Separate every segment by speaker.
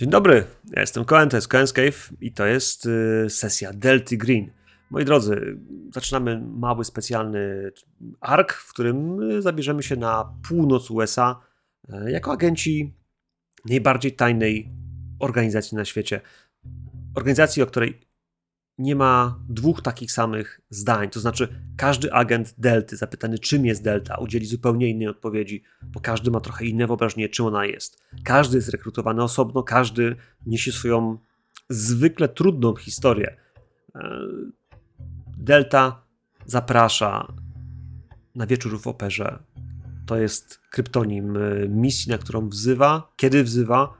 Speaker 1: Dzień dobry, ja jestem Cohen, to jest Cohen's Cave i to jest y, sesja Delty Green. Moi drodzy, zaczynamy mały specjalny ark, w którym y, zabierzemy się na północ USA y, jako agenci najbardziej tajnej organizacji na świecie. Organizacji, o której nie ma dwóch takich samych zdań. To znaczy, każdy agent Delty zapytany, czym jest Delta, udzieli zupełnie innej odpowiedzi, bo każdy ma trochę inne wyobrażenie, czym ona jest. Każdy jest rekrutowany osobno, każdy niesie swoją zwykle trudną historię. E, Delta zaprasza na wieczór w operze. To jest kryptonim e, misji, na którą wzywa, kiedy wzywa.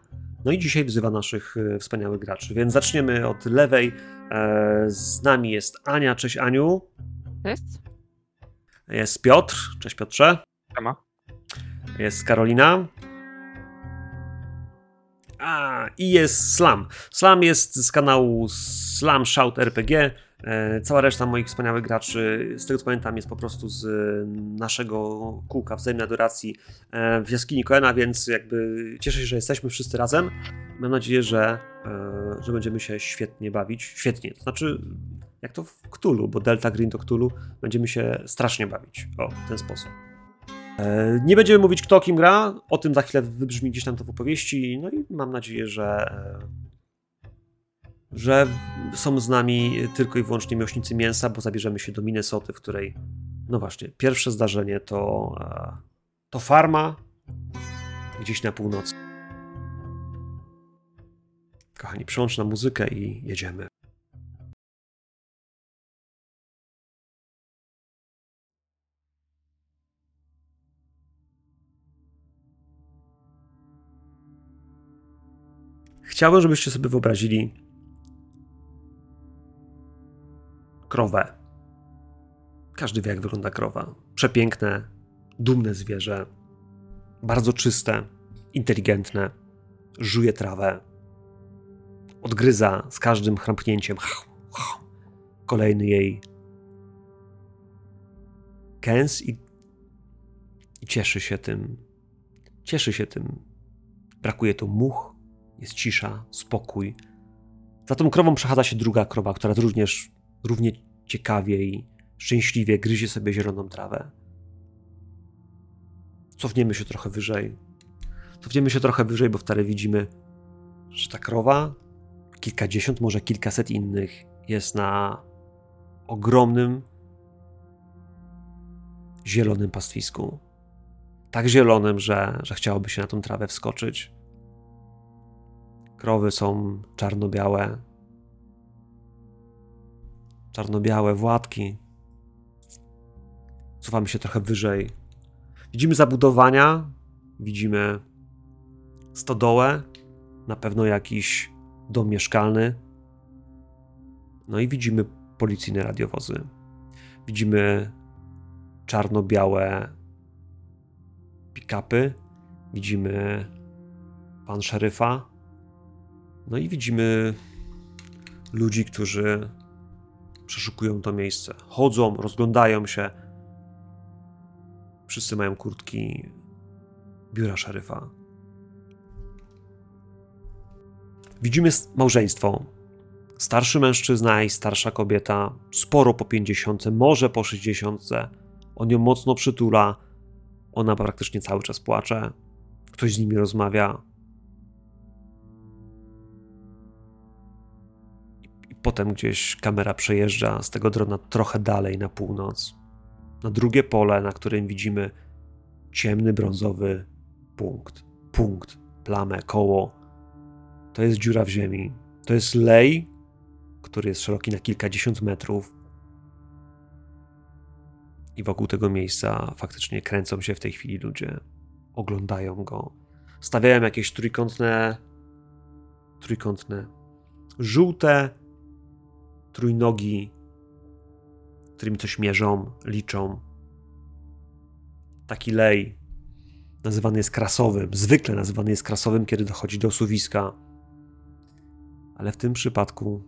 Speaker 1: No i dzisiaj wzywa naszych e, wspaniałych graczy. Więc zaczniemy od lewej z nami jest Ania. Cześć Aniu.
Speaker 2: Cześć.
Speaker 1: Jest Piotr. Cześć Piotrze.
Speaker 3: Siema.
Speaker 1: Jest Karolina. A, i jest Slam. Slam jest z kanału Slam Shout RPG. E, cała reszta moich wspaniałych graczy, z tego co pamiętam, jest po prostu z naszego kółka wzajemnej adoracji e, w jaskini Koena, więc jakby cieszę się, że jesteśmy wszyscy razem. Mam nadzieję, że, e, że będziemy się świetnie bawić. Świetnie, to znaczy jak to w Cthulhu, bo Delta Green to Cthulhu, będziemy się strasznie bawić. O, w ten sposób. Nie będziemy mówić kto kim gra, o tym za chwilę wybrzmi gdzieś tam to w opowieści, no i mam nadzieję, że że są z nami tylko i wyłącznie miłośnicy mięsa, bo zabierzemy się do Minnesoty, w której, no właśnie, pierwsze zdarzenie to, e, to farma gdzieś na północy. Kochani, przyłącz na muzykę i jedziemy. Chciałbym, żebyście sobie wyobrazili krowę. Każdy wie, jak wygląda krowa. Przepiękne, dumne zwierzę, bardzo czyste, inteligentne, żuje trawę, odgryza z każdym chrampnięciem kolejny jej kęs i, i cieszy się tym. Cieszy się tym. Brakuje tu much, jest cisza, spokój. Za tą krową przechadza się druga krowa, która również równie ciekawie i szczęśliwie gryzie sobie zieloną trawę. Cofniemy się trochę wyżej. Cofniemy się trochę wyżej, bo wtedy widzimy, że ta krowa, kilkadziesiąt, może kilkaset innych, jest na ogromnym, zielonym pastwisku. Tak zielonym, że, że chciałoby się na tą trawę wskoczyć. Krowy są czarno-białe, czarno-białe Władki. Cofamy się trochę wyżej. Widzimy zabudowania, widzimy stodołę, na pewno jakiś dom mieszkalny. No i widzimy policyjne radiowozy. Widzimy czarno-białe pick-upy, widzimy pan szeryfa, no i widzimy ludzi, którzy przeszukują to miejsce. Chodzą, rozglądają się. Wszyscy mają kurtki biura szeryfa. Widzimy małżeństwo. Starszy mężczyzna i starsza kobieta, sporo po 50, może po 60. On ją mocno przytula. Ona praktycznie cały czas płacze. Ktoś z nimi rozmawia. Potem gdzieś kamera przejeżdża z tego drona trochę dalej na północ, na drugie pole, na którym widzimy ciemny brązowy punkt. Punkt, plamę, koło. To jest dziura w ziemi. To jest lej, który jest szeroki na kilkadziesiąt metrów. I wokół tego miejsca faktycznie kręcą się w tej chwili ludzie. Oglądają go. Stawiają jakieś trójkątne, trójkątne, żółte trójnogi, którymi coś mierzą, liczą. Taki lej nazywany jest krasowym, zwykle nazywany jest krasowym, kiedy dochodzi do suwiska. Ale w tym przypadku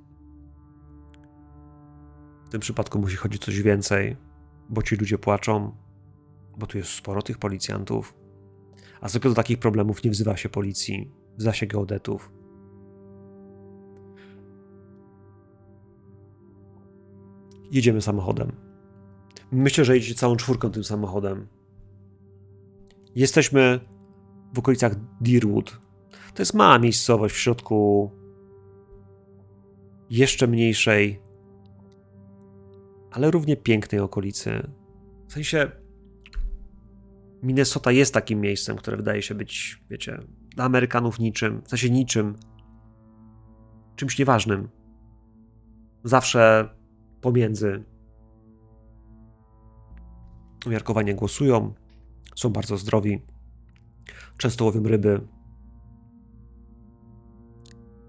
Speaker 1: w tym przypadku musi chodzić coś więcej, bo ci ludzie płaczą, bo tu jest sporo tych policjantów. A zwykle do takich problemów nie wzywa się policji, wzywa się geodetów. Jedziemy samochodem. Myślę, że jedziecie całą czwórką tym samochodem. Jesteśmy w okolicach Deerwood. To jest mała miejscowość w środku jeszcze mniejszej, ale równie pięknej okolicy. W sensie Minnesota jest takim miejscem, które wydaje się być, wiecie, dla Amerykanów niczym, w sensie niczym, czymś nieważnym. Zawsze pomiędzy. Umiarkowanie głosują, są bardzo zdrowi, często łowią ryby.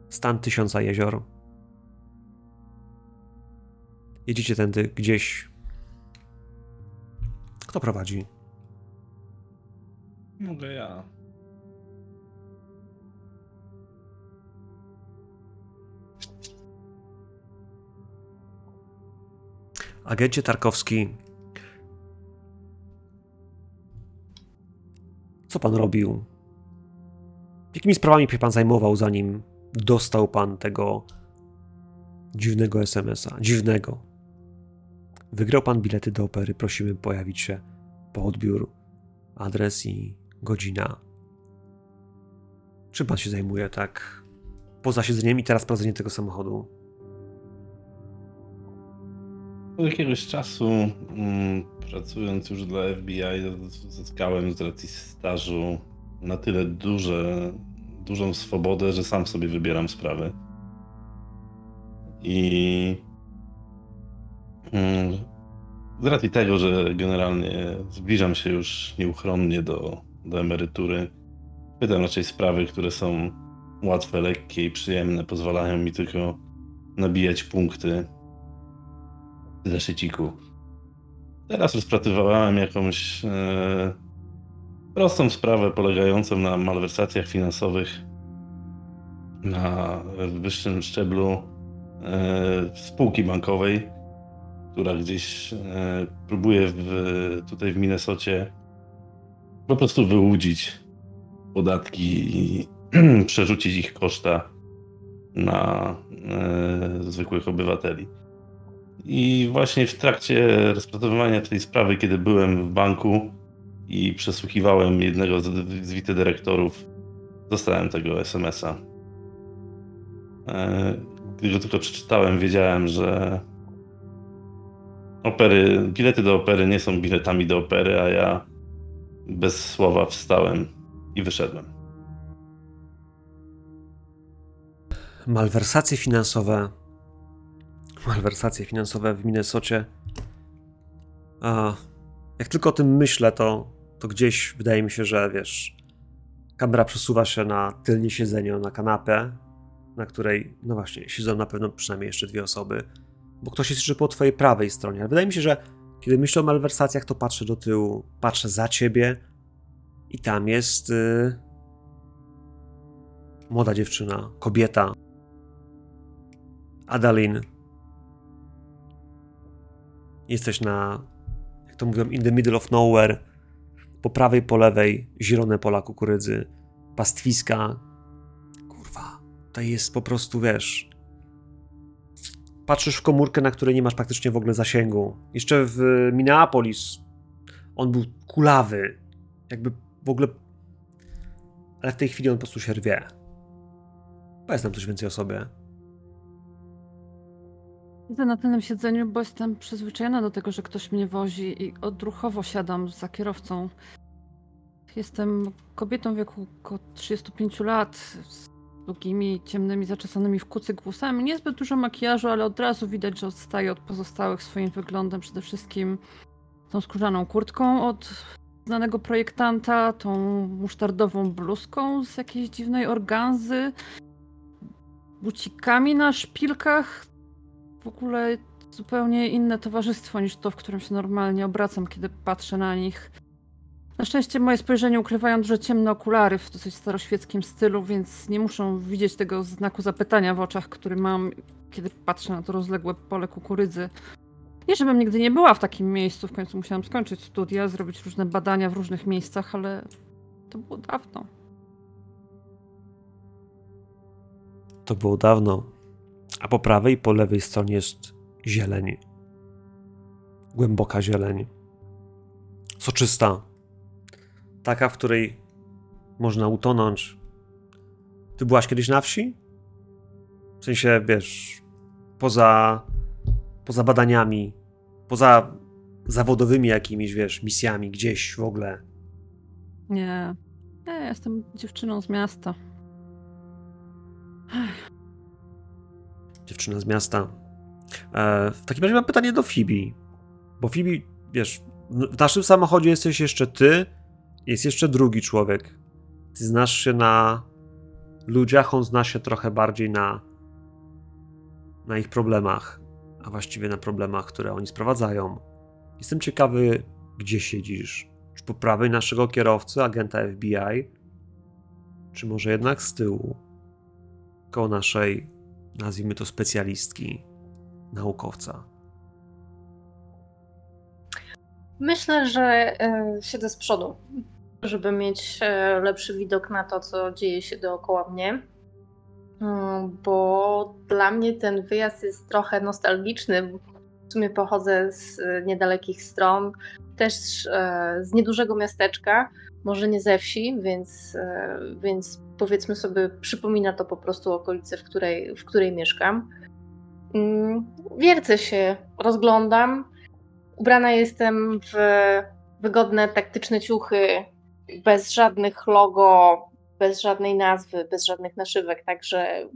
Speaker 1: Stan tysiąca jezior. Jedziecie tędy gdzieś. Kto prowadzi?
Speaker 2: Mogę ja.
Speaker 1: Agencie Tarkowski. Co pan robił? Jakimi sprawami się pan zajmował, zanim dostał pan tego dziwnego SMS-a? Dziwnego. Wygrał pan bilety do opery. Prosimy pojawić się po odbiór. Adres i godzina. Czym pan się zajmuje tak poza siedzeniem i teraz prowadzenie tego samochodu?
Speaker 2: Od jakiegoś czasu, mm, pracując już dla FBI, zyskałem z racji stażu na tyle duże, dużą swobodę, że sam sobie wybieram sprawy. I mm, z racji tego, że generalnie zbliżam się już nieuchronnie do, do emerytury, pytam raczej sprawy, które są łatwe, lekkie i przyjemne, pozwalają mi tylko nabijać punkty zeszyciku. Teraz rozpracowywałem jakąś e, prostą sprawę polegającą na malwersacjach finansowych na wyższym szczeblu e, spółki bankowej, która gdzieś e, próbuje w, tutaj w Minnesocie po prostu wyłudzić podatki i przerzucić ich koszta na e, zwykłych obywateli. I właśnie w trakcie rozpracowywania tej sprawy, kiedy byłem w banku i przesłuchiwałem jednego z, z wicedyrektorów, dostałem tego SMS-a. E, gdy go tylko przeczytałem, wiedziałem, że opery, bilety do opery nie są biletami do opery, a ja bez słowa wstałem i wyszedłem.
Speaker 1: Malwersacje finansowe malwersacje finansowe w Minnesocie. A jak tylko o tym myślę, to, to gdzieś wydaje mi się, że wiesz, kamera przesuwa się na tylnie siedzenie, na kanapę, na której, no właśnie, siedzą na pewno przynajmniej jeszcze dwie osoby, bo ktoś jest jeszcze po twojej prawej stronie. Ale wydaje mi się, że kiedy myślę o malwersacjach, to patrzę do tyłu, patrzę za ciebie i tam jest yy, młoda dziewczyna, kobieta, Adalin, Jesteś na, jak to mówią, in the middle of nowhere. Po prawej, po lewej zielone pola kukurydzy, pastwiska. Kurwa, to jest po prostu, wiesz... Patrzysz w komórkę, na której nie masz praktycznie w ogóle zasięgu. Jeszcze w Minneapolis on był kulawy. Jakby w ogóle... Ale w tej chwili on po prostu się rwie. Powiedz nam coś więcej o sobie.
Speaker 3: Siedzę na tylnym siedzeniu, bo jestem przyzwyczajona do tego, że ktoś mnie wozi i odruchowo siadam za kierowcą. Jestem kobietą w wieku około 35 lat, z długimi, ciemnymi, zaczesanymi w kucyk włosami. Niezbyt dużo makijażu, ale od razu widać, że odstaje od pozostałych swoim wyglądem. Przede wszystkim tą skórzaną kurtką od znanego projektanta, tą musztardową bluzką z jakiejś dziwnej organzy, bucikami na szpilkach, w ogóle zupełnie inne towarzystwo niż to, w którym się normalnie obracam, kiedy patrzę na nich. Na szczęście moje spojrzenie ukrywają duże ciemne okulary w dosyć staroświeckim stylu, więc nie muszą widzieć tego znaku zapytania w oczach, który mam, kiedy patrzę na to rozległe pole kukurydzy. Nie, żebym nigdy nie była w takim miejscu, w końcu musiałam skończyć studia, zrobić różne badania w różnych miejscach, ale to było dawno.
Speaker 1: To było dawno a po prawej i po lewej stronie jest zieleń. głęboka zieleń. Soczysta. Taka, w której można utonąć. Ty byłaś kiedyś na wsi? W sensie, wiesz, poza, poza badaniami, poza zawodowymi jakimiś, wiesz, misjami gdzieś w ogóle.
Speaker 3: Nie. Ja jestem dziewczyną z miasta.
Speaker 1: Dziewczyna z miasta. E, w takim razie mam pytanie do Fibi. Bo Fibi, wiesz, w naszym samochodzie jesteś jeszcze ty, jest jeszcze drugi człowiek. Ty znasz się na ludziach, on zna się trochę bardziej na, na ich problemach, a właściwie na problemach, które oni sprowadzają. Jestem ciekawy, gdzie siedzisz. Czy po prawej naszego kierowcy, agenta FBI, czy może jednak z tyłu, koło naszej, nazwijmy to specjalistki, naukowca.
Speaker 4: Myślę, że e, siedzę z przodu, żeby mieć e, lepszy widok na to, co dzieje się dookoła mnie. Mm, Bo dla mnie ten wyjazd jest trochę nostalgiczny. W sumie pochodzę z e, niedalekich stron, też e, z niedużego miasteczka, może nie ze wsi, więc, e, więc powiedzmy sobie, przypomina to po prostu okolicę, w której, w której mieszkam. Mm, Wiercę się, rozglądam. Ubrana jestem w wygodne, taktyczne ciuchy, bez żadnych logo, bez żadnej nazwy, bez żadnych naszywek, także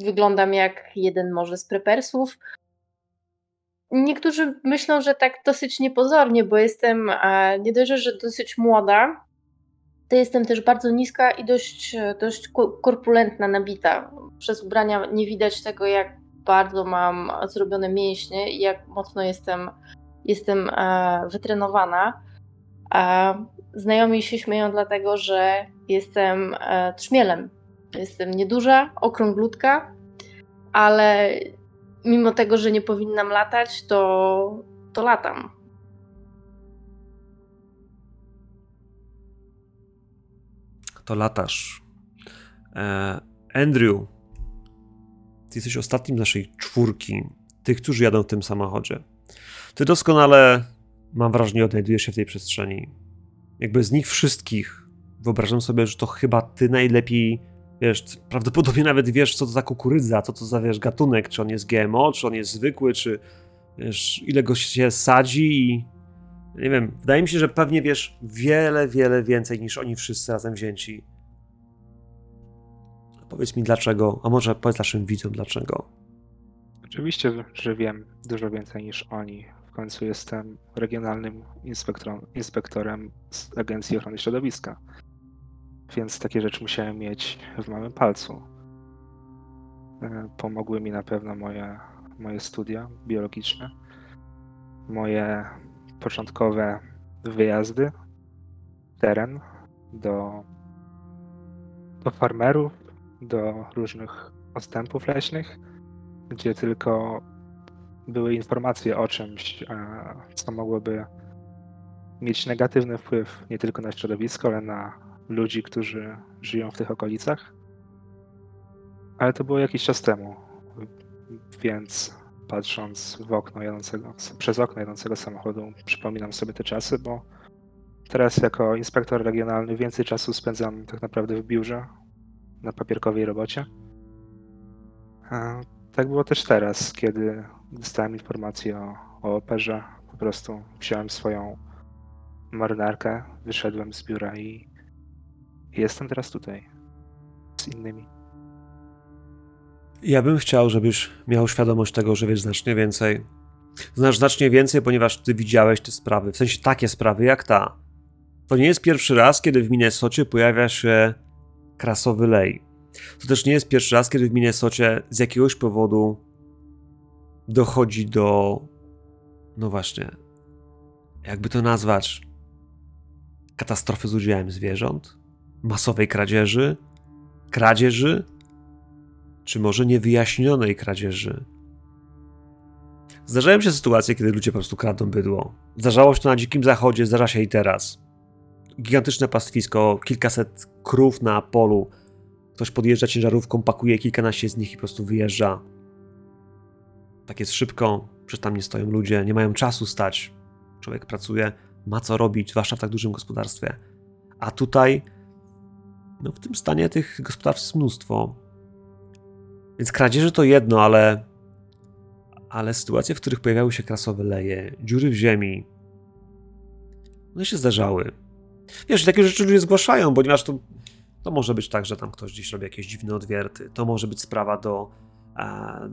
Speaker 4: wyglądam jak jeden może z prepersów. Niektórzy myślą, że tak dosyć niepozornie, bo jestem nie dość, że dosyć młoda, to jestem też bardzo niska i dość, dość ko- korpulentna, nabita. Przez ubrania nie widać tego, jak bardzo mam zrobione mięśnie i jak mocno jestem, jestem wytrenowana. A znajomi się śmieją dlatego, że jestem e, trzmielem. Jestem nieduża, okrąglutka, ale mimo tego, że nie powinnam latać, to, to latam.
Speaker 1: to latasz. E, Andrew, ty jesteś ostatnim z naszej czwórki, tych, którzy jadą w tym samochodzie. Ty doskonale, mam wrażenie, odnajdujesz się w tej przestrzeni. Jakby z nich wszystkich wyobrażam sobie, że to chyba ty najlepiej, wiesz, prawdopodobnie nawet wiesz, co to za kukurydza, co to za, wiesz, gatunek, czy on jest GMO, czy on jest zwykły, czy, wiesz, ile go się sadzi i nie wiem, wydaje mi się, że pewnie wiesz wiele, wiele więcej niż oni wszyscy razem wzięci. Powiedz mi dlaczego, a może powiedz naszym widzom dlaczego.
Speaker 5: Oczywiście, że wiem dużo więcej niż oni. W końcu jestem regionalnym inspektorem, inspektorem z Agencji Ochrony Środowiska. Więc takie rzeczy musiałem mieć w małym palcu. E, Pomogły mi na pewno moje, moje studia biologiczne, moje początkowe wyjazdy, teren do, do farmerów, do różnych ostępów leśnych, gdzie tylko były informacje o czymś, e, co mogłoby mieć negatywny wpływ nie tylko na środowisko, ale na ludzi, którzy żyją w tych okolicach. Ale to było jakiś czas temu, więc patrząc w okno jadącego, przez okno jadącego samochodu, przypominam sobie te czasy, bo teraz jako inspektor regionalny więcej czasu spędzam tak naprawdę w biurze, na papierkowej robocie. A tak było też teraz, kiedy dostałem informację o, o operze. Po prostu wziąłem swoją marynarkę, wyszedłem z biura i, jestem teraz tutaj z innymi.
Speaker 1: Ja bym chciał, żebyś miał świadomość tego, że wiesz znacznie więcej. Znasz znacznie więcej, ponieważ ty widziałeś te sprawy, w sensie takie sprawy jak ta. To nie jest pierwszy raz, kiedy w Minnesocie pojawia się krasowy lej. To też nie jest pierwszy raz, kiedy w Minnesocie z jakiegoś powodu dochodzi do. No właśnie. Jakby to nazwać? Katastrofy z udziałem zwierząt? Masowej kradzieży? Kradzieży? Czy może niewyjaśnionej kradzieży? Zdarzają się sytuacje, kiedy ludzie po prostu kradną bydło. Zdarzało się to na Dzikim Zachodzie, zdarza się i teraz. Gigantyczne pastwisko, kilkaset krów na polu. Ktoś podjeżdża ciężarówką, pakuje kilkanaście z nich i po prostu wyjeżdża. Tak jest szybko, Przecież tam nie stoją ludzie, nie mają czasu stać. Człowiek pracuje, ma co robić, zwłaszcza w tak dużym gospodarstwie. A tutaj, no w tym stanie tych gospodarstw jest mnóstwo. Więc kradzieże to jedno, ale ale sytuacje, w których pojawiały się krasowe leje, dziury w ziemi, one się zdarzały. Wiesz, takie rzeczy ludzie zgłaszają, ponieważ to, to może być tak, że tam ktoś gdzieś robi jakieś dziwne odwierty, to może być sprawa do, e,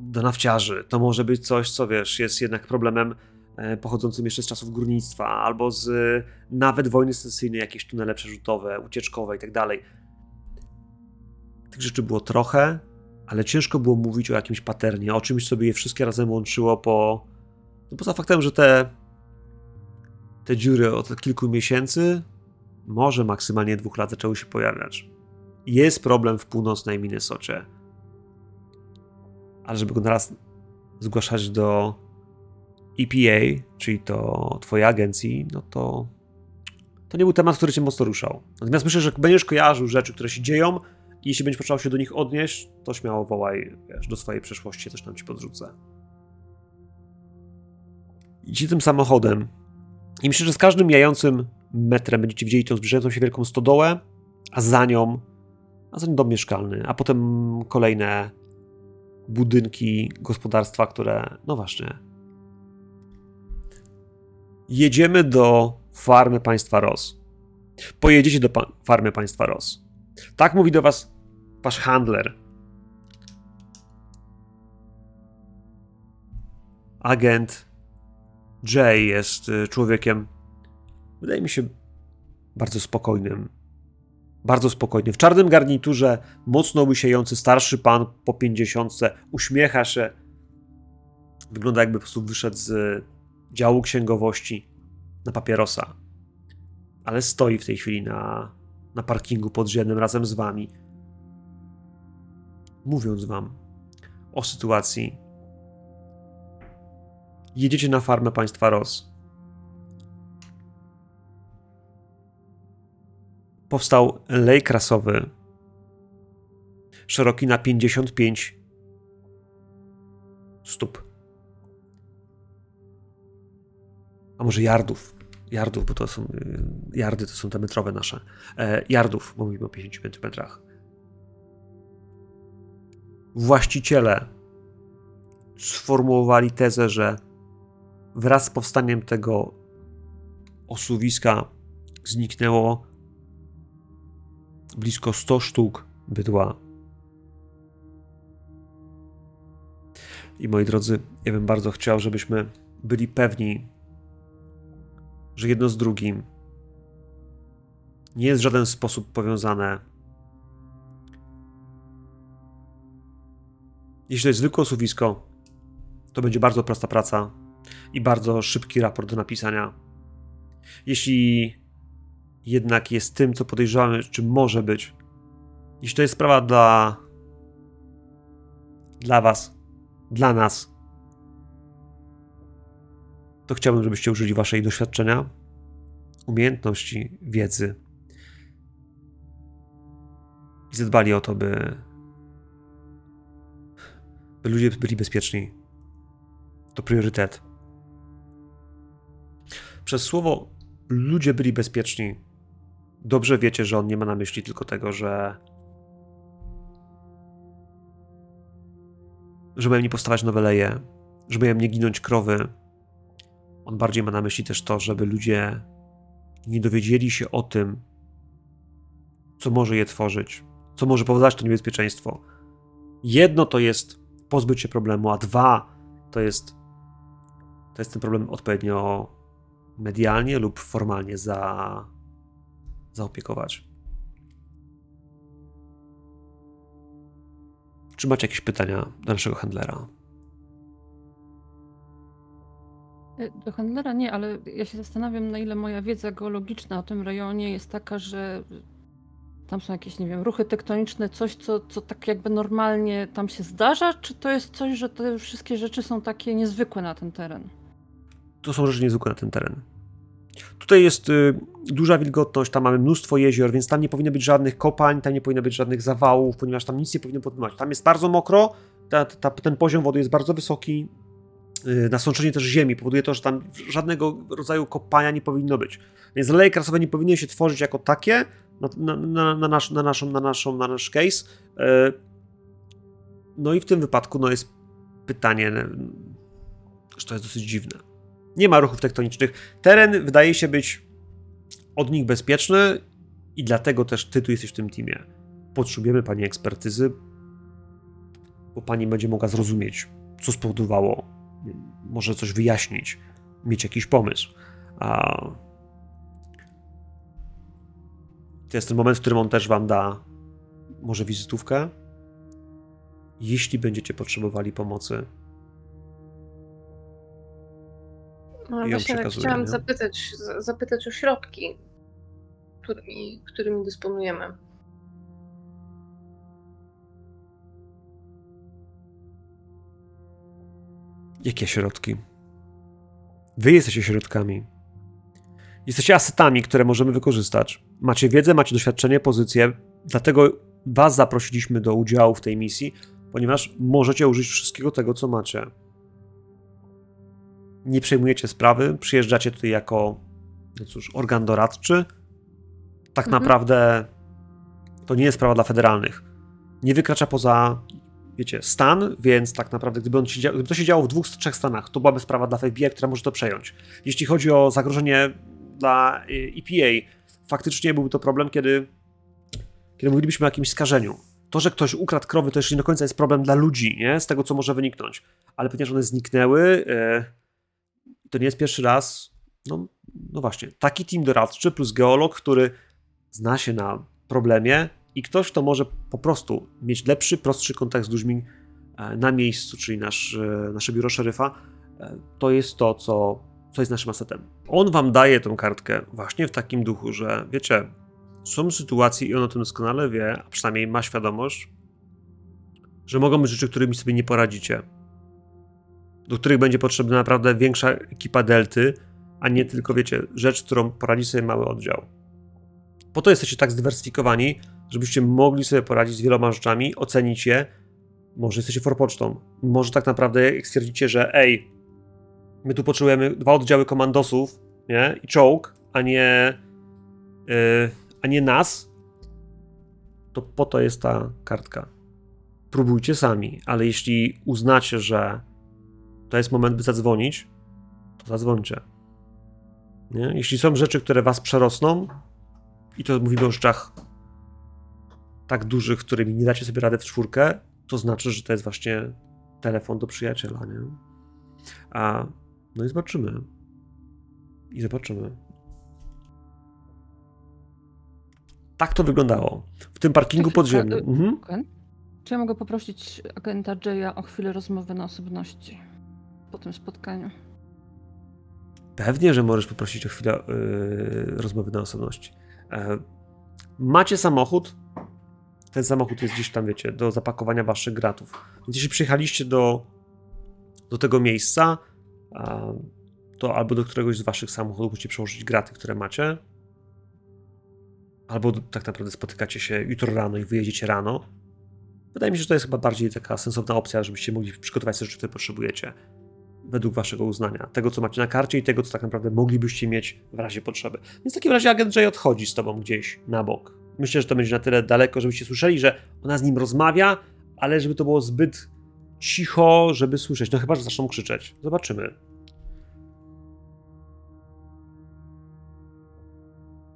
Speaker 1: do nafciarzy, to może być coś, co wiesz, jest jednak problemem pochodzącym jeszcze z czasów górnictwa, albo z nawet wojny secesyjnej, jakieś tunele przerzutowe, ucieczkowe i tak dalej. Tych rzeczy było trochę, ale ciężko było mówić o jakimś paternie, o czymś, co by je wszystkie razem łączyło po... No poza faktem, że te, te dziury od kilku miesięcy, może maksymalnie dwóch lat zaczęły się pojawiać. Jest problem w północnej Minnesocie. Ale żeby go naraz zgłaszać do EPA, czyli to twojej agencji, no to to nie był temat, który cię mocno ruszał. Natomiast myślę, że będziesz kojarzył rzeczy, które się dzieją, i jeśli będziesz potrzebował się do nich odnieść, to śmiało wołaj wiesz, do swojej przeszłości, coś tam ci podrzucę. Idźcie tym samochodem i myślę, że z każdym mijającym metrem będziecie widzieli tą zbliżającą się wielką stodołę, a za nią, a za nią dom mieszkalny, a potem kolejne budynki, gospodarstwa, które, no właśnie. Jedziemy do farmy państwa Ros. Pojedziecie do pa farmy państwa Ros. Tak mówi do was wasz handler. Agent Jay jest y, człowiekiem, wydaje mi się, bardzo spokojnym. Bardzo spokojny. W czarnym garniturze, mocno łysiejący starszy pan po pięćdziesiątce, uśmiecha się. Wygląda jakby po prostu wyszedł z działu księgowości na papierosa. Ale stoi w tej chwili na na parkingu podziemnym razem z wami, mówiąc wam o sytuacji. Jedziecie na farmę państwa Ros. Powstał lej krasowy, szeroki na 55 stóp. A może yardów yardów, bo to są yardy, to są te metrowe nasze. E, yardów, bo mówimy o 55 metrach. Właściciele sformułowali tezę, że wraz z powstaniem tego osuwiska zniknęło blisko 100 sztuk bydła. I moi drodzy, ja bym bardzo chciał, żebyśmy byli pewni że jedno z drugim nie jest w żaden sposób powiązane. Jeśli to jest zwykłe osuwisko, to będzie bardzo prosta praca i bardzo szybki raport do napisania. Jeśli jednak jest tym, co podejrzewamy, czym może być, jeśli to jest sprawa dla dla was, dla nas, to chciałbym, żebyście użyli waszej doświadczenia, umiejętności, wiedzy i zadbali o to, by, by ludzie byli bezpieczni. To priorytet. Przez słowo ludzie byli bezpieczni. Dobrze wiecie, że on nie ma na myśli tylko tego, że że mają nie powstawać nowe leje, że mają nie ginąć krowy, on bardziej ma na myśli też to, żeby ludzie nie dowiedzieli się o tym, co może je tworzyć, co może powodować to niebezpieczeństwo. Jedno to jest pozbyć się problemu, a dwa to jest, to jest ten problem odpowiednio medialnie lub formalnie za, zaopiekować. Czy macie jakieś pytania do naszego handlera?
Speaker 3: Do handlera nie, ale ja się zastanawiam, na ile moja wiedza geologiczna o tym rejonie jest taka, że tam są jakieś, nie wiem, ruchy tektoniczne, coś, co, co tak jakby normalnie tam się zdarza, czy to jest coś, że te wszystkie rzeczy są takie niezwykłe na ten teren?
Speaker 1: To są rzeczy niezwykłe na ten teren. Tutaj jest y, duża wilgotność, tam mamy mnóstwo jezior, więc tam nie powinno być żadnych kopań, tam nie powinno być żadnych zawałów, ponieważ tam nic nie powinno podmywać. Tam jest bardzo mokro, ta, ta, ten poziom wody jest bardzo wysoki, nasączenie też ziemi powoduje to, że tam żadnego rodzaju kopania nie powinno być. Więc leje krasowe nie powinny się tworzyć jako takie na, na, na, na, nasz, na, naszą, na, naszą, na nasz case. Y, no i w tym wypadku no jest pytanie, że to jest dosyć dziwne. Nie ma ruchów tektonicznych. Teren wydaje się być od nich bezpieczny i dlatego też ty tu jesteś w tym teamie. Potrzebujemy pani ekspertyzy, bo pani będzie mogła zrozumieć, co spowodowało, może coś wyjaśnić, mieć jakiś pomysł. A... To jest ten moment, w którym on też wam da może wizytówkę. Jeśli będziecie potrzebowali pomocy,
Speaker 4: No,
Speaker 1: I
Speaker 4: właśnie tak chciałam
Speaker 1: nie?
Speaker 4: zapytać, zapytać o środki, którymi, którymi dysponujemy.
Speaker 1: Jakie środki? Wy jesteście środkami. Jesteście asetami, które możemy wykorzystać. Macie wiedzę, macie doświadczenie, pozycję, dlatego was zaprosiliśmy do udziału w tej misji, ponieważ możecie użyć wszystkiego tego, co macie. Nie przejmujecie sprawy, przyjeżdżacie tutaj jako, no cóż, organ doradczy. Tak
Speaker 4: Mhm.
Speaker 1: naprawdę to nie jest sprawa dla federalnych. Nie wykracza poza wiecie, stan, więc tak naprawdę gdyby, się gdyby to się działo w dwóch, trzech stanach, to byłaby sprawa dla FBI, która może to przejąć. Jeśli chodzi o zagrożenie dla y, EPA, faktycznie byłby to problem, kiedy, kiedy mówilibyśmy o jakimś skażeniu. To, że ktoś ukradł krowy, to jeszcze nie do końca jest problem dla ludzi, nie? Z tego, co może wyniknąć. Ale ponieważ one zniknęły, y, to nie jest pierwszy raz, no, no właśnie, taki team doradczy plus geolog, który zna się na problemie i ktoś, kto może po prostu mieć lepszy, prostszy kontakt z ludźmi e, na miejscu, czyli nasz, e, nasze biuro szeryfa, e, to jest to, co, co jest naszym asetem. On wam daje tą kartkę właśnie w takim duchu, że wiecie, są sytuacje i on o tym doskonale wie, a przynajmniej ma świadomość, że mogą być rzeczy, którymi sobie nie poradzicie. Do których będzie potrzebna naprawdę większa ekipa delty, a nie tylko, wiecie, rzecz, którą poradzi sobie mały oddział. Po to jesteście tak zdywersyfikowani, żebyście mogli sobie poradzić z wieloma rzeczami, ocenić je. Może jesteście forpocztą. Może tak naprawdę jak stwierdzicie, że ej, my tu potrzebujemy dwa oddziały komandosów, nie? I czołg, a nie yy, a nie nas, to po to jest ta kartka. Próbujcie sami, ale jeśli uznacie, że to jest moment, by zadzwonić, to zadzwońcie. Nie? Jeśli są rzeczy, które was przerosną, i to mówimy o rzeczach tak dużych, którymi nie dacie sobie radę w czwórkę, to znaczy, że to jest właśnie telefon do przyjaciela, nie? A no i zobaczymy. I zobaczymy. Tak to wyglądało. W tym parkingu
Speaker 3: Czekaj,
Speaker 1: podziemnym.
Speaker 3: czekaj,
Speaker 1: Mhm.
Speaker 3: Czy ja mogę poprosić agenta Jaya o chwilę rozmowy na osobności po tym spotkaniu?
Speaker 1: Pewnie, że możesz poprosić o chwilę yy, rozmowy na osobności. E, macie samochód. Ten samochód jest gdzieś tam, wiecie, do zapakowania waszych gratów. Więc jeśli przyjechaliście do, do tego miejsca, to albo do któregoś z waszych samochodów musicie przełożyć graty, które macie, albo tak naprawdę spotykacie się jutro rano i wyjedziecie rano. Wydaje mi się, że to jest chyba bardziej taka sensowna opcja, żebyście mogli przygotować sobie rzeczy, które potrzebujecie według waszego uznania, tego co macie na karcie i tego co tak naprawdę moglibyście mieć w razie potrzeby. Więc w takim razie agent J odchodzi z tobą gdzieś na bok. Myślę, że to będzie na tyle daleko, żebyście słyszeli, że ona z nim rozmawia, ale żeby to było zbyt cicho, żeby słyszeć. No chyba, że zaczną krzyczeć. Zobaczymy.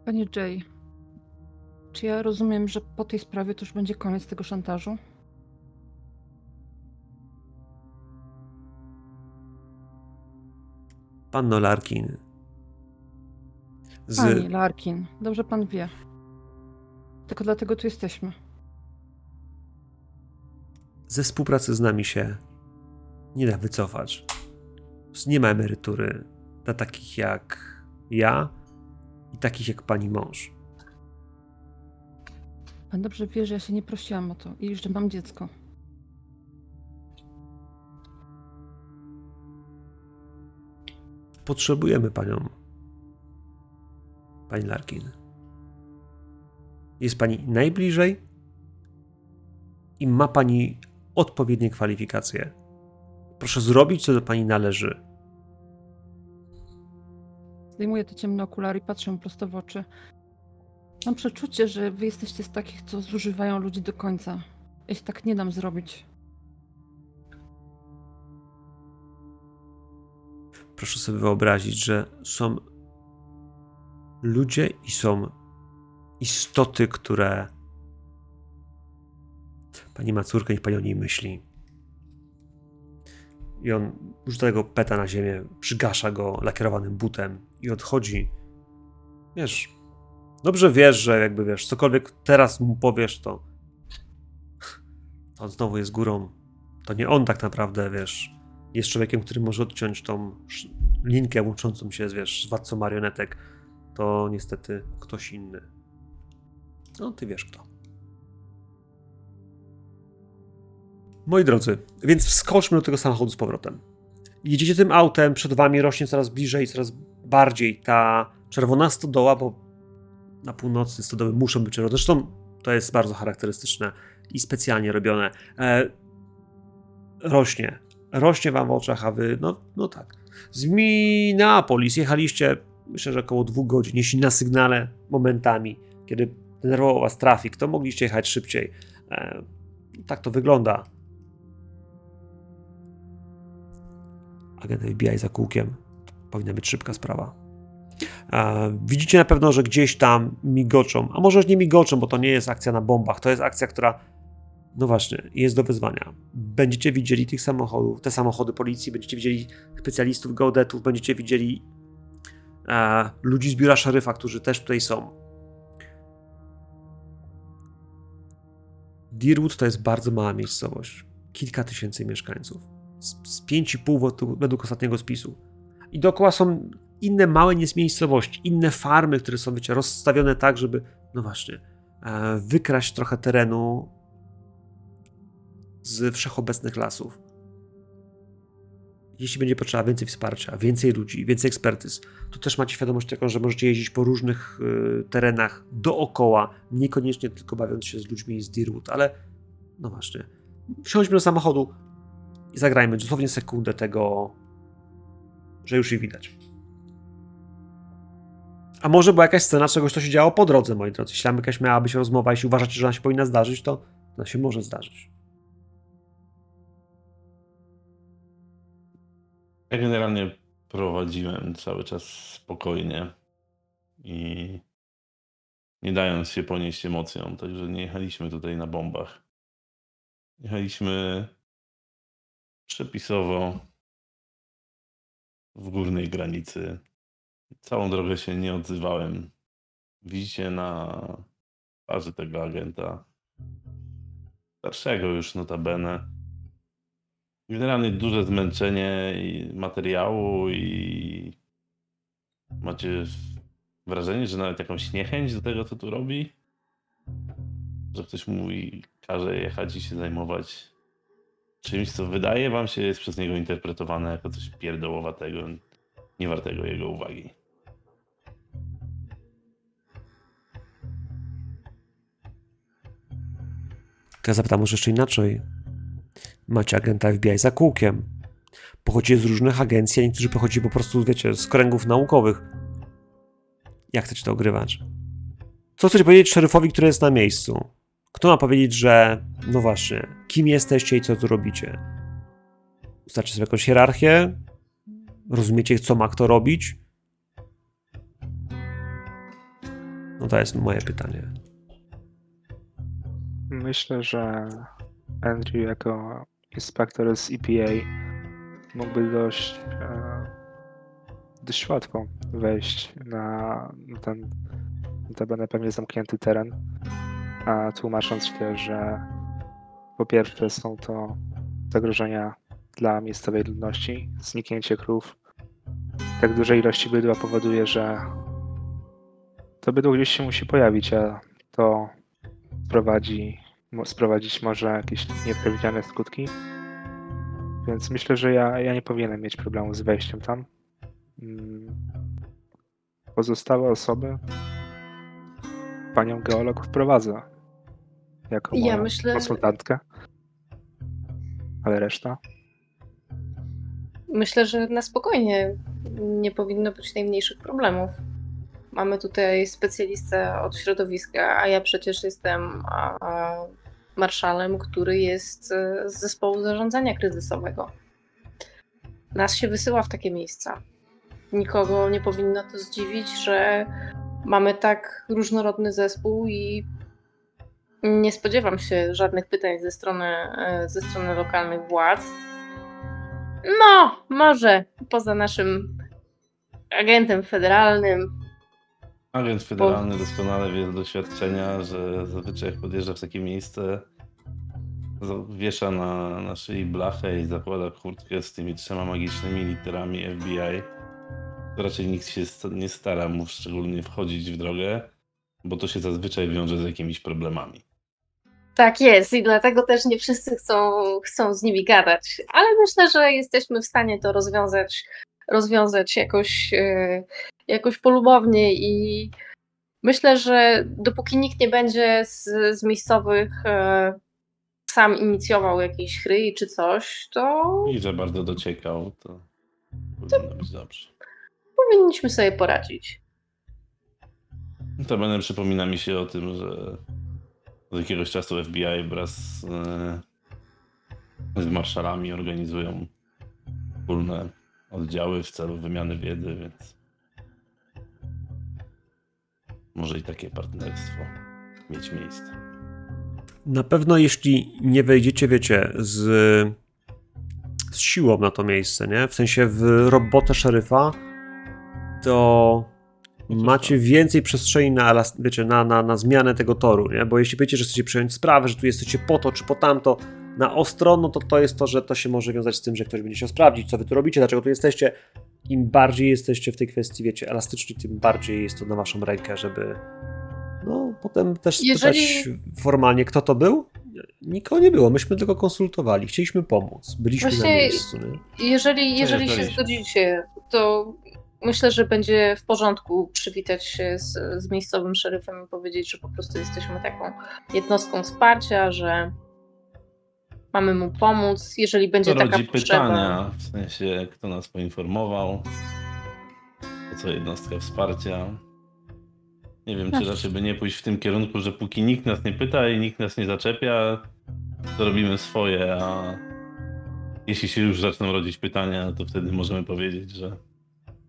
Speaker 3: Panie Jay, czy ja rozumiem, że po tej sprawie to już będzie koniec tego szantażu?
Speaker 1: Panno Larkin. Z...
Speaker 3: Pani Larkin, dobrze pan wie. Tylko dlatego tu jesteśmy.
Speaker 1: ze współpracy z nami się nie da wycofać. Nie ma emerytury dla takich jak ja i takich jak pani mąż.
Speaker 3: Pan dobrze wie, że ja się nie prosiłam o to i że mam dziecko.
Speaker 1: Potrzebujemy panią. Pani Larkin. Jest pani najbliżej i ma pani odpowiednie kwalifikacje. Proszę zrobić, co do pani należy.
Speaker 3: Zdejmuję te ciemne okulary i patrzę prosto w oczy. Mam przeczucie, że wy jesteście z takich, co zużywają ludzi do końca. Ja się tak nie dam zrobić.
Speaker 1: Proszę sobie wyobrazić, że są ludzie i są istoty, które. Pani ma córkę, niech pani o niej myśli. I on rzuca tego peta na ziemię, przygasza go lakierowanym butem i odchodzi. Wiesz, dobrze wiesz, że jakby wiesz, cokolwiek teraz mu powiesz, to. To on znowu jest górą. To nie on tak naprawdę, wiesz, jest człowiekiem, który może odciąć tą linkę łączącą się wiesz, z władcą marionetek. To niestety ktoś inny. No, ty wiesz kto. Moi drodzy, więc wskoczmy do tego samochodu z powrotem. Jedziecie tym autem, przed wami rośnie coraz bliżej, coraz bardziej ta czerwona stodoła, bo na północy stodoły muszą być czerwone. Zresztą to jest bardzo charakterystyczne i specjalnie robione. E, rośnie. Rośnie wam w oczach, a wy, no, no tak. Z Minneapolis jechaliście, myślę, że około dwóch godzin, jeśli na sygnale momentami, kiedy denerwował was trafik, to mogliście jechać szybciej. E, tak to wygląda. Agent FBI za kółkiem. Powinna być szybka sprawa. E, widzicie na pewno, że gdzieś tam migoczą, a może nie migoczą, bo to nie jest akcja na bombach, to jest akcja, która no właśnie, jest do wyzwania. Będziecie widzieli tych samochodów, te samochody policji, będziecie widzieli specjalistów geodetów, będziecie widzieli e, ludzi z biura szeryfa, którzy też tutaj są. Deerwood to jest bardzo mała miejscowość. Kilka tysięcy mieszkańców. Z, z 5,5 według- ostatniego spisu. I dookoła są inne małe miejscowości, inne farmy, które są wiecie, rozstawione tak, żeby, no właśnie, e, wykraść trochę terenu z wszechobecnych lasów. Jeśli będzie potrzeba więcej wsparcia, więcej ludzi, więcej ekspertyz, to też macie świadomość tego, że możecie jeździć po różnych y, terenach dookoła, niekoniecznie tylko bawiąc się z ludźmi z Deerwood, ale no właśnie. Wsiądźmy do samochodu i zagrajmy dosłownie sekundę tego, że już ich widać. A może była jakaś scena czegoś, co się działo po drodze, moi drodzy. Jeśli tam jakaś miała być rozmowa, jeśli uważacie, że ona się powinna zdarzyć, to ona się może zdarzyć.
Speaker 2: Ja generalnie prowadziłem cały czas spokojnie i nie dając się ponieść emocjom, także nie jechaliśmy tutaj na bombach. Jechaliśmy przepisowo w górnej granicy. Całą drogę się nie odzywałem. Widzicie na twarzy tego agenta, starszego już notabene, Generalnie duże zmęczenie i materiału i macie wrażenie, że nawet jakąś niechęć do tego, co tu robi? Że ktoś mówi, każe jechać i się zajmować czymś, co wydaje wam się jest przez niego interpretowane jako coś pierdołowatego, niewartego jego uwagi.
Speaker 1: Ja zapytam może jeszcze inaczej. Macie agenta FBI za kółkiem. Pochodzicie z różnych agencji, a niektórzy pochodzi po prostu, wiecie, z kręgów naukowych. Jak chcecie to ogrywać? Co chcecie powiedzieć szeryfowi, który jest na miejscu? Kto ma powiedzieć, że no właśnie, kim jesteście i co tu robicie? Ustacie sobie jakąś hierarchię? Rozumiecie, co ma kto robić? No to jest moje pytanie.
Speaker 5: Myślę, że Andrew jako inspektor z EPA mógłby dość, e, dość łatwo wejść na ten notabene pewnie zamknięty teren, tłumacząc się, że po pierwsze są to zagrożenia dla miejscowej ludności, zniknięcie krów, tak dużej ilości bydła powoduje, że to bydło gdzieś się musi pojawić, a to prowadzi sprowadzić może jakieś nieprzewidziane skutki. Więc myślę, że ja, ja nie powinienem mieć problemu z wejściem tam. Mm. Pozostałe osoby panią geolog wprowadza jako
Speaker 4: Ja myślę-
Speaker 5: konsultantkę. Ale reszta?
Speaker 4: myślę, że na spokojnie nie powinno być najmniejszych problemów. Mamy tutaj specjalistę od środowiska, a ja przecież jestem marszalem, który jest e, z zespołu zarządzania kryzysowego. Nas się wysyła w takie miejsca. Nikogo nie powinno to zdziwić, że mamy tak różnorodny zespół i nie spodziewam się żadnych pytań ze strony, e, ze strony lokalnych władz. No, może poza naszym agentem federalnym.
Speaker 2: Agent federalny doskonale wie z doświadczenia, że zazwyczaj jak podjeżdża w takie miejsce, za- wiesza na, na szyi blachę i zakłada kurtkę z tymi trzema magicznymi literami FBI. To raczej nikt się nie stara mu szczególnie wchodzić w drogę, bo to się zazwyczaj wiąże z jakimiś problemami.
Speaker 4: Tak jest i dlatego też nie wszyscy chcą, chcą z nimi gadać, ale myślę, że jesteśmy w stanie to rozwiązać, rozwiązać jakoś, e, jakoś polubownie i myślę, że dopóki nikt nie będzie z, z miejscowych e, sam inicjował jakiejś chryi czy coś, to
Speaker 2: I że bardzo dociekał, to powinno być dobrze.
Speaker 4: powinniśmy sobie poradzić.
Speaker 2: To będę przypomina mi się o tym, że od jakiegoś czasu FBI wraz z, e, z marszalami organizują wspólne oddziały w celu wymiany wiedzy, więc może i takie partnerstwo mieć miejsce.
Speaker 1: Na pewno jeśli nie wejdziecie, wiecie, z, z siłą na to miejsce, nie? W sensie w robotę szeryfa, to macie więcej przestrzeni na, wiecie, na, na, na zmianę tego toru, nie? Bo jeśli wiecie, że chcecie przejąć sprawę, że tu jesteście po to czy po tamto, na ostro, no to to jest to, że to się może wiązać z tym, że ktoś będzie chciał sprawdzić, co wy tu robicie, dlaczego tu jesteście. Im bardziej jesteście w tej kwestii, wiecie, elastyczni, tym bardziej jest to na waszą rękę, żeby no, potem też spytać
Speaker 4: Jeżeli-
Speaker 1: formalnie, kto to był. Nikogo nie było, myśmy tylko konsultowali, chcieliśmy pomóc, byliśmy na
Speaker 4: Właśnie-
Speaker 1: miejscu. Nie?
Speaker 4: Jeżeli, jeżeli się
Speaker 2: się.
Speaker 4: zgodzicie, to myślę, że będzie w porządku przywitać się z, z miejscowym szeryfem i powiedzieć, że po prostu jesteśmy taką jednostką wsparcia, że mamy mu pomóc, jeżeli będzie
Speaker 2: To
Speaker 4: taka
Speaker 2: rodzi
Speaker 4: potrzeba.
Speaker 2: pytania, w sensie kto nas poinformował, po co jednostka wsparcia. Nie wiem, czy
Speaker 3: Znaczy-
Speaker 2: raczej by nie pójść w tym kierunku, że póki nikt nas nie pyta i nikt nas nie zaczepia, to robimy swoje, a jeśli się już zaczną rodzić pytania, to wtedy możemy powiedzieć, że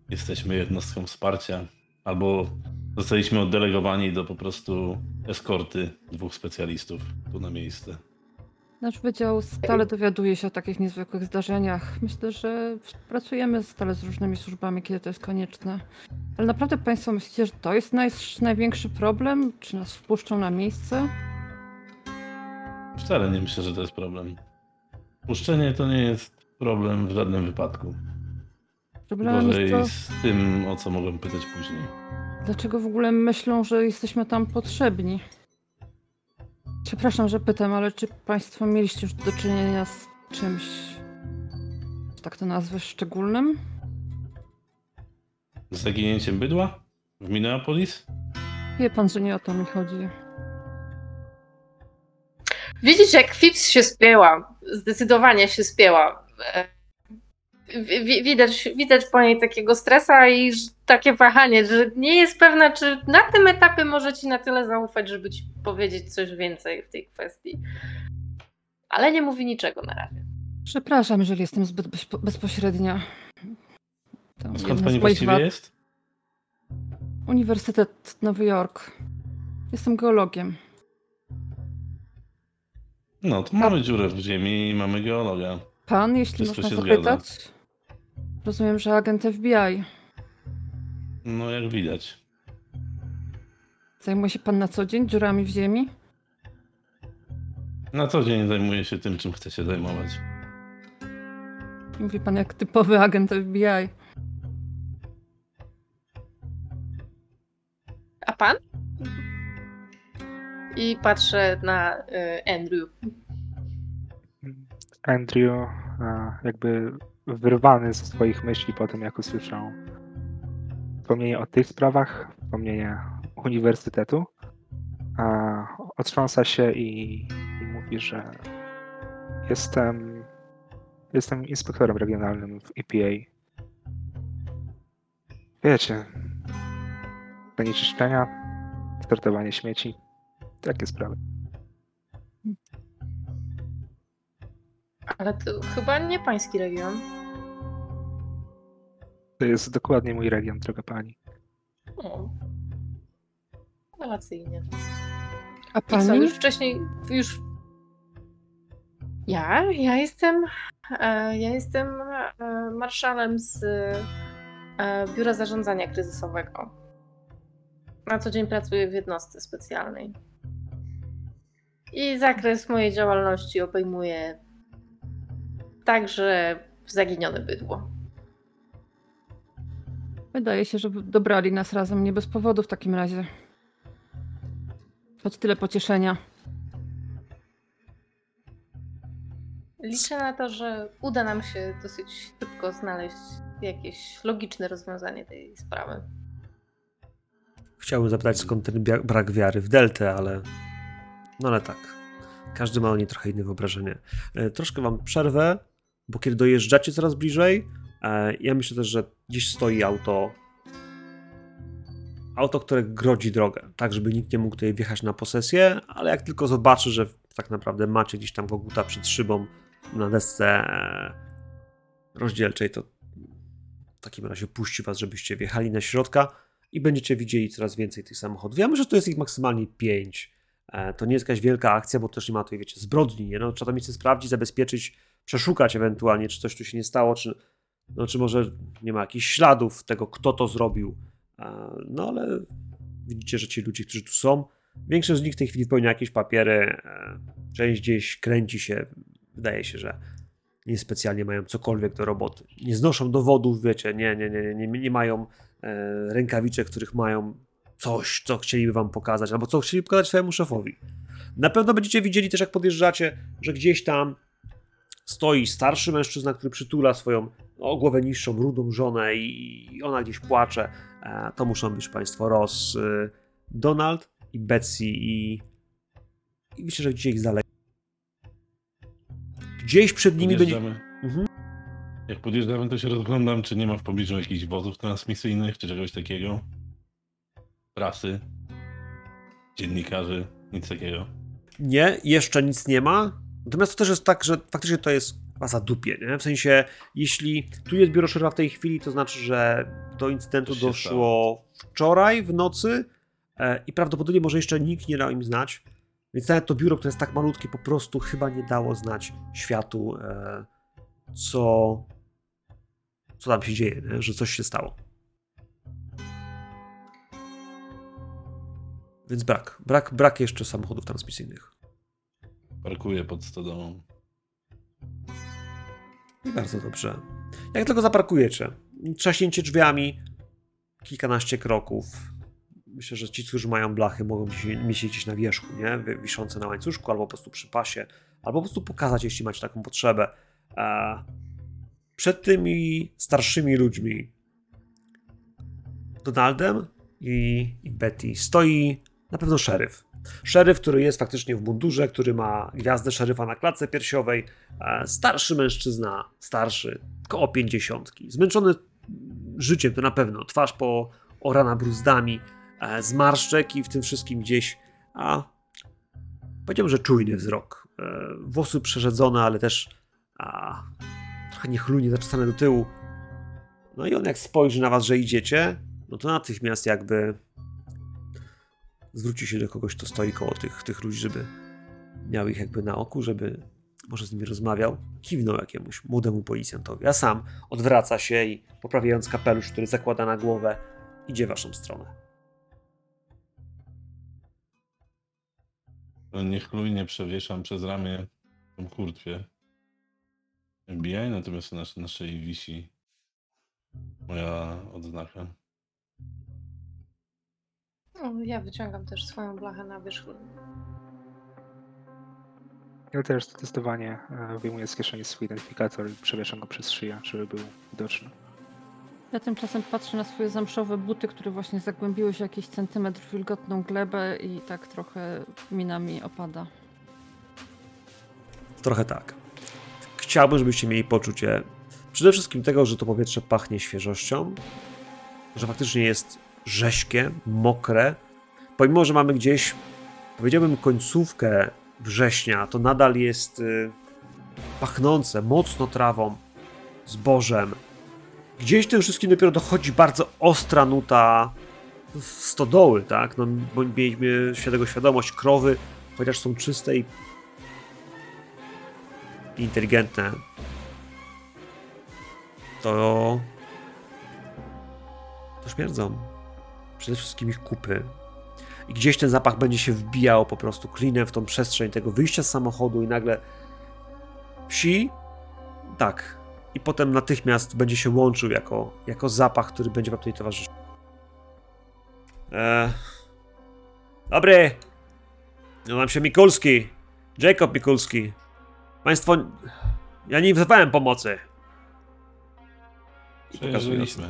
Speaker 2: jesteśmy jednostką wsparcia, albo zostaliśmy oddelegowani do po prostu eskorty dwóch specjalistów tu na miejsce.
Speaker 3: Nasz wydział stale dowiaduje się o takich niezwykłych zdarzeniach. Myślę, że pracujemy stale z różnymi służbami, kiedy to jest konieczne. Ale naprawdę Państwo myślicie, że to jest naj, największy problem? Czy nas wpuszczą na miejsce?
Speaker 2: Wcale nie myślę, że to jest problem. Puszczenie to nie jest problem w żadnym wypadku.
Speaker 3: Problemem
Speaker 2: Gorzej
Speaker 3: jest to,
Speaker 2: z tym, o co mogłem pytać później.
Speaker 3: dlaczego w ogóle myślą, że jesteśmy tam potrzebni. Przepraszam, że pytam, ale czy Państwo mieliście już do czynienia z czymś, że tak to nazwę, szczególnym?
Speaker 2: Z zaginięciem bydła w Minneapolis?
Speaker 3: Wie Pan, że nie o to mi chodzi.
Speaker 4: Widzisz, jak Fips się spięła. Zdecydowanie się spięła. Wi- wi- Widać, widać po niej takiego stresa i takie wahanie, że nie jest pewna, czy na tym etapie może ci na tyle zaufać, żeby ci powiedzieć coś więcej w tej kwestii. Ale nie mówi niczego na razie.
Speaker 3: Przepraszam, jeżeli jestem zbyt bezpo- bezpośrednia. To
Speaker 2: skąd pani właściwie
Speaker 3: wad.
Speaker 2: jest?
Speaker 3: Uniwersytet Nowy Jork. Jestem geologiem.
Speaker 2: No, to mamy dziurę w ziemi i mamy geologa.
Speaker 3: Pan, jeśli
Speaker 2: Wszystko
Speaker 3: można
Speaker 2: się zgadza.
Speaker 3: Rozumiem, że agent FBI.
Speaker 2: No, jak widać.
Speaker 3: Zajmuje się pan na co dzień dziurami w ziemi?
Speaker 2: Na co dzień zajmuję się tym, czym chcę się zajmować.
Speaker 3: Mówi pan jak typowy agent FBI.
Speaker 4: A pan? I patrzę na y, Andrew.
Speaker 5: Andrew jakby wyrwany ze swoich myśli po tym, jak usłyszał wspomnienie o tych sprawach, wspomnienie uniwersytetu, a otrząsa się i, i mówi, że jestem Jestem inspektorem regionalnym w EPA. Wiecie, zanieczyszczenia, sortowanie śmieci, takie sprawy.
Speaker 4: Ale to chyba nie pański region.
Speaker 5: To jest dokładnie mój region, droga pani.
Speaker 4: O. Rewelacyjnie.
Speaker 3: A
Speaker 4: I co,
Speaker 3: pani?
Speaker 4: już wcześniej, już... Ja? Ja jestem... E, ja jestem e, marszalem z e, Biura Zarządzania Kryzysowego. Na co dzień pracuję w jednostce specjalnej. I zakres mojej działalności obejmuje także zaginione bydło.
Speaker 3: Wydaje się, że dobrali nas razem nie bez powodu w takim razie. Choć tyle pocieszenia.
Speaker 4: Liczę na to, że uda nam się dosyć szybko znaleźć jakieś logiczne rozwiązanie tej sprawy.
Speaker 1: Chciałbym zapytać, skąd ten brak wiary w Deltę, ale. No ale tak. Każdy ma o niej trochę inne wyobrażenie. E, Troszkę wam przerwę, bo kiedy dojeżdżacie coraz bliżej, e, ja myślę też, że gdzieś stoi auto. Auto, które grodzi drogę, tak żeby nikt nie mógł tutaj wjechać na posesję, ale jak tylko zobaczy, że tak naprawdę macie gdzieś tam koguta przed szybą na desce e, rozdzielczej, to w takim razie puści was, żebyście wjechali na środka i będziecie widzieli coraz więcej tych samochodów. Ja myślę, że to jest ich maksymalnie 5. To nie jest jakaś wielka akcja, bo też nie ma tutaj, wiecie, zbrodni. No, trzeba to miejsce sprawdzić, zabezpieczyć, przeszukać ewentualnie, czy coś tu się nie stało, czy, no, czy może nie ma jakichś śladów tego, kto to zrobił. No ale widzicie, że ci ludzie, którzy tu są, większość z nich w tej chwili wypełnia jakieś papiery, część gdzieś kręci się. Wydaje się, że niespecjalnie mają cokolwiek do roboty. Nie znoszą dowodów, wiecie, nie, nie, nie, nie, nie, mają e, rękawiczek, których mają coś, co chcieliby wam pokazać, albo co chcieli pokazać swojemu szefowi. Na pewno będziecie widzieli też, jak podjeżdżacie, że gdzieś tam stoi starszy mężczyzna, który przytula swoją o głowę niższą, rudą żonę i, ona gdzieś płacze. E, to muszą być państwo Ross, y, Donald i Betsy i, i myślę, że gdzieś ich dalej. Gdzieś przed nimi będzie... Mhm.
Speaker 2: Jak podjeżdżamy, to się rozglądam, czy nie ma w pobliżu jakichś wozów transmisyjnych, czy czegoś takiego. Prasy, dziennikarzy, nic takiego.
Speaker 1: Nie, jeszcze nic nie ma. Natomiast to też jest tak, że faktycznie to jest chyba za dupie, nie? W sensie, jeśli tu jest biuro szeryfa w tej chwili, to znaczy, że do incydentu doszło wczoraj w nocy e, i prawdopodobnie może jeszcze nikt nie dał im znać. Więc nawet to biuro, które jest tak malutkie, po prostu chyba nie dało znać światu, e, co, co tam się dzieje, nie? że coś się stało. Więc brak, brak, brak jeszcze samochodów transmisyjnych.
Speaker 2: Parkuję pod stodołą.
Speaker 1: Bardzo dobrze. Jak tylko zaparkujecie, trzaśnięcie drzwiami, kilkanaście kroków. Myślę, że ci, którzy mają blachy, mogą mieć je gdzieś na wierzchu, nie? Wiszące na łańcuszku, albo po prostu przy pasie, albo po prostu pokazać, jeśli macie taką potrzebę. E, Przed tymi starszymi ludźmi, Donaldem i, i Betty, stoi na pewno szeryf. Szeryf, który jest faktycznie w mundurze, który ma gwiazdę szeryfa na klatce piersiowej, E, Starszy mężczyzna, starszy, koło pięćdziesiątki, zmęczony życiem to na pewno, twarz po orana bruzdami, e, zmarszczek i w tym wszystkim gdzieś, a powiedziałbym, że czujny wzrok. E, Włosy przerzedzone, ale też a, trochę niechlujnie zaczesane do tyłu. No i on jak spojrzy na was, że idziecie, no to natychmiast jakby zwróci się do kogoś, kto stoi koło tych, tych ludzi, żeby miał ich jakby na oku, żeby może z nimi rozmawiał, kiwnął jakiemuś młodemu policjantowi, a sam odwraca się i poprawiając kapelusz, który zakłada na głowę, idzie w waszą stronę.
Speaker 2: To niechlujnie przewieszam przez ramię tą kurtwie. FBI, natomiast na na wisi moja odznaka.
Speaker 4: No, ja wyciągam też swoją blachę na wierzch.
Speaker 5: Ja też zdecydowanie e, wyjmuję z kieszeni swój identyfikator i przewieszam go przez szyję, żeby był widoczny.
Speaker 3: Ja tymczasem patrzę na swoje zamszowe buty, które właśnie zagłębiły się jakiś centymetr w wilgotną glebę i tak trochę minami opada.
Speaker 1: Trochę tak. chciałbym, żebyście mieli poczucie przede wszystkim tego, że to powietrze pachnie świeżością, że faktycznie jest rześkie, mokre. Pomimo, że mamy gdzieś, powiedziałbym, końcówkę września, to nadal jest y, pachnące mocno trawą, zbożem. Gdzieś tym wszystkim dopiero dochodzi bardzo ostra nuta stodoły, tak? No, bo mieliśmy światego świadomość, krowy, chociaż są czyste i inteligentne, to to śmierdzą. Przede wszystkim ich kupy. I gdzieś ten zapach będzie się wbijał po prostu klinem w tą przestrzeń tego wyjścia z samochodu i nagle psi, tak. I potem natychmiast będzie się łączył jako, jako zapach, który będzie wam tutaj towarzyszył. Eee. Dobry! Nazywam się Mikulski. Jacob Mikulski. Państwo, ja nie wzywałem pomocy.
Speaker 2: Przejeżdżaliśmy.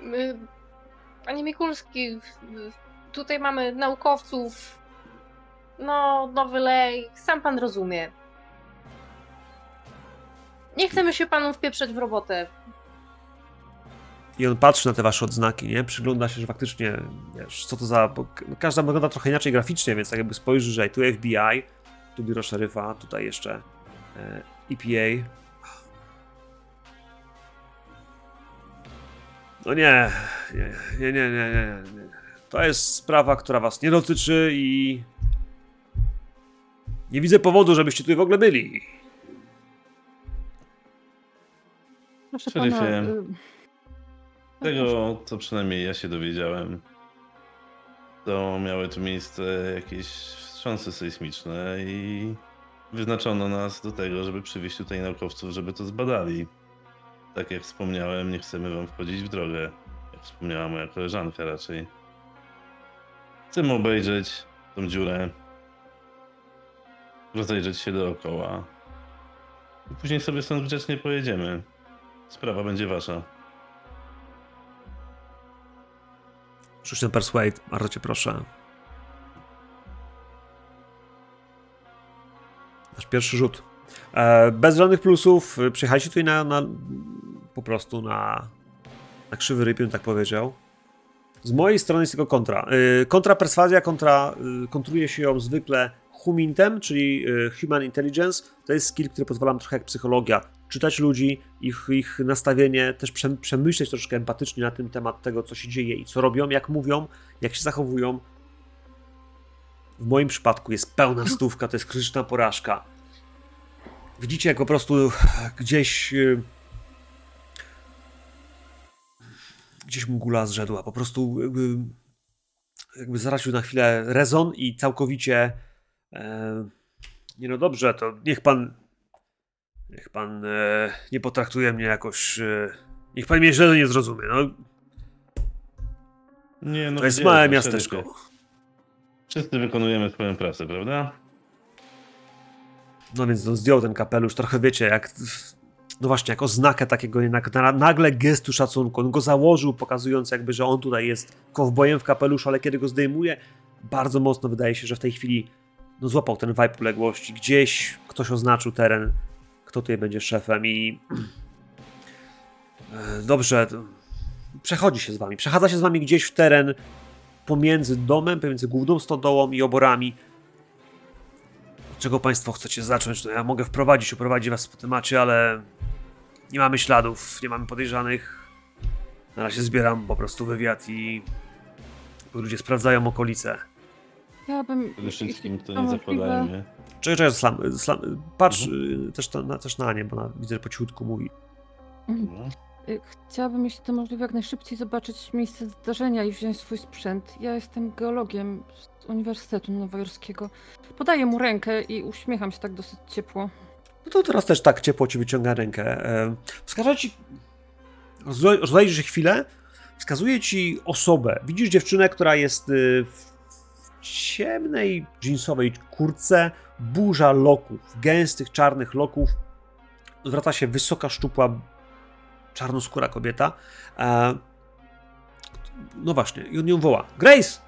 Speaker 4: My- Panie Mikulski, tutaj mamy naukowców. No, nowy lej, sam pan rozumie. Nie chcemy się panu wpieprzeć w robotę.
Speaker 1: I on patrzy na te wasze odznaki, nie? Przygląda się, że faktycznie, wiesz, co to za... Każda wygląda trochę inaczej graficznie, więc tak jakby spojrzy, że tu FBI, tu biuro szeryfa, tutaj jeszcze e, EPA. No nie, nie, nie, nie, nie, nie, nie. To jest sprawa, która was nie dotyczy i... Nie widzę powodu, żebyście tutaj w ogóle byli.
Speaker 3: Proszę
Speaker 2: Szeryfie,
Speaker 3: pana. y,
Speaker 2: Tego, co przynajmniej ja się dowiedziałem, to miały tu miejsce jakieś wstrząsy sejsmiczne i wyznaczono nas do tego, żeby przywieźć tutaj naukowców, żeby to zbadali. Tak jak wspomniałem, nie chcemy wam wchodzić w drogę. Jak wspomniała moja koleżanka raczej. Chcemy obejrzeć tą dziurę, rozejrzeć się dookoła. I później sobie stąd grzecznie pojedziemy. Sprawa będzie wasza.
Speaker 1: Rzuć ten persuade, bardzo cię proszę. Nasz pierwszy rzut. E, bez żadnych plusów. e, Przyjechaliście tutaj na, na po prostu na, na krzywy bym tak powiedział. Z mojej strony jest tylko kontra. E, kontra perswazja, kontra, kontruje się ją zwykle humintem, czyli human intelligence. To jest skill, który pozwala nam trochę jak psychologia czytać ludzi, ich, ich nastawienie, też przem- przemyśleć troszkę empatycznie na ten temat tego, co się dzieje i co robią, jak mówią, jak się zachowują. W moim przypadku jest pełna stówka, to jest krytyczna porażka. Widzicie, jak po prostu gdzieś y, gdzieś mu gula zrzedła. Po prostu jakby, jakby zaraził na chwilę rezon i całkowicie e, nie no dobrze, to niech pan niech pan e, nie potraktuje mnie jakoś e, niech pan mnie źle nie zrozumie. No,
Speaker 2: Nie, no
Speaker 1: to jest małe miasteczko.
Speaker 2: Wszyscy wykonujemy swoją pracę, prawda?
Speaker 1: No więc no, zdjął ten kapelusz, trochę wiecie, jak. No właśnie, jako znakę takiego jednak na- nagle gestu szacunku. On go założył, pokazując jakby, że on tutaj jest kowbojem w kapeluszu, ale kiedy go zdejmuje, bardzo mocno wydaje się, że w tej chwili no, złapał ten vibe uległości. Gdzieś ktoś oznaczył teren, kto tutaj będzie szefem i. E, Dobrze, przechodzi się z wami. Przechadza się z wami gdzieś w teren pomiędzy domem, pomiędzy główną stodołą i oborami. Czego Państwo chcecie zacząć? No ja mogę wprowadzić, uprowadzić Was po temacie, ale nie mamy śladów, nie mamy podejrzanych. Na razie zbieram po prostu wywiad i ludzie sprawdzają okolice.
Speaker 3: Ja bym.
Speaker 2: Przede wszystkim to nie zakładajmy.
Speaker 1: Czekaj, czekaj, slam, slam, patrz y, też, to, na, też na nie, bo na, widzę, że po cichutku mówi.
Speaker 2: No.
Speaker 3: Y, Chciałabym, jeśli to możliwe, jak najszybciej zobaczyć miejsce zdarzenia i wziąć swój sprzęt. Ja jestem geologiem z Uniwersytetu Nowojorskiego. Podaję mu rękę i uśmiecham się tak dosyć ciepło.
Speaker 1: No to teraz też tak ciepło ci wyciąga rękę. E, Wskaże ci. Rozejrzyj się chwilę. Wskazuje ci osobę. Widzisz dziewczynę, która jest y, w ciemnej jeansowej kurtce, burza loków, gęstych czarnych loków. Zwraca się wysoka, szczupła, czarnoskóra kobieta. E, No właśnie, i on ją woła. Grace!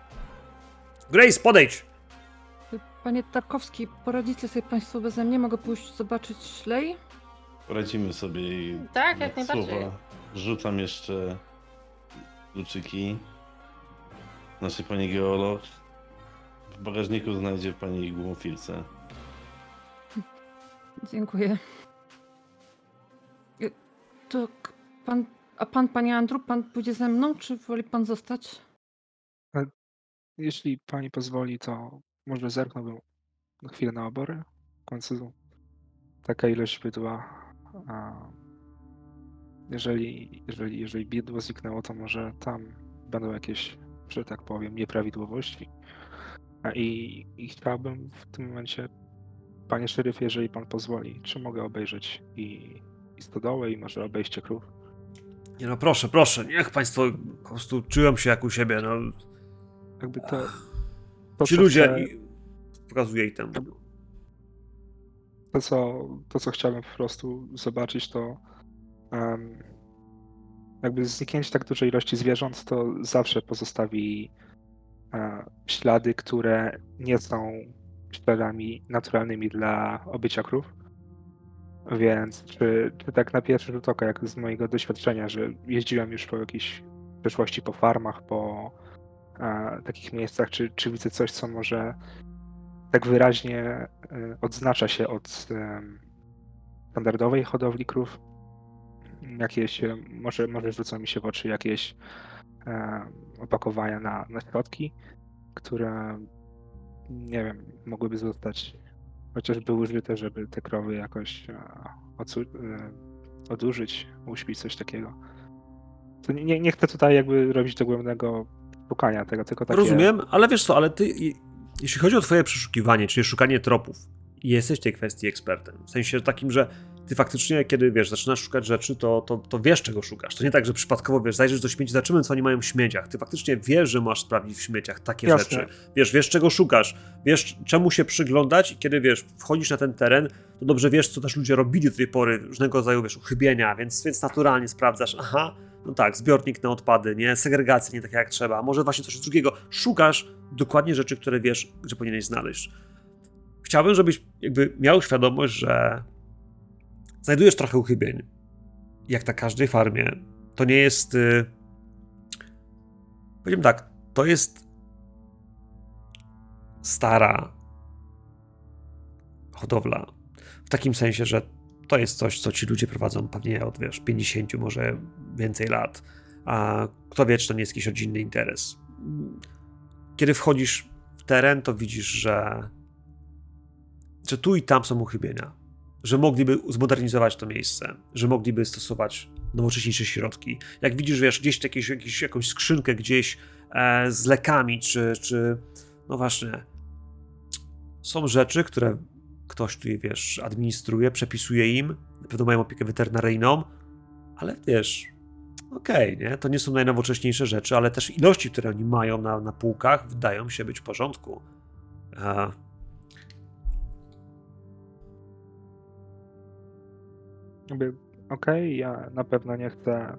Speaker 1: Grace, podejdź!
Speaker 3: Panie Tarkowski, poradzicie sobie Państwo beze mnie? Mogę pójść zobaczyć Lej?
Speaker 2: Poradzimy sobie i
Speaker 4: Tak, jak
Speaker 2: na
Speaker 4: najbardziej.
Speaker 2: słowa Rzucam jeszcze kluczyki. Znaczy pani geolog. W bagażniku znajdzie pani głumofilce.
Speaker 3: Dziękuję. To pan, a pan, panie Andrew, pan pójdzie ze mną, czy woli pan zostać?
Speaker 5: Jeśli pani pozwoli, to może zerknąłbym na chwilę na obory. W końcu taka ilość bydła. A jeżeli, jeżeli, jeżeli bydło zniknęło, to może tam będą jakieś, że tak powiem, nieprawidłowości. A i, I chciałbym w tym momencie, panie szeryfie, jeżeli pan pozwoli, czy mogę obejrzeć i, i stodołę, i może obejście krów?
Speaker 1: Nie no, proszę, proszę, niech państwo po prostu czują się jak u siebie, no.
Speaker 5: Jakby to.
Speaker 1: Ci ludzie...
Speaker 5: chcę-
Speaker 1: I... Pokazuję i tam.
Speaker 5: To co, to, co chciałbym po prostu zobaczyć, to em, jakby zniknięcie tak dużej ilości zwierząt, to zawsze pozostawi e, ślady, które nie są śladami naturalnymi dla obycia krów. Więc czy, czy tak na pierwszy rzut oka, jak z mojego doświadczenia, że jeździłem już po jakiejś przeszłości po farmach, po e, takich miejscach, czy, czy widzę coś, co może tak wyraźnie e, odznacza się od em, standardowej hodowli krów. Jakieś, e, może, może rzucą mi się w oczy jakieś e, opakowania na, na środki, które nie wiem, mogłyby zostać chociażby użyte, żeby te krowy jakoś e, e, odurzyć, uśpić, coś takiego. To nie, nie- chcę tutaj jakby robić dogłębnego szukania tego, tylko takie...
Speaker 1: Rozumiem, ale wiesz co, ale ty, jeśli chodzi o twoje przeszukiwanie, czyli szukanie tropów, jesteś w tej kwestii ekspertem. W sensie takim, że ty faktycznie, kiedy wiesz, zaczynasz szukać rzeczy, to, to, to wiesz, czego szukasz. To nie tak, że przypadkowo wiesz, zajrzysz do śmieci, zobaczymy, co oni mają w śmieciach. Ty faktycznie wiesz, że masz sprawdzić w śmieciach takie
Speaker 5: Jasne.
Speaker 1: rzeczy. Wiesz, wiesz, czego szukasz, wiesz, czemu się przyglądać i kiedy wiesz, wchodzisz na ten teren, to dobrze wiesz, co też ludzie robili do tej pory, różnego rodzaju, wiesz, uchybienia, więc, więc naturalnie sprawdzasz, aha, no tak, zbiornik na odpady, nie, segregacja nie taka jak trzeba, może właśnie coś drugiego. Szukasz dokładnie rzeczy, które wiesz, że powinieneś znaleźć. Chciałbym, żebyś jakby miał świadomość, że znajdujesz trochę uchybień. Jak na każdej farmie. To nie jest. y, Powiem tak, to jest stara hodowla. W takim sensie, że to jest coś, co ci ludzie prowadzą pewnie od wiesz, 50, może więcej lat. A kto wie, czy to nie jest jakiś rodzinny interes. Kiedy wchodzisz w teren, to widzisz, że, że tu i tam są uchybienia. Że mogliby zmodernizować to miejsce, że mogliby stosować nowocześniejsze środki. Jak widzisz, wiesz, gdzieś jakieś, jakieś, jakąś skrzynkę gdzieś e, z lekami, czy, czy no właśnie, są rzeczy, które ktoś tu, wiesz, administruje, przepisuje im, na pewno mają opiekę weterynaryjną, ale wiesz, okej, nie? To nie są najnowocześniejsze rzeczy, ale też ilości, które oni mają na, na półkach, wydają się być w porządku. A,
Speaker 5: Jakby, okej, ja na pewno nie chcę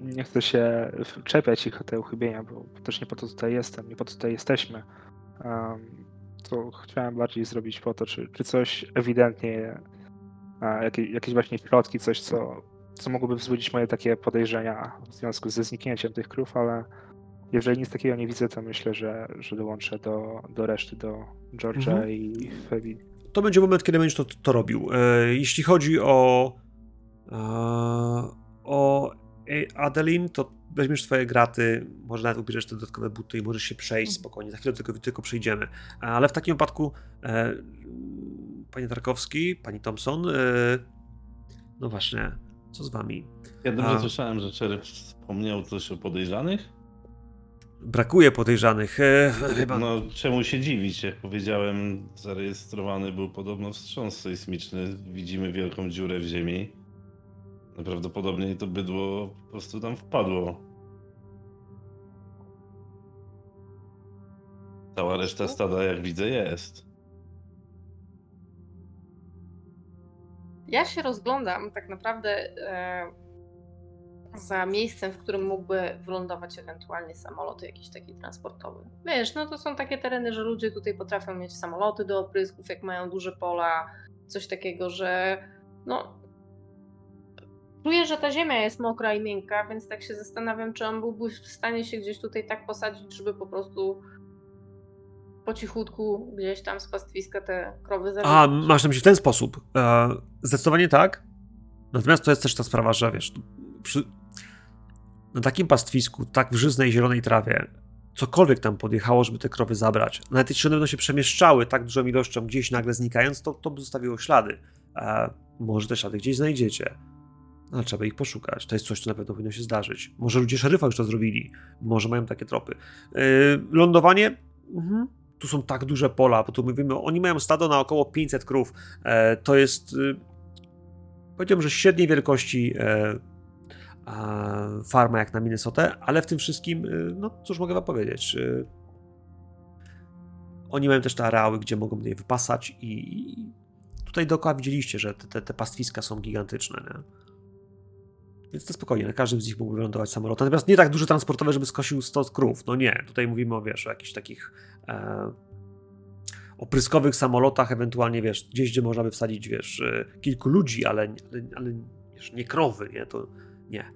Speaker 5: nie chcę się czepiać ich o te uchybienia, bo też nie po to tutaj jestem, nie po to tutaj jesteśmy. Um, to chciałem bardziej zrobić po to, czy, czy coś ewidentnie, a, jakie, jakieś właśnie środki, coś, co, co mogłoby wzbudzić moje takie podejrzenia w związku ze zniknięciem tych krów, ale jeżeli nic takiego nie widzę, to myślę, że, że dołączę do, do reszty, do George'a
Speaker 1: Mhm.
Speaker 5: i Febi.
Speaker 1: To będzie moment, kiedy będziesz to, to robił. E, jeśli chodzi o e, o Adeline, to weźmiesz swoje graty, może nawet ubierzesz te dodatkowe buty i możesz się przejść
Speaker 3: Mhm.
Speaker 1: spokojnie. Za chwilę tylko, tylko przejdziemy. Ale w takim wypadku, e, panie Tarkowski, pani Thompson, e, no właśnie, co z wami?
Speaker 2: Ja dobrze
Speaker 1: A.
Speaker 2: słyszałem, że Czerw wspomniał coś o podejrzanych.
Speaker 1: Brakuje podejrzanych. E, chyba.
Speaker 2: No, czemu się dziwić? Jak powiedziałem, zarejestrowany był podobno wstrząs sejsmiczny. Widzimy wielką dziurę w ziemi. Najprawdopodobniej to bydło po prostu tam wpadło. Cała reszta stada, jak widzę, jest.
Speaker 4: Ja się rozglądam tak naprawdę. E, za miejscem, w którym mógłby wylądować ewentualnie samolot jakiś taki transportowy. Wiesz, no to są takie tereny, że ludzie tutaj potrafią mieć samoloty do oprysków, jak mają duże pola, coś takiego, że no czuję, że ta ziemia jest mokra i miękka, więc tak się zastanawiam, czy on byłby w stanie się gdzieś tutaj tak posadzić, żeby po prostu po cichutku gdzieś tam z pastwiska te krowy zabić.
Speaker 1: A, masz na myśli w ten sposób. E, zdecydowanie tak. Natomiast to jest też ta sprawa, że wiesz, przy, na takim pastwisku, tak w żyznej zielonej trawie, cokolwiek tam podjechało, żeby te krowy zabrać, nawet jeśli one będą się przemieszczały tak dużą ilością, gdzieś nagle znikając, to, to by zostawiło ślady. E, może te ślady gdzieś znajdziecie. No, ale trzeba ich poszukać. To jest coś, co na pewno powinno się zdarzyć. Może ludzie szeryfa już to zrobili. Może mają takie tropy. Yy, lądowanie. Mhm. Tu są tak duże pola, bo tu mówimy, oni mają stado na około 500 krów. E, to jest, yy, powiedziałbym, że średniej wielkości e, farma jak na Minnesota, ale w tym wszystkim, yy, no cóż mogę wam powiedzieć. Yy, oni mają też te areały, gdzie mogą je wypasać i tutaj dookoła widzieliście, że te, te, te pastwiska są gigantyczne. Nie? Więc to spokojnie, na każdym z nich mógłby wylądować samolot. Natomiast nie tak duże transportowe, żeby skosił 100 krów. No nie, tutaj mówimy o, wiesz, o jakichś takich e, opryskowych samolotach, ewentualnie, wiesz, gdzieś, gdzie można by wsadzić, wiesz, e, kilku ludzi, ale, ale, ale wiesz, nie krowy, nie, to nie.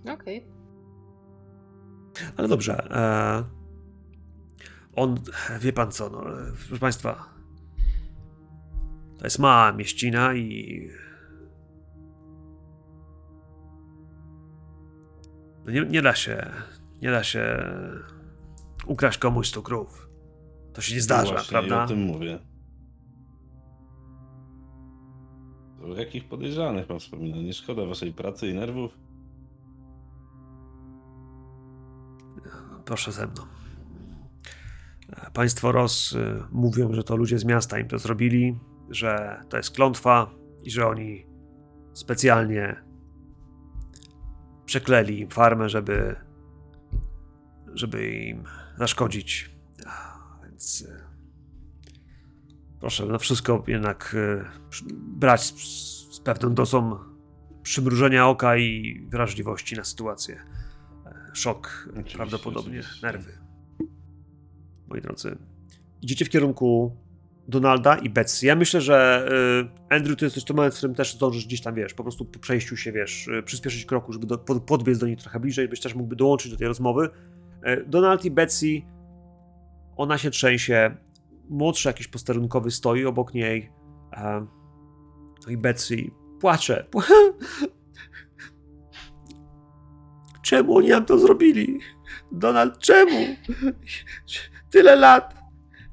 Speaker 4: Okej. Okay.
Speaker 1: Ale dobrze. E, on, wie pan co, no, proszę państwa, to jest mała mieścina i No nie, nie da się, nie da się ukraść komuś stu krów. To się nie zdarza,
Speaker 2: no właśnie,
Speaker 1: prawda?
Speaker 2: o tym mówię. O jakich podejrzanych pan wspomina? Nie szkoda waszej pracy i nerwów?
Speaker 1: Proszę ze mną. Państwo Ros y, mówią, że to ludzie z miasta im to zrobili, że to jest klątwa i że oni specjalnie przekleli im farmę, żeby, żeby im zaszkodzić. Proszę na wszystko jednak e, brać z, z pewną dozą przymrużenia oka i wrażliwości na sytuację. E, szok, oczywiście, prawdopodobnie oczywiście. nerwy. Moi drodzy, idziecie w kierunku Donalda i Betsy. Ja myślę, że y, Andrew to jest też to moment, w którym też zdążysz gdzieś tam, wiesz, po prostu po przejściu się, wiesz, przyspieszyć kroku, żeby do, podbiec do niej trochę bliżej, byś też mógłby dołączyć do tej rozmowy. Donald i Betsy, ona się trzęsie, młodszy jakiś posterunkowy stoi obok niej, no i Betsy płacze. Czemu oni nam to zrobili? Donald, czemu? Tyle lat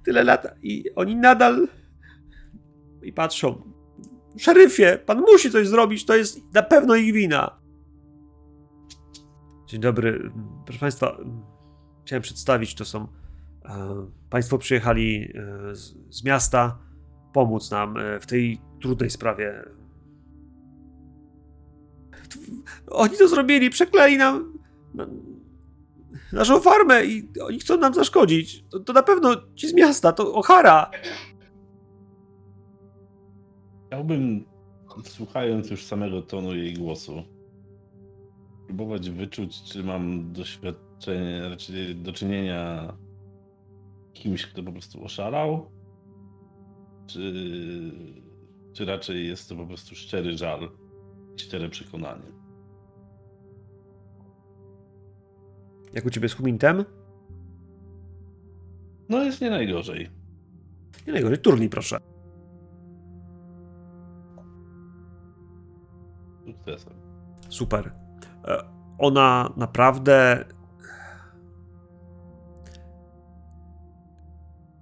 Speaker 1: tyle lat i oni nadal i patrzą. Szeryfie, pan musi coś zrobić, to jest na pewno ich wina. Dzień dobry, proszę państwa, chciałem przedstawić, to są e, państwo przyjechali e, z, miasta pomóc nam e, w tej trudnej sprawie. Oni to zrobili, przekleli nam naszą farmę i oni chcą nam zaszkodzić. To, to na pewno ci z miasta, to O'Hara.
Speaker 2: Chciałbym, słuchając już samego tonu jej głosu, próbować wyczuć, czy mam doświadczenie, raczej do czynienia kimś, kto po prostu oszalał, czy, czy raczej jest to po prostu szczery żal i szczere przekonanie.
Speaker 1: Jak u ciebie z Humintem?
Speaker 2: No jest nie najgorzej.
Speaker 1: Nie najgorzej. Turniej, proszę.
Speaker 2: Sukcesem.
Speaker 1: Super. E, ona naprawdę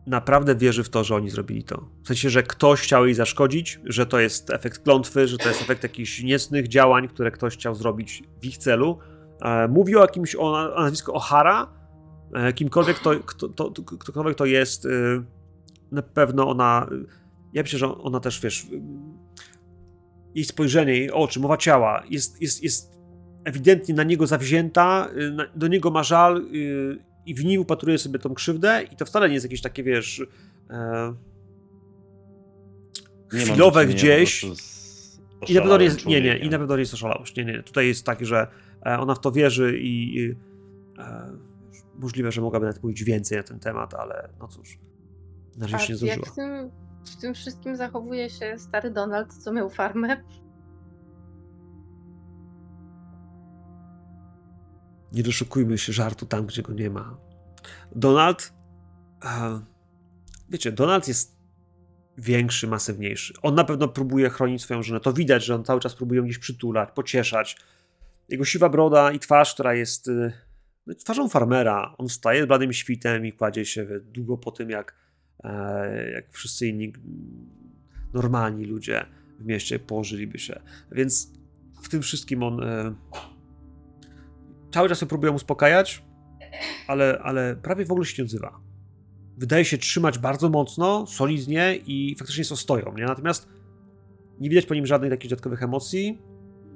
Speaker 1: naprawdę wierzy w to, że oni zrobili to. W sensie, że ktoś chciał jej zaszkodzić, że to jest efekt klątwy, że to jest efekt jakichś niecnych działań, które ktoś chciał zrobić w ich celu E, mówi o jakimś, o, o nazwisku O'Hara, e, kimkolwiek to, kto, to, ktokolwiek to jest, e, na pewno ona, ja myślę, że ona też, wiesz, jej spojrzenie, jej oczy, mowa ciała jest, jest, jest ewidentnie na niego zawzięta, do niego ma żal i w nim upatruje sobie tą krzywdę i to wcale nie jest jakieś takie, wiesz, chwilowe gdzieś. I na pewno nie jest, nie, nie, i na pewno nie jest oszalałość. Nie, nie. Tutaj jest tak, że e, ona w to wierzy i, e, możliwe, że mogłaby nawet mówić więcej na ten temat, ale no cóż, na razie się nie
Speaker 4: jak
Speaker 1: zdążyła.
Speaker 4: w tym, w tym wszystkim zachowuje się stary Donald, co miał farmę?
Speaker 1: Nie doszukujmy się żartu tam, gdzie go nie ma. Donald. e, Wiecie, Donald jest większy, masywniejszy. On na pewno próbuje chronić swoją żonę. To widać, że on cały czas próbuje ją gdzieś przytulać, pocieszać. Jego siwa broda i twarz, która jest y, no, twarzą farmera. On wstaje z bladym świtem i kładzie się długo po tym, jak, e, jak wszyscy inni mm, normalni ludzie w mieście położyliby się. Więc w tym wszystkim on e, cały czas ją próbują uspokajać, ale, ale prawie w ogóle się nie odzywa. Wydaje się trzymać bardzo mocno, solidnie i faktycznie jest ostoją, nie? Natomiast nie widać po nim żadnych takich dodatkowych emocji.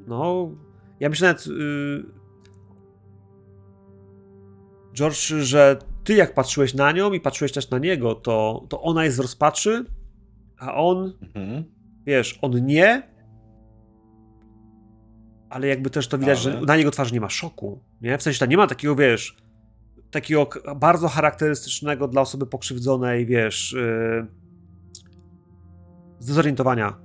Speaker 1: No, ja myślę nawet, yy, George, że ty jak patrzyłeś na nią i patrzyłeś też na niego, to, to ona jest w rozpaczy, a on
Speaker 2: Mhm.
Speaker 1: wiesz, on nie, ale jakby też to widać,
Speaker 2: Ale?
Speaker 1: że na jego twarzy nie ma szoku, nie? W sensie tam nie ma takiego, wiesz, takiego bardzo charakterystycznego dla osoby pokrzywdzonej, wiesz, yy, zdezorientowania.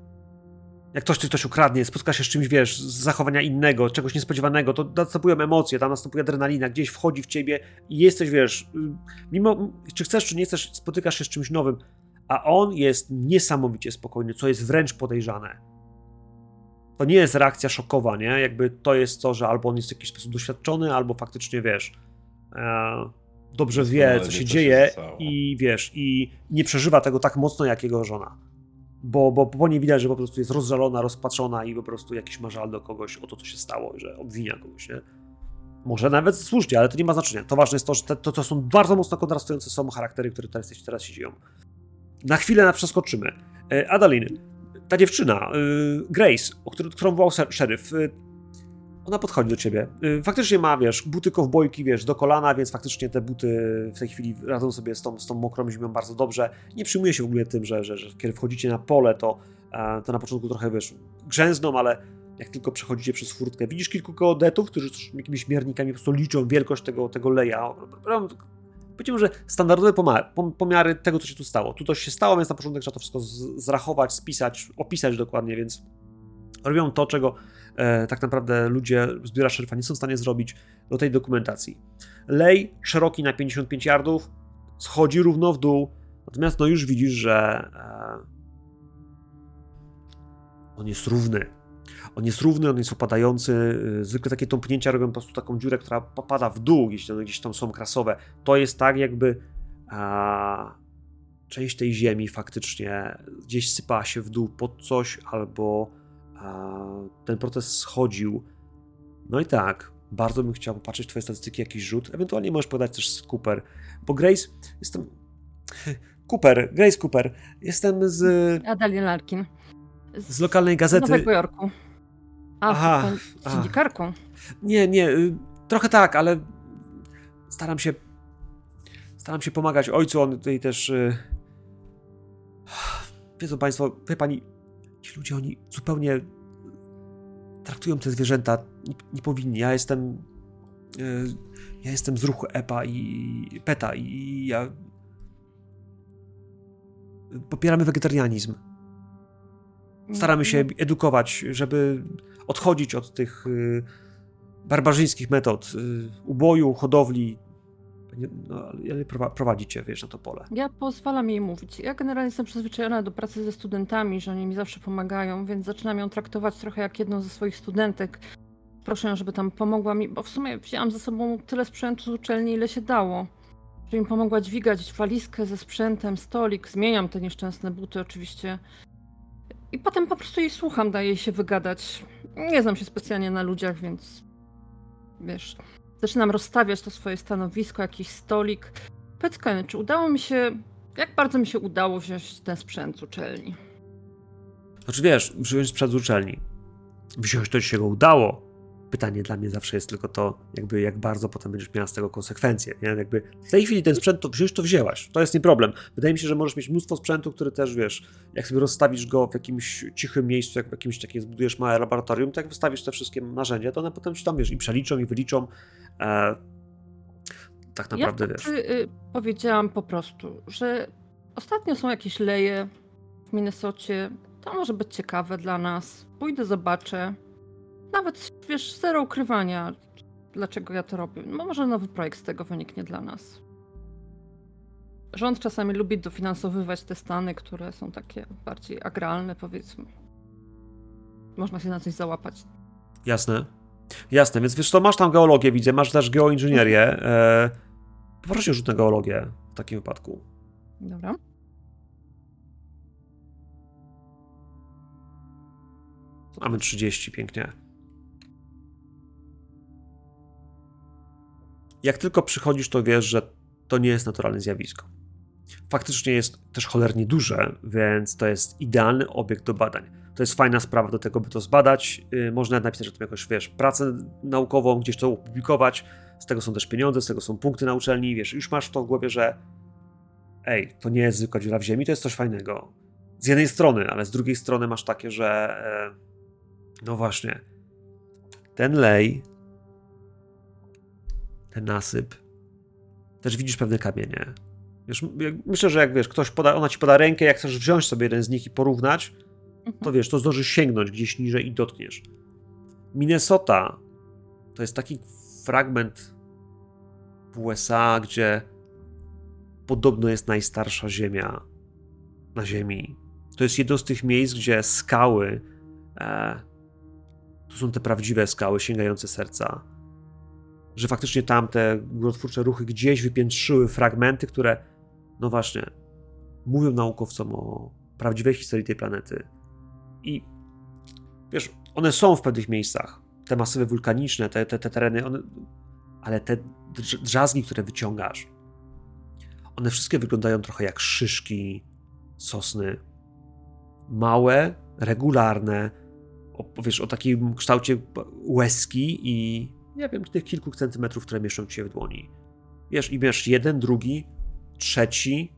Speaker 1: Jak ktoś ktoś ukradnie, spotka się z czymś, wiesz, z zachowania innego, czegoś niespodziewanego, to następują emocje, tam następuje adrenalina, gdzieś wchodzi w ciebie i jesteś, wiesz, yy, mimo, czy chcesz, czy nie chcesz, spotykasz się z czymś nowym, a on jest niesamowicie spokojny, co jest wręcz podejrzane. To nie jest reakcja szokowa, nie? Jakby to jest to, że albo on jest w jakiś sposób doświadczony, albo faktycznie wiesz, e, dobrze wie, co się
Speaker 2: się
Speaker 1: dzieje
Speaker 2: stało.
Speaker 1: i wiesz, i nie przeżywa tego tak mocno jak jego żona. Bo, bo po niej widać, że po prostu jest rozżalona, rozpaczona i po prostu jakiś ma żal do kogoś o to, co się stało, że obwinia kogoś, nie? Może nawet słusznie, ale to nie ma znaczenia. To ważne jest to, że te, to, to są bardzo mocno kontrastujące są charaktery, które teraz, teraz się dzieją. Na chwilę na przeskoczymy. E, Adalin, ta dziewczyna, y, Grace, o którą, wołał szeryf, y, ona podchodzi do ciebie. Y, Faktycznie ma, wiesz, buty kowbojki, wiesz, do kolana, więc faktycznie te buty w tej chwili radzą sobie z tą, z tą mokrą zimą bardzo dobrze. Nie przyjmuje się w ogóle tym, że, że, że kiedy wchodzicie na pole, to, e, to na początku trochę, wiesz, grzęzną, ale jak tylko przechodzicie przez furtkę, widzisz kilku geodetów, którzy jakimiś miernikami po prostu liczą wielkość tego, tego leja. Powiedziałbym, że standardowe pomiary tego, co się tu stało. Tu coś się stało, więc na początek trzeba to wszystko zrachować, spisać, opisać dokładnie, więc robią to, czego e, tak naprawdę ludzie z biura szeryfa nie są w stanie zrobić do tej dokumentacji. Lej szeroki na 55 yardów, schodzi równo w dół, natomiast no już widzisz, że e, on jest równy. On jest równy, on jest opadający. y, Zwykle takie tąpnięcia robią po prostu taką dziurę, która popada w dół, jeśli one gdzieś tam są krasowe. To jest tak, jakby a, część tej ziemi faktycznie gdzieś sypała się w dół pod coś, albo a, ten proces schodził. No i tak, bardzo bym chciał popatrzeć Twoje statystyki, jakiś rzut. Ewentualnie możesz podać też z Cooper. Bo Grace, jestem. Cooper, Grace Cooper. Jestem z,
Speaker 3: Adalien Larkin.
Speaker 1: z lokalnej
Speaker 3: Z
Speaker 1: gazety.
Speaker 3: Nowego Jorku. A,
Speaker 1: Aha,
Speaker 3: pan dziennikarką.
Speaker 1: Nie, nie, y, trochę tak, ale staram się staram się pomagać ojcu, on tutaj też y, wiedzą państwo, wie pani, ci ludzie, oni zupełnie traktują te zwierzęta, nie, nie powinni, ja jestem y, ja jestem z ruchu EPA i PETA i ja popieramy wegetarianizm. Staramy się edukować, żeby odchodzić od tych y, barbarzyńskich metod y, uboju, hodowli. No, prowadzicie, wiesz, na to pole.
Speaker 3: Ja pozwalam jej mówić. Ja generalnie jestem przyzwyczajona do pracy ze studentami, że oni mi zawsze pomagają, więc zaczynam ją traktować trochę jak jedną ze swoich studentek. Proszę ją, żeby tam pomogła mi, bo w sumie wzięłam ze sobą tyle sprzętu z uczelni, ile się dało. Żeby mi pomogła dźwigać walizkę ze sprzętem, stolik, zmieniam te nieszczęsne buty oczywiście. I potem po prostu jej słucham, daję jej się wygadać. Nie znam się specjalnie na ludziach, więc wiesz, zaczynam rozstawiać to swoje stanowisko, jakiś stolik. Powiedz, czy udało mi się. Jak bardzo mi się udało wziąć ten sprzęt z uczelni?
Speaker 1: Znaczy wiesz, wziąć sprzęt z uczelni. Wziąć to ci się go udało. Pytanie dla mnie zawsze jest tylko to, jakby jak bardzo potem będziesz miała z tego konsekwencje. Nie? Jakby w tej chwili ten sprzęt to wziąć, to wzięłaś. To jest nie problem. Wydaje mi się, że możesz mieć mnóstwo sprzętu, który też wiesz, jak sobie rozstawisz go w jakimś cichym miejscu, jak w jakimś takim zbudujesz małe laboratorium, to jak wystawisz te wszystkie narzędzia, to one potem ci tam wiesz i przeliczą, i wyliczą. E, tak naprawdę
Speaker 3: ja
Speaker 1: wiesz.
Speaker 3: wtedy, y, powiedziałam po prostu, że ostatnio są jakieś leje w Minnesocie. To może być ciekawe dla nas. Pójdę, zobaczę. Nawet, wiesz, zero ukrywania, dlaczego ja to robię. No może nowy projekt z tego wyniknie dla nas. Rząd czasami lubi dofinansowywać te stany, które są takie bardziej agralne, powiedzmy. Można się na coś załapać.
Speaker 1: Jasne. Jasne, więc wiesz co, masz tam geologię, widzę, masz też geoinżynierię. E, poproszę o rzut na geologię w takim wypadku.
Speaker 3: Dobra.
Speaker 1: Mamy 30, pięknie. Jak tylko przychodzisz, to wiesz, że to nie jest naturalne zjawisko. Faktycznie jest też cholernie duże, więc to jest idealny obiekt do badań. To jest fajna sprawa do tego, by to zbadać. Yy, można napisać o tym jakoś, wiesz, pracę naukową, gdzieś to opublikować. Z tego są też pieniądze, z tego są punkty na uczelni, wiesz, już masz to w głowie, że ej, to nie jest zwykła dziura w ziemi, to jest coś fajnego. Z jednej strony, ale z drugiej strony masz takie, że e, no właśnie, ten lej, nasyp, też widzisz pewne kamienie. Wiesz, myślę, że jak wiesz, ktoś poda, ona ci poda rękę, jak chcesz wziąć sobie jeden z nich i porównać, to wiesz, to zdążysz sięgnąć gdzieś niżej i dotkniesz. Minnesota to jest taki fragment w USA, gdzie podobno jest najstarsza ziemia na Ziemi. To jest jedno z tych miejsc, gdzie skały e, to są te prawdziwe skały sięgające serca. Że faktycznie tam te górotwórcze ruchy gdzieś wypiętrzyły fragmenty, które, no właśnie, mówią naukowcom o prawdziwej historii tej planety. I wiesz, one są w pewnych miejscach. Te masywy wulkaniczne, te, te, te tereny, one, ale te drz- drzazgi, które wyciągasz, one wszystkie wyglądają trochę jak szyszki sosny. Małe, regularne, o, wiesz, o takim kształcie łezki i nie wiem, tych kilku centymetrów, które mieszczą się w dłoni. Wiesz, i masz jeden, drugi, trzeci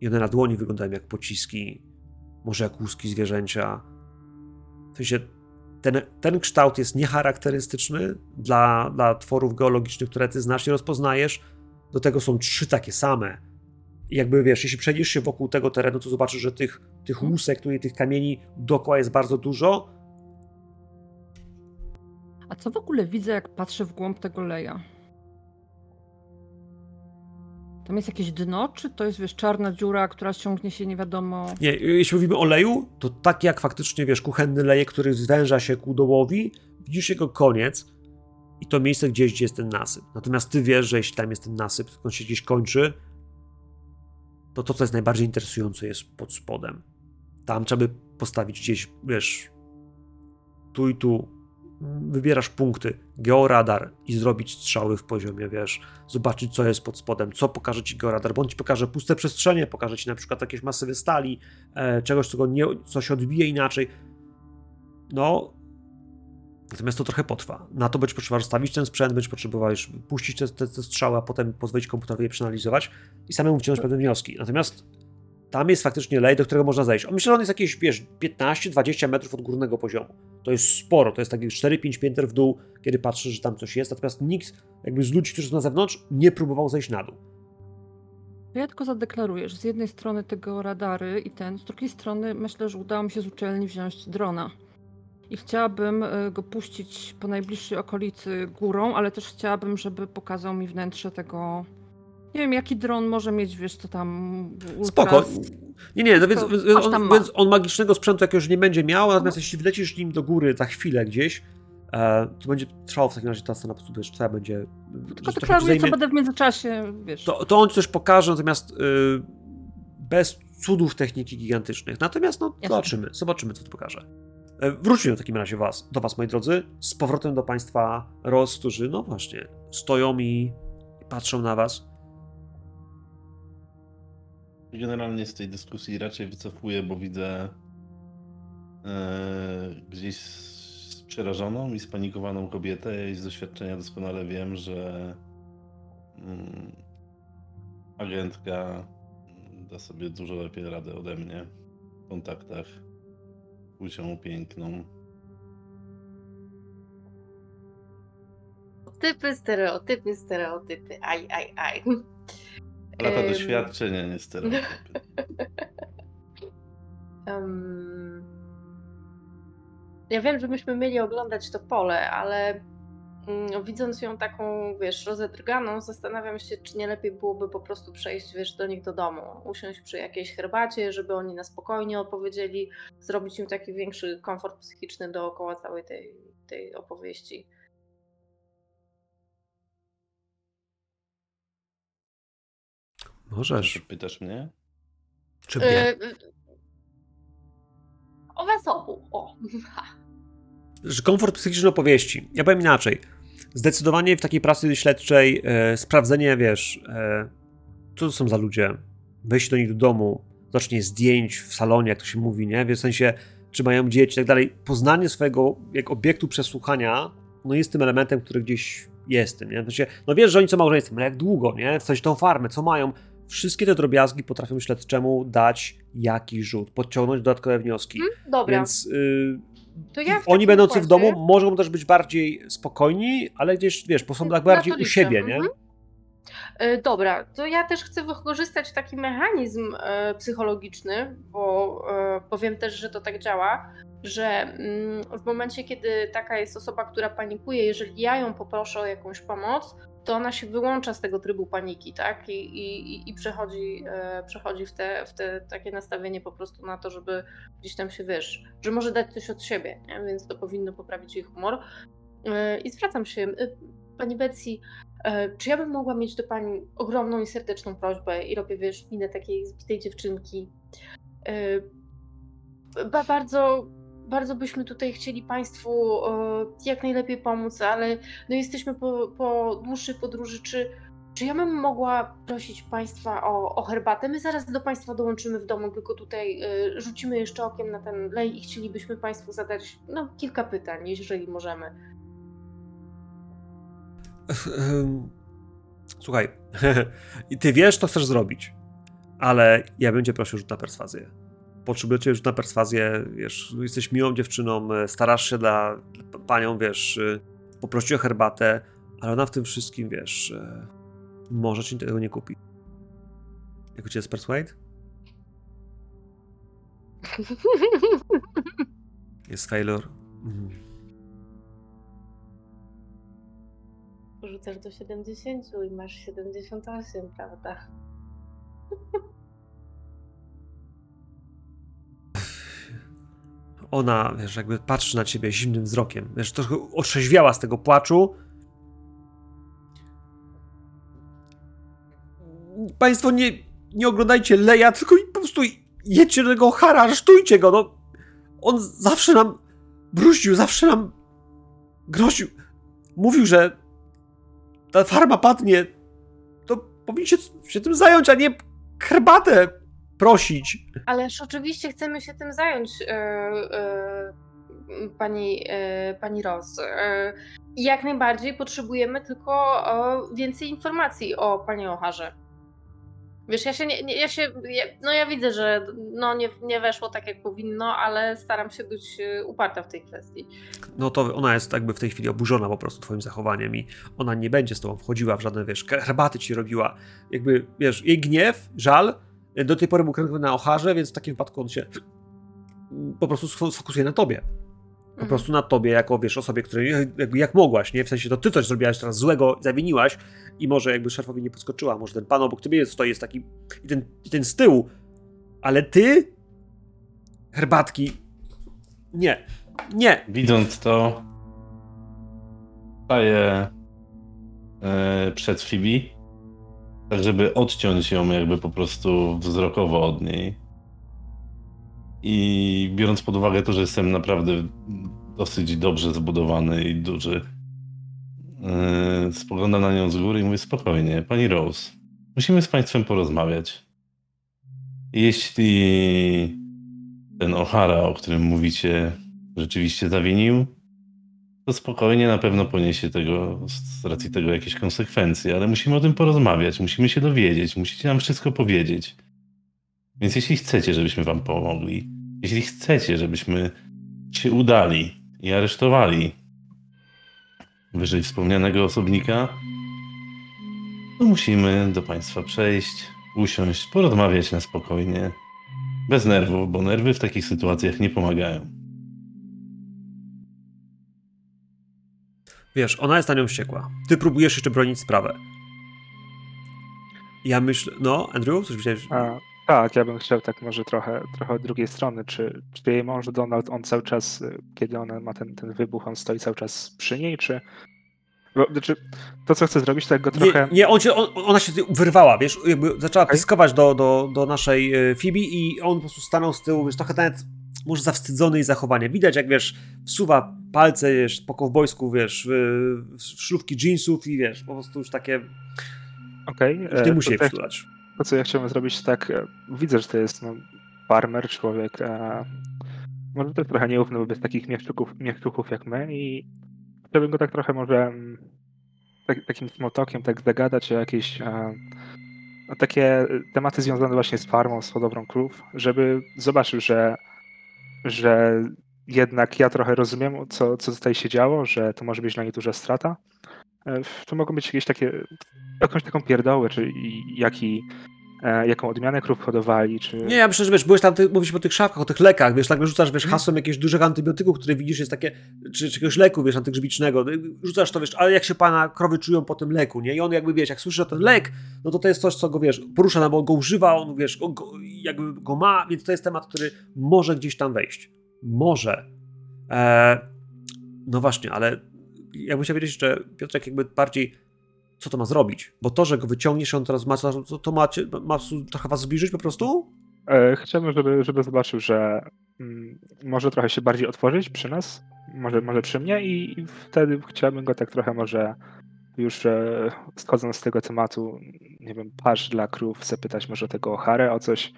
Speaker 1: i one na dłoni wyglądają jak pociski, może jak łuski zwierzęcia. W sensie ten, ten kształt jest niecharakterystyczny dla, dla tworów geologicznych, które ty znacznie rozpoznajesz. Do tego są trzy takie same. I jakby wiesz, jeśli przejdziesz się wokół tego terenu, to zobaczysz, że tych, tych łusek, tutaj tych kamieni dookoła jest bardzo dużo.
Speaker 3: Co w ogóle widzę, jak patrzę w głąb tego leja? Tam jest jakieś dno, czy to jest, wiesz, czarna dziura, która ciągnie się nie wiadomo...
Speaker 1: Nie, jeśli mówimy o leju, to tak jak faktycznie, wiesz, kuchenny lejek, który zwęża się ku dołowi, widzisz jego koniec i to miejsce gdzieś, gdzie jest ten nasyp. Natomiast ty wiesz, że jeśli tam jest ten nasyp, on się gdzieś kończy, to to, co jest najbardziej interesujące, jest pod spodem. Tam trzeba by postawić gdzieś, wiesz, tu i tu, wybierasz punkty, georadar i zrobić strzały w poziomie, wiesz, zobaczyć co jest pod spodem, co pokaże ci georadar, ci pokaże puste przestrzenie, pokaże ci na przykład jakieś masywy stali, e, czegoś, co, nie, co się odbije inaczej. No, natomiast to trochę potrwa. Na to będziesz potrzebował rozstawić ten sprzęt, będziesz potrzebował puścić te, te, te strzały, a potem pozwolić komputerowi je przeanalizować i samemu wyciągnąć pewne wnioski. Natomiast tam jest faktycznie lej, do którego można zejść. On myślę, że on jest jakieś, wiesz, 15-20 metrów od górnego poziomu. To jest sporo, to jest takie 4-5 pięter w dół, kiedy patrzysz, że tam coś jest, natomiast nikt jakby z ludzi, którzy są na zewnątrz, nie próbował zejść na dół.
Speaker 3: Ja tylko zadeklaruję, że z jednej strony tego radary i ten, z drugiej strony myślę, że udało mi się z uczelni wziąć drona. I chciałabym y, go puścić po najbliższej okolicy górą, ale też chciałabym, żeby pokazał mi wnętrze tego... Nie wiem, jaki dron może mieć, wiesz, co tam... ultra-
Speaker 1: Spoko. Nie, nie, no więc,
Speaker 3: coś
Speaker 1: on, więc on magicznego sprzętu jakiegoś nie będzie miał, natomiast jeśli wlecisz nim do góry za chwilę gdzieś, e, to będzie trwało w takim razie ta scena po prostu, wiesz, trwa będzie...
Speaker 3: Tylko deklaruję, co będę w międzyczasie, wiesz...
Speaker 1: to, to on ci też pokaże, natomiast y, bez cudów techniki gigantycznych. Natomiast no,
Speaker 3: Jasne.
Speaker 1: zobaczymy, zobaczymy, co to pokaże. E, Wróćmy w takim razie was, do was, moi drodzy, z powrotem do państwa Ros, którzy, no właśnie, stoją i patrzą na was.
Speaker 2: Generalnie z tej dyskusji raczej wycofuję, bo widzę e, gdzieś z przerażoną i spanikowaną kobietę i z doświadczenia doskonale wiem, że mm, agentka da sobie dużo lepiej radę ode mnie w kontaktach z płcią piękną.
Speaker 4: Typy, stereotypy, stereotypy. Aj, aj, aj.
Speaker 2: Lata doświadczenia, nie stereotypy.
Speaker 4: Em, Ja wiem, że myśmy mieli oglądać to pole, ale mm, widząc ją taką, wiesz, rozedrganą, zastanawiam się, czy nie lepiej byłoby po prostu przejść, wiesz, do nich do domu, usiąść przy jakiejś herbacie, żeby oni na spokojnie opowiedzieli, zrobić im taki większy komfort psychiczny dookoła całej tej, tej opowieści.
Speaker 1: Możesz.
Speaker 2: Pytasz mnie?
Speaker 1: Czy mnie?
Speaker 4: E, O was obu. O.
Speaker 1: że komfort psychiczny opowieści. Ja powiem inaczej. Zdecydowanie w takiej pracy śledczej e, sprawdzenie, wiesz, e, co to są za ludzie, wejście do nich do domu, zacznie zdjęć w salonie, jak to się mówi, nie? W sensie, czy mają dzieci i tak dalej. Poznanie swojego jak obiektu przesłuchania, no jest tym elementem, który gdzieś jest tym, nie? W sensie, no wiesz, że oni co małżeństwem, ale jak długo, nie? W sensie tą farmę, co mają. Wszystkie te drobiazgi potrafią śledczemu dać jakiś rzut, podciągnąć dodatkowe wnioski.
Speaker 4: Dobra,
Speaker 1: Więc y,
Speaker 4: ja
Speaker 1: oni będący w domu mogą też być bardziej spokojni, ale gdzieś, wiesz, bo są tak bardziej u siebie, nie?
Speaker 4: E, Dobra, to ja też chcę wykorzystać taki mechanizm e, psychologiczny, bo e, powiem też, że to tak działa, że mm, w momencie, kiedy taka jest osoba, która panikuje, jeżeli ja ją poproszę o jakąś pomoc, to ona się wyłącza z tego trybu paniki, tak? I, i, i- przechodzi, e, przechodzi w, te, w te takie nastawienie po prostu na to, żeby gdzieś tam się wiesz, że może dać coś od siebie, nie? więc to powinno poprawić jej humor. E, I zwracam się, e, Pani Betsy, E, Czy ja bym mogła mieć do Pani ogromną i serdeczną prośbę i robię, wiesz, minę takiej zbitej dziewczynki. E, Ba, bardzo, bardzo byśmy tutaj chcieli Państwu e, jak najlepiej pomóc, ale no jesteśmy po, po dłuższej podróży. Czy, czy ja bym mogła prosić Państwa o, o herbatę? My zaraz do Państwa dołączymy w domu, tylko tutaj e, rzucimy jeszcze okiem na ten lej i chcielibyśmy Państwu zadać no, kilka pytań, jeżeli możemy.
Speaker 1: Ehm, Słuchaj, i ty wiesz, co chcesz zrobić, ale ja bym cię prosił rzut na perswazję. Potrzebujecie rzut na perswazję, wiesz, jesteś miłą dziewczyną, e, starasz się dla, dla panią, wiesz, e, poprosić o herbatę, ale ona w tym wszystkim, wiesz, e, może ci tego nie kupi. Jak u ciebie jest persuade? Jest failure. Mhm.
Speaker 4: Rzucasz do 70 i masz 78, prawda?
Speaker 1: ona, wiesz, jakby patrzy na ciebie zimnym wzrokiem. Wiesz, trochę otrzeźwiała z tego płaczu. Państwo nie, nie oglądajcie Leja, tylko po prostu jedźcie do tego Hara, aresztujcie go, no. On zawsze nam bruździł, zawsze nam groził. Mówił, że ta farma padnie. To powinniście się tym zająć, a nie herbatę prosić.
Speaker 4: Ależ oczywiście chcemy się tym zająć, e, e, pani, e, pani Ross. Jak najbardziej potrzebujemy tylko więcej informacji o pani Ocharze. Wiesz, ja się nie, nie, ja się, ja, no ja widzę, że no nie, nie weszło tak jak powinno, ale staram się być uparta w tej kwestii.
Speaker 1: no to ona jest jakby w tej chwili oburzona po prostu twoim zachowaniem i ona nie będzie z tobą wchodziła w żadne, wiesz, herbaty ci robiła. Jakby, wiesz, jej gniew, żal do tej pory był kręgły na ocharze, więc w takim wypadku on się po prostu sfo- sfokusuje na tobie. Po
Speaker 4: Mhm.
Speaker 1: prostu na tobie, jako, wiesz, osobie, której jakby jak mogłaś, nie? W sensie to ty coś zrobiłaś teraz złego, zawiniłaś i może jakby szerfowi nie podskoczyła, może ten pan obok ciebie stoi, jest taki i ten, i ten z tyłu, ale ty herbatki nie, nie,
Speaker 2: Widząc to, staję e, przed Phoebe, tak żeby odciąć ją jakby po prostu wzrokowo od niej. I biorąc pod uwagę to, że jestem naprawdę dosyć dobrze zbudowany i duży, e, spoglądam na nią z góry i mówię spokojnie, pani Rose, musimy z państwem porozmawiać. Jeśli ten O'Hara, o którym mówicie, rzeczywiście zawinił, to spokojnie na pewno poniesie tego, z racji tego jakieś konsekwencje, ale musimy o tym porozmawiać, musimy się dowiedzieć, musicie nam wszystko powiedzieć. Więc jeśli chcecie, żebyśmy wam pomogli, jeśli chcecie, żebyśmy się udali i aresztowali wyżej wspomnianego osobnika, to musimy do państwa przejść, usiąść, porozmawiać na spokojnie, bez nerwów, bo nerwy w takich sytuacjach nie pomagają.
Speaker 1: Wiesz, ona jest na nią wściekła. Ty próbujesz jeszcze bronić sprawę. Ja myślę. No, Andrew, coś widziałeś?
Speaker 5: A, tak, ja bym chciał tak może trochę, trochę od drugiej strony. Czy, czy jej mąż Donald, on cały czas, y, kiedy ona ma ten, ten wybuch, on stoi cały czas przy niej, czy. Bo, znaczy, to, co chce zrobić, to jak go trochę.
Speaker 1: Nie, nie on się, on, ona się wyrwała, wiesz, jakby zaczęła
Speaker 5: Okej.
Speaker 1: piskować do, do, do naszej e, Phoebe i on po prostu stanął z tyłu, wiesz, trochę nawet może zawstydzony jej zachowania. Widać, jak wiesz, wsuwa palce, wiesz, po kowbojsku, wiesz, w, szlufki jeansów i wiesz, po prostu już takie,
Speaker 5: Okej. e,
Speaker 1: nie musi
Speaker 5: to
Speaker 1: jej
Speaker 5: tak-
Speaker 1: przytulać.
Speaker 5: To, co ja chciałbym zrobić, tak, e, widzę, że to jest no, farmer, człowiek, e, może też trochę nieufny wobec takich mieszczuchów jak my i chciałbym go tak trochę może mm, tak, takim smotokiem tak zagadać o jakieś e, o takie tematy związane właśnie z farmą, z hodowlą krów, żeby zobaczył, że, że jednak ja trochę rozumiem, co, co tutaj się działo, że to może być dla niej duża strata. E, To mogą być jakieś takie, jakąś taką pierdołę, czy jaki, jaką odmianę krów hodowali, czy...
Speaker 1: Nie, ja myślę, że wiesz, byłeś tam, ty, mówisz o tych szafkach, o tych lekach, wiesz, tak rzucasz, wiesz, hasłem jakiegoś dużego antybiotyku, które widzisz, jest takie, czy, czy jakiegoś leku, wiesz, antygrzybicznego, rzucasz to, wiesz, ale jak się pana krowy czują po tym leku, nie? I on jakby, wiesz, jak słyszy o ten lek, no to to jest coś, co go, wiesz, porusza, no bo on go używa, on, wiesz, go, go, jakby go ma, więc to jest temat, który może gdzieś tam wejść. Może. Eee, no właśnie, ale jakbym chciał wiedzieć, że Piotrek jakby bardziej co to ma zrobić? Bo to, że go wyciągniesz, on teraz ma, to, to ma, ma trochę was zbliżyć po prostu?
Speaker 5: E, Chciałbym, żeby, żeby zobaczył, że mm, może trochę się bardziej otworzyć przy nas, może, może przy mnie i, i wtedy chciałbym go tak trochę może już e, schodząc z tego tematu, nie wiem, pasz dla krów, zapytać może tego Harę o coś.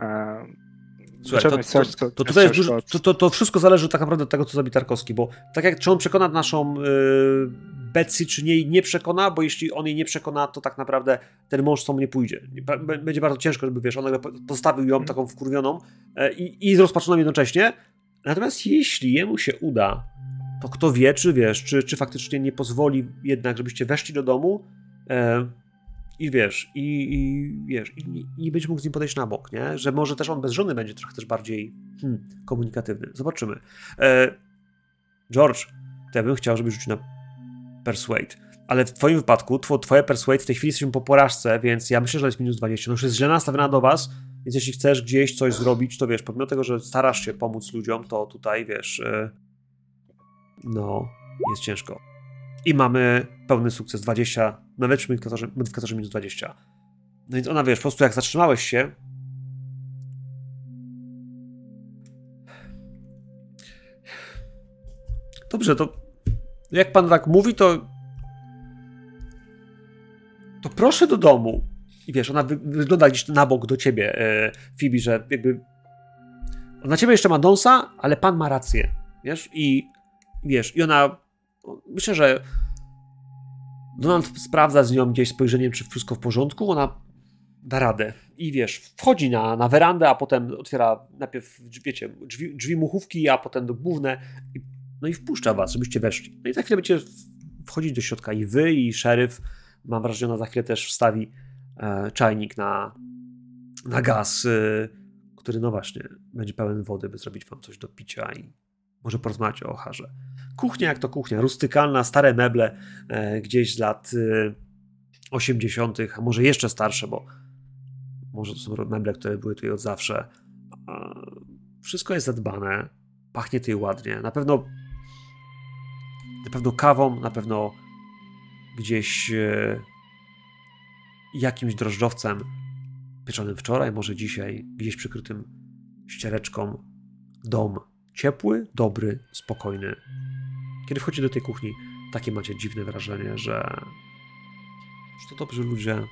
Speaker 5: E,
Speaker 1: Słuchaj, to, to, to, tutaj dużo,
Speaker 5: od-
Speaker 1: to, to, wszystko zależy tak naprawdę od tego, co zrobi Tarkowski, bo tak jak czy on przekona naszą yy, Betsy, czy nie, nie przekona, bo jeśli on jej nie przekona, to tak naprawdę ten mąż sam nie pójdzie. Będzie bardzo ciężko, żeby wiesz, on postawił ją taką wkurwioną e, i, zrozpaczoną jednocześnie. Natomiast jeśli jemu się uda, to kto wie, czy wiesz, czy, czy faktycznie nie pozwoli jednak, żebyście weszli do domu e, i wiesz, i, i wiesz, i, i będziesz mógł z nim podejść na bok, nie? Że może też on bez żony będzie trochę też bardziej hmm, komunikatywny. Zobaczymy. E, George, to ja bym chciał, żebyś rzucił na Persuade. Ale w twoim wypadku, two, twoje Persuade w tej chwili jesteśmy po porażce, więc ja myślę, że jest minus 20. No już jest źle nastawiona do was, więc jeśli chcesz gdzieś coś zrobić, to wiesz, pomimo tego, że starasz się pomóc ludziom, to tutaj, wiesz, e, no, jest ciężko. I mamy pełny sukces 20, nawet przy modyfikatorze, modyfikatorze minus 20. No więc ona, wiesz, po prostu jak zatrzymałeś się, Dobrze, to jak pan tak mówi, to. To proszę do domu. I wiesz, ona wy, wygląda gdzieś na bok do ciebie, e, Phoebe, że jakby. Na ciebie jeszcze ma dąsa, ale pan ma rację. Wiesz? I wiesz, i ona. Myślę, że. Donald sprawdza z nią gdzieś spojrzeniem, czy wszystko w porządku. Ona da radę. I wiesz, wchodzi na, na werandę, a potem otwiera najpierw, wiecie, drzwi, drzwi muchówki, a potem do główne. I no i wpuszcza was, żebyście weszli. No i za chwilę będziecie wchodzić do środka i wy, i szeryf. Mam wrażenie, że ona za chwilę też wstawi e, czajnik na, na gaz, e, który no właśnie będzie pełen wody, by zrobić wam coś do picia i może porozmawiać o Ocharze. Kuchnia jak to kuchnia, rustykalna, stare meble e, gdzieś z lat e, 80., a może jeszcze starsze, bo może to są meble, które były tutaj od zawsze. E, wszystko jest zadbane, pachnie tutaj ładnie. Na pewno na pewno kawą, na pewno gdzieś e, jakimś drożdżowcem pieczonym wczoraj, może dzisiaj, gdzieś przykrytym ściereczką. Dom ciepły, dobry, spokojny. Kiedy wchodzi do tej kuchni, takie macie dziwne wrażenie, że, że to dobrzy ludzie,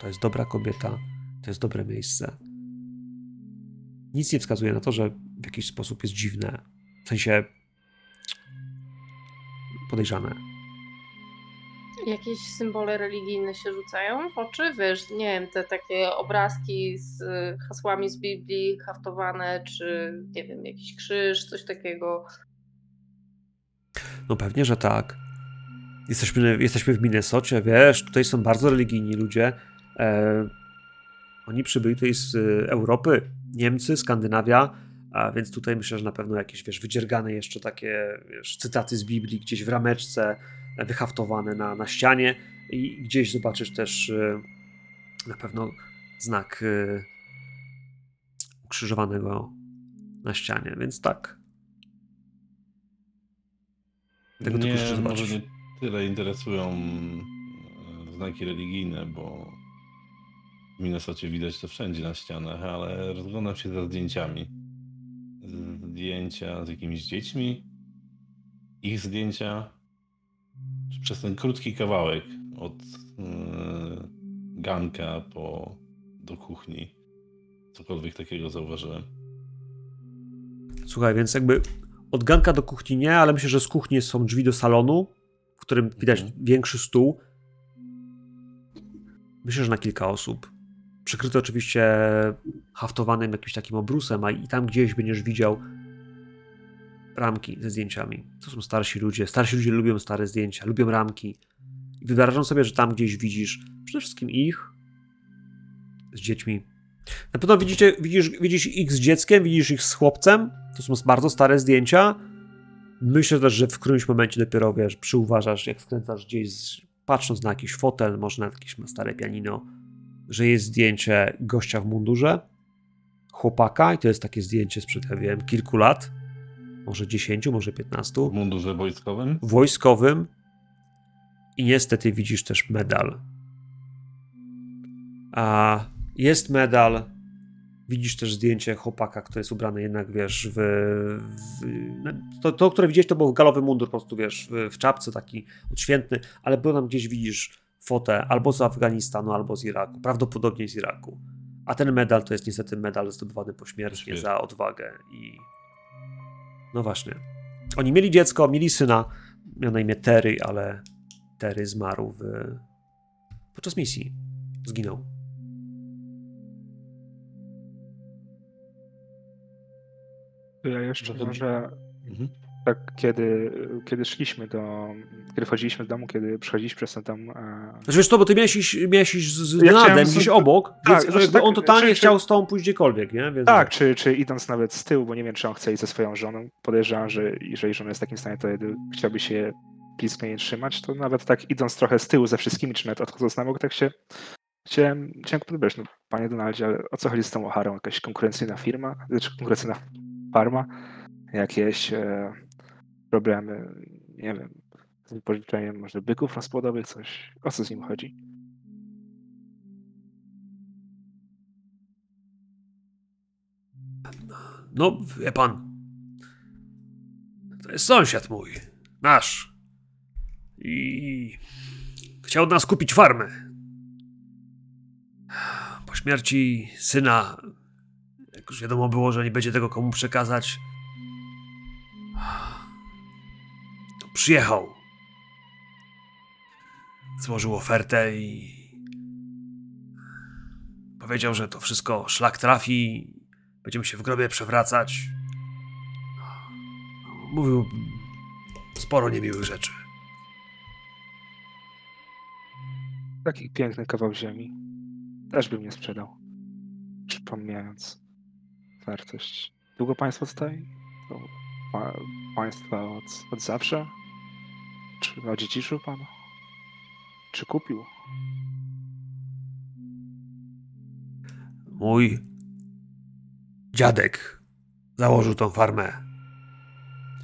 Speaker 1: to jest dobra kobieta, to jest dobre miejsce. Nic nie wskazuje na to, że w jakiś sposób jest dziwne. W sensie podejrzane.
Speaker 4: Jakieś symbole religijne się rzucają w oczy? Wiesz, nie wiem, te takie obrazki z hasłami z Biblii haftowane, czy nie wiem, jakiś krzyż, coś takiego.
Speaker 1: No pewnie, że tak. Jesteśmy, jesteśmy w Minnesocie, wiesz, tutaj są bardzo religijni ludzie. E, oni przybyli tutaj z y, Europy, Niemcy, Skandynawia, a więc tutaj myślę, że na pewno jakieś, wiesz, wydziergane jeszcze takie, wiesz, cytaty z Biblii gdzieś w rameczce, e, wyhaftowane na, na ścianie i gdzieś zobaczysz też y, na pewno znak ukrzyżowanego na ścianie, więc tak. Tego typu
Speaker 2: Mnie może
Speaker 1: zobaczysz.
Speaker 2: nie tyle interesują e, znaki religijne, bo w Minnesocie widać to wszędzie na ścianach, ale rozglądam się za zdjęciami. Zdjęcia z jakimiś dziećmi, ich zdjęcia, przez ten krótki kawałek od yy, ganka po, do kuchni. Cokolwiek takiego zauważyłem.
Speaker 1: Słuchaj, więc jakby od ganka do kuchni nie, ale myślę, że z kuchni są drzwi do salonu, w którym widać
Speaker 2: Mhm.
Speaker 1: większy stół. Myślę, że na kilka osób. Przykryty oczywiście haftowanym jakimś takim obrusem, a i tam gdzieś będziesz widział ramki ze zdjęciami. To są starsi ludzie. Starsi ludzie lubią stare zdjęcia, lubią ramki. I wyobrażam sobie, że tam gdzieś widzisz przede wszystkim ich z dziećmi. Na pewno widzicie, widzisz, widzisz ich z dzieckiem, widzisz ich z chłopcem. To są bardzo stare zdjęcia. Myślę też, że w którymś momencie dopiero wiesz, przyuważasz, jak skręcasz gdzieś, patrząc na jakiś fotel, może na jakieś stare pianino, że jest zdjęcie gościa w mundurze, chłopaka, i to jest takie zdjęcie sprzed, ja wiem, kilku lat, może 10, może 15
Speaker 2: W mundurze wojskowym?
Speaker 1: wojskowym i niestety widzisz też medal. A jest medal, widzisz też zdjęcie chłopaka, który jest ubrany jednak, wiesz, w... w to, to, które widziałeś, to był galowy mundur, po prostu, wiesz, w, w czapce taki odświętny, ale był tam gdzieś widzisz fotę albo z Afganistanu, albo z Iraku, prawdopodobnie z Iraku. A ten medal to jest niestety medal zdobywany pośmiertnie
Speaker 2: Pośmiertnie.
Speaker 1: za odwagę i... No właśnie. Oni mieli dziecko, mieli syna, miał na imię Terry, ale Terry zmarł w... podczas misji. Zginął.
Speaker 5: Ja jeszcze
Speaker 2: Trochę-
Speaker 5: może
Speaker 2: Mhm.
Speaker 5: tak, kiedy, kiedy szliśmy do. Kiedy wchodziliśmy do domu, kiedy przechodziliśmy przez ten dom. E,
Speaker 1: Znaczy wiesz co, bo ty miałeś iść, miałeś iść z,
Speaker 5: Ja
Speaker 1: Nadem
Speaker 5: z-
Speaker 1: gdzieś obok,
Speaker 5: Tak,
Speaker 1: więc
Speaker 5: znaczy tak,
Speaker 1: on totalnie
Speaker 5: czy- czy-
Speaker 1: chciał z tobą pójść gdziekolwiek, nie? Więc
Speaker 5: tak, czy, czy idąc nawet z tyłu, bo nie wiem, czy on chce iść ze swoją żoną. Podejrzewam, że jeżeli żona jest w takim stanie, to chciałby się blisko jej trzymać, to nawet tak idąc trochę z tyłu ze wszystkimi, czy nawet odchodząc na bok, tak się chciałem, chciałem podbrać, no panie Donaldzie, ale o co chodzi z tą Ocharą? Jakaś konkurencyjna firma? Znaczy konkurencyjna farma? Jakieś e, problemy, nie wiem, z wypożyczeniem może byków rozpłodowych, coś? O co z nim chodzi?
Speaker 1: No, wie pan. To jest sąsiad mój. Nasz. I chciał od nas kupić farmę. Po śmierci syna, jak już wiadomo było, że nie będzie tego komu przekazać, to przyjechał. Złożył ofertę i powiedział, że to wszystko szlak trafi Będziemy się w grobie przewracać. Mówił sporo niemiłych rzeczy.
Speaker 5: Taki piękny kawał ziemi. Też bym nie sprzedał. Przypomniając wartość. Długo państwo tutaj? To pa, państwa od, od zawsze? Czy odziedziczył pan? Czy kupił?
Speaker 1: Mój dziadek założył tą farmę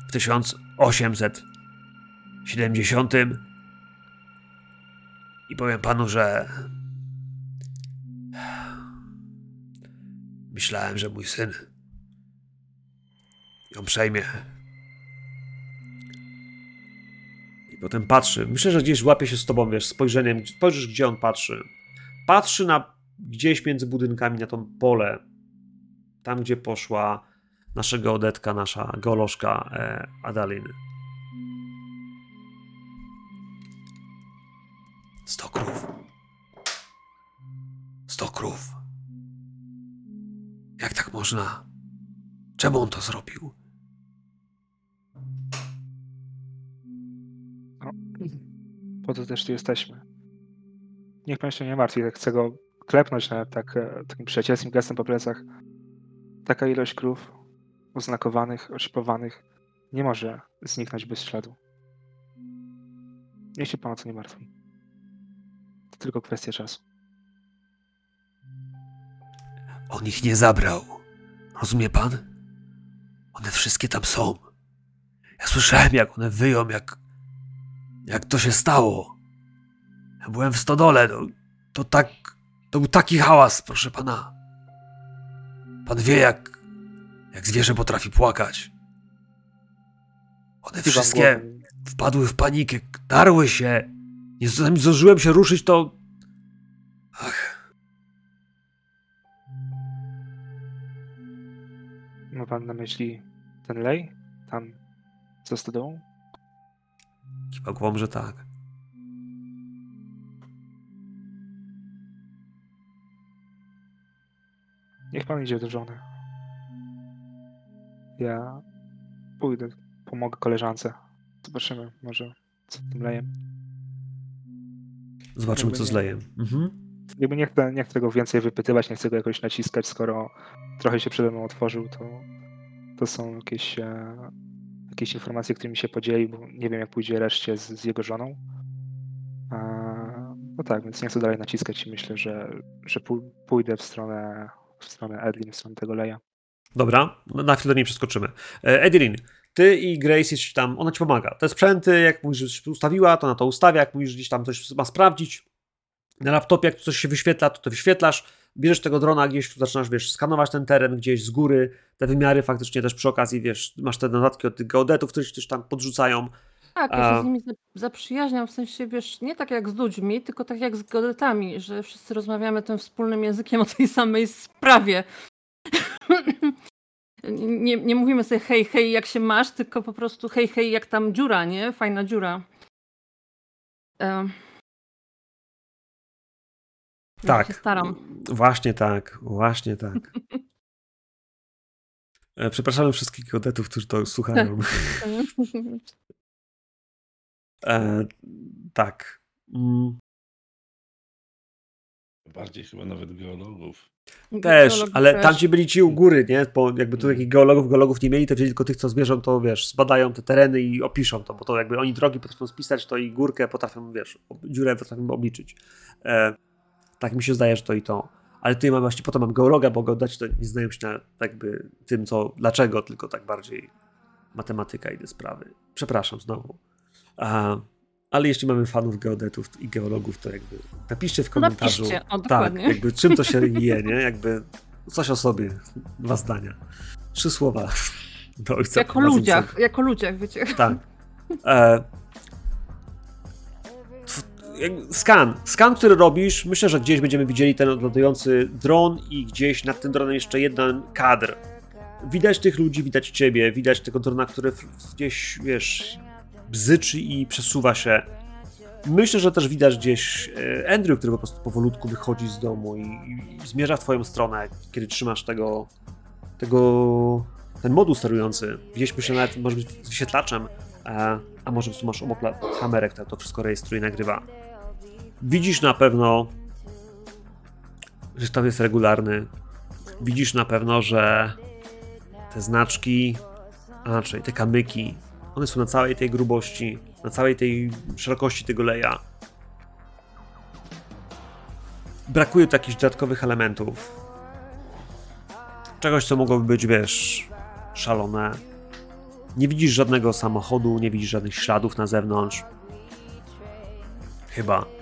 Speaker 1: w 1870 i powiem panu, że myślałem, że mój syn ją przejmie. I potem patrzy. Myślę, że gdzieś łapie się z tobą, wiesz, spojrzeniem. Spojrzysz, gdzie on patrzy. Patrzy na gdzieś między budynkami na to pole. Tam, gdzie poszła nasza geodetka, nasza geolożka e, Adalin. Sto krów. Sto krów. Jak tak można? Czemu on to zrobił?
Speaker 5: Po to też tu jesteśmy. Niech pan się nie martwi, jak chcę go klepnąć na tak, e, takim przyjacielskim gestem po plecach. Taka ilość krów, oznakowanych, oszlifowanych, nie może zniknąć bez śladu. Niech się pan o to nie martwi. To tylko kwestia czasu.
Speaker 1: On ich nie zabrał. Rozumie pan? One wszystkie tam są. Ja słyszałem, jak one wyją, jak. jak to się stało. Ja byłem w stodole. No, to tak. To był taki hałas, proszę pana. Pan wie, jak. jak zwierzę potrafi płakać. One wszystkie wpadły w panikę, darły się. Nie zdążyłem się ruszyć, to.
Speaker 5: Pan na myśli ten lej? Tam za stodołą?
Speaker 1: kiwa głową, że tak.
Speaker 5: Niech pan idzie do żony. Ja pójdę, pomogę koleżance. Zobaczymy, może co z tym lejem.
Speaker 1: Zobaczymy,
Speaker 5: Jakby
Speaker 1: co
Speaker 5: nie-
Speaker 1: zleję. Mhm.
Speaker 5: Jakby nie chcę, nie chcę tego więcej wypytywać, nie chcę go jakoś naciskać, skoro trochę się przede mną otworzył, to, to są jakieś, e, jakieś informacje, którymi się podzieli, bo nie wiem, jak pójdzie reszcie z, z jego żoną. No tak, więc nie chcę dalej naciskać i myślę, że, że pój- pójdę w stronę, w stronę Edlin, w stronę tego leja.
Speaker 1: Dobra, na chwilę do niej przeskoczymy. E, Edilin, ty i Grace jest tam, ona ci pomaga. Te sprzęty, jak mówisz, ustawiła, to na to ustawia, jak mówisz, gdzieś tam coś ma sprawdzić. Na laptopie, jak coś się wyświetla, to to wyświetlasz. Bierzesz tego drona gdzieś, tu zaczynasz, wiesz, skanować ten teren gdzieś z góry, te wymiary faktycznie też przy okazji, wiesz, masz te dodatki od tych geodetów, którzy też tam podrzucają.
Speaker 3: Tak, ja się z nimi za- zaprzyjaźniam, w sensie, wiesz, nie tak jak z ludźmi, tylko tak jak z geodetami, że wszyscy rozmawiamy tym wspólnym językiem o tej samej sprawie. nie, nie mówimy sobie hej, hej, jak się masz, tylko po prostu hej, hej, jak tam dziura, nie? Fajna dziura. Em. Ja
Speaker 1: Tak.
Speaker 3: się staram.
Speaker 1: Właśnie tak, właśnie tak. E, Przepraszamy wszystkich geodetów, którzy to słuchają. E, tak. Mm,
Speaker 2: Bardziej chyba nawet geologów.
Speaker 1: Też,
Speaker 3: Geologii
Speaker 1: ale
Speaker 3: też.
Speaker 1: tamci byli ci u góry, nie? Bo jakby tu takich geologów, geologów nie mieli, to wzięli tylko tych, co zwierzą, to wiesz, zbadają te tereny i opiszą to, bo to jakby oni drogi potrafią spisać, to i górkę potrafią, wiesz, dziurę potrafią obliczyć. E, tak mi się zdaje, że to i to. Ale tutaj mam właśnie, potem mam geologa, bo geodeci to nie znają się na jakby tym, co, dlaczego, tylko tak bardziej matematyka i te sprawy. Przepraszam znowu. A, ale jeśli mamy fanów geodetów i geologów, to jakby napiszcie w komentarzu.
Speaker 3: Napiszcie, o,
Speaker 1: tak, jakby czym to się je, nie? Jakby coś o sobie. Dwa zdania. Trzy słowa. Do ojca
Speaker 3: Jako ludziach, jako ludziach, wiecie.
Speaker 1: Tak. E, skan. Skan, który robisz, myślę, że gdzieś będziemy widzieli ten odlatujący dron i gdzieś nad tym dronem jeszcze jeden kadr. Widać tych ludzi, widać ciebie, widać tego drona, który gdzieś, wiesz, bzyczy i przesuwa się. Myślę, że też widać gdzieś e, Andrew, który po prostu powolutku wychodzi z domu i, i, zmierza w twoją stronę, kiedy trzymasz tego, tego, ten moduł sterujący. Gdzieś myślę nawet, może być wyświetlaczem, e, a może po prostu masz obok kamerek, tak to wszystko rejestruje i nagrywa. Widzisz na pewno, że tam jest regularny. Widzisz na pewno, że te znaczki, a raczej te kamyki, one są na całej tej grubości, na całej tej szerokości tego leja. Brakuje tu jakichś dodatkowych elementów. Czegoś, co mogłoby być, wiesz, szalone. Nie widzisz żadnego samochodu, nie widzisz żadnych śladów na zewnątrz. Chyba.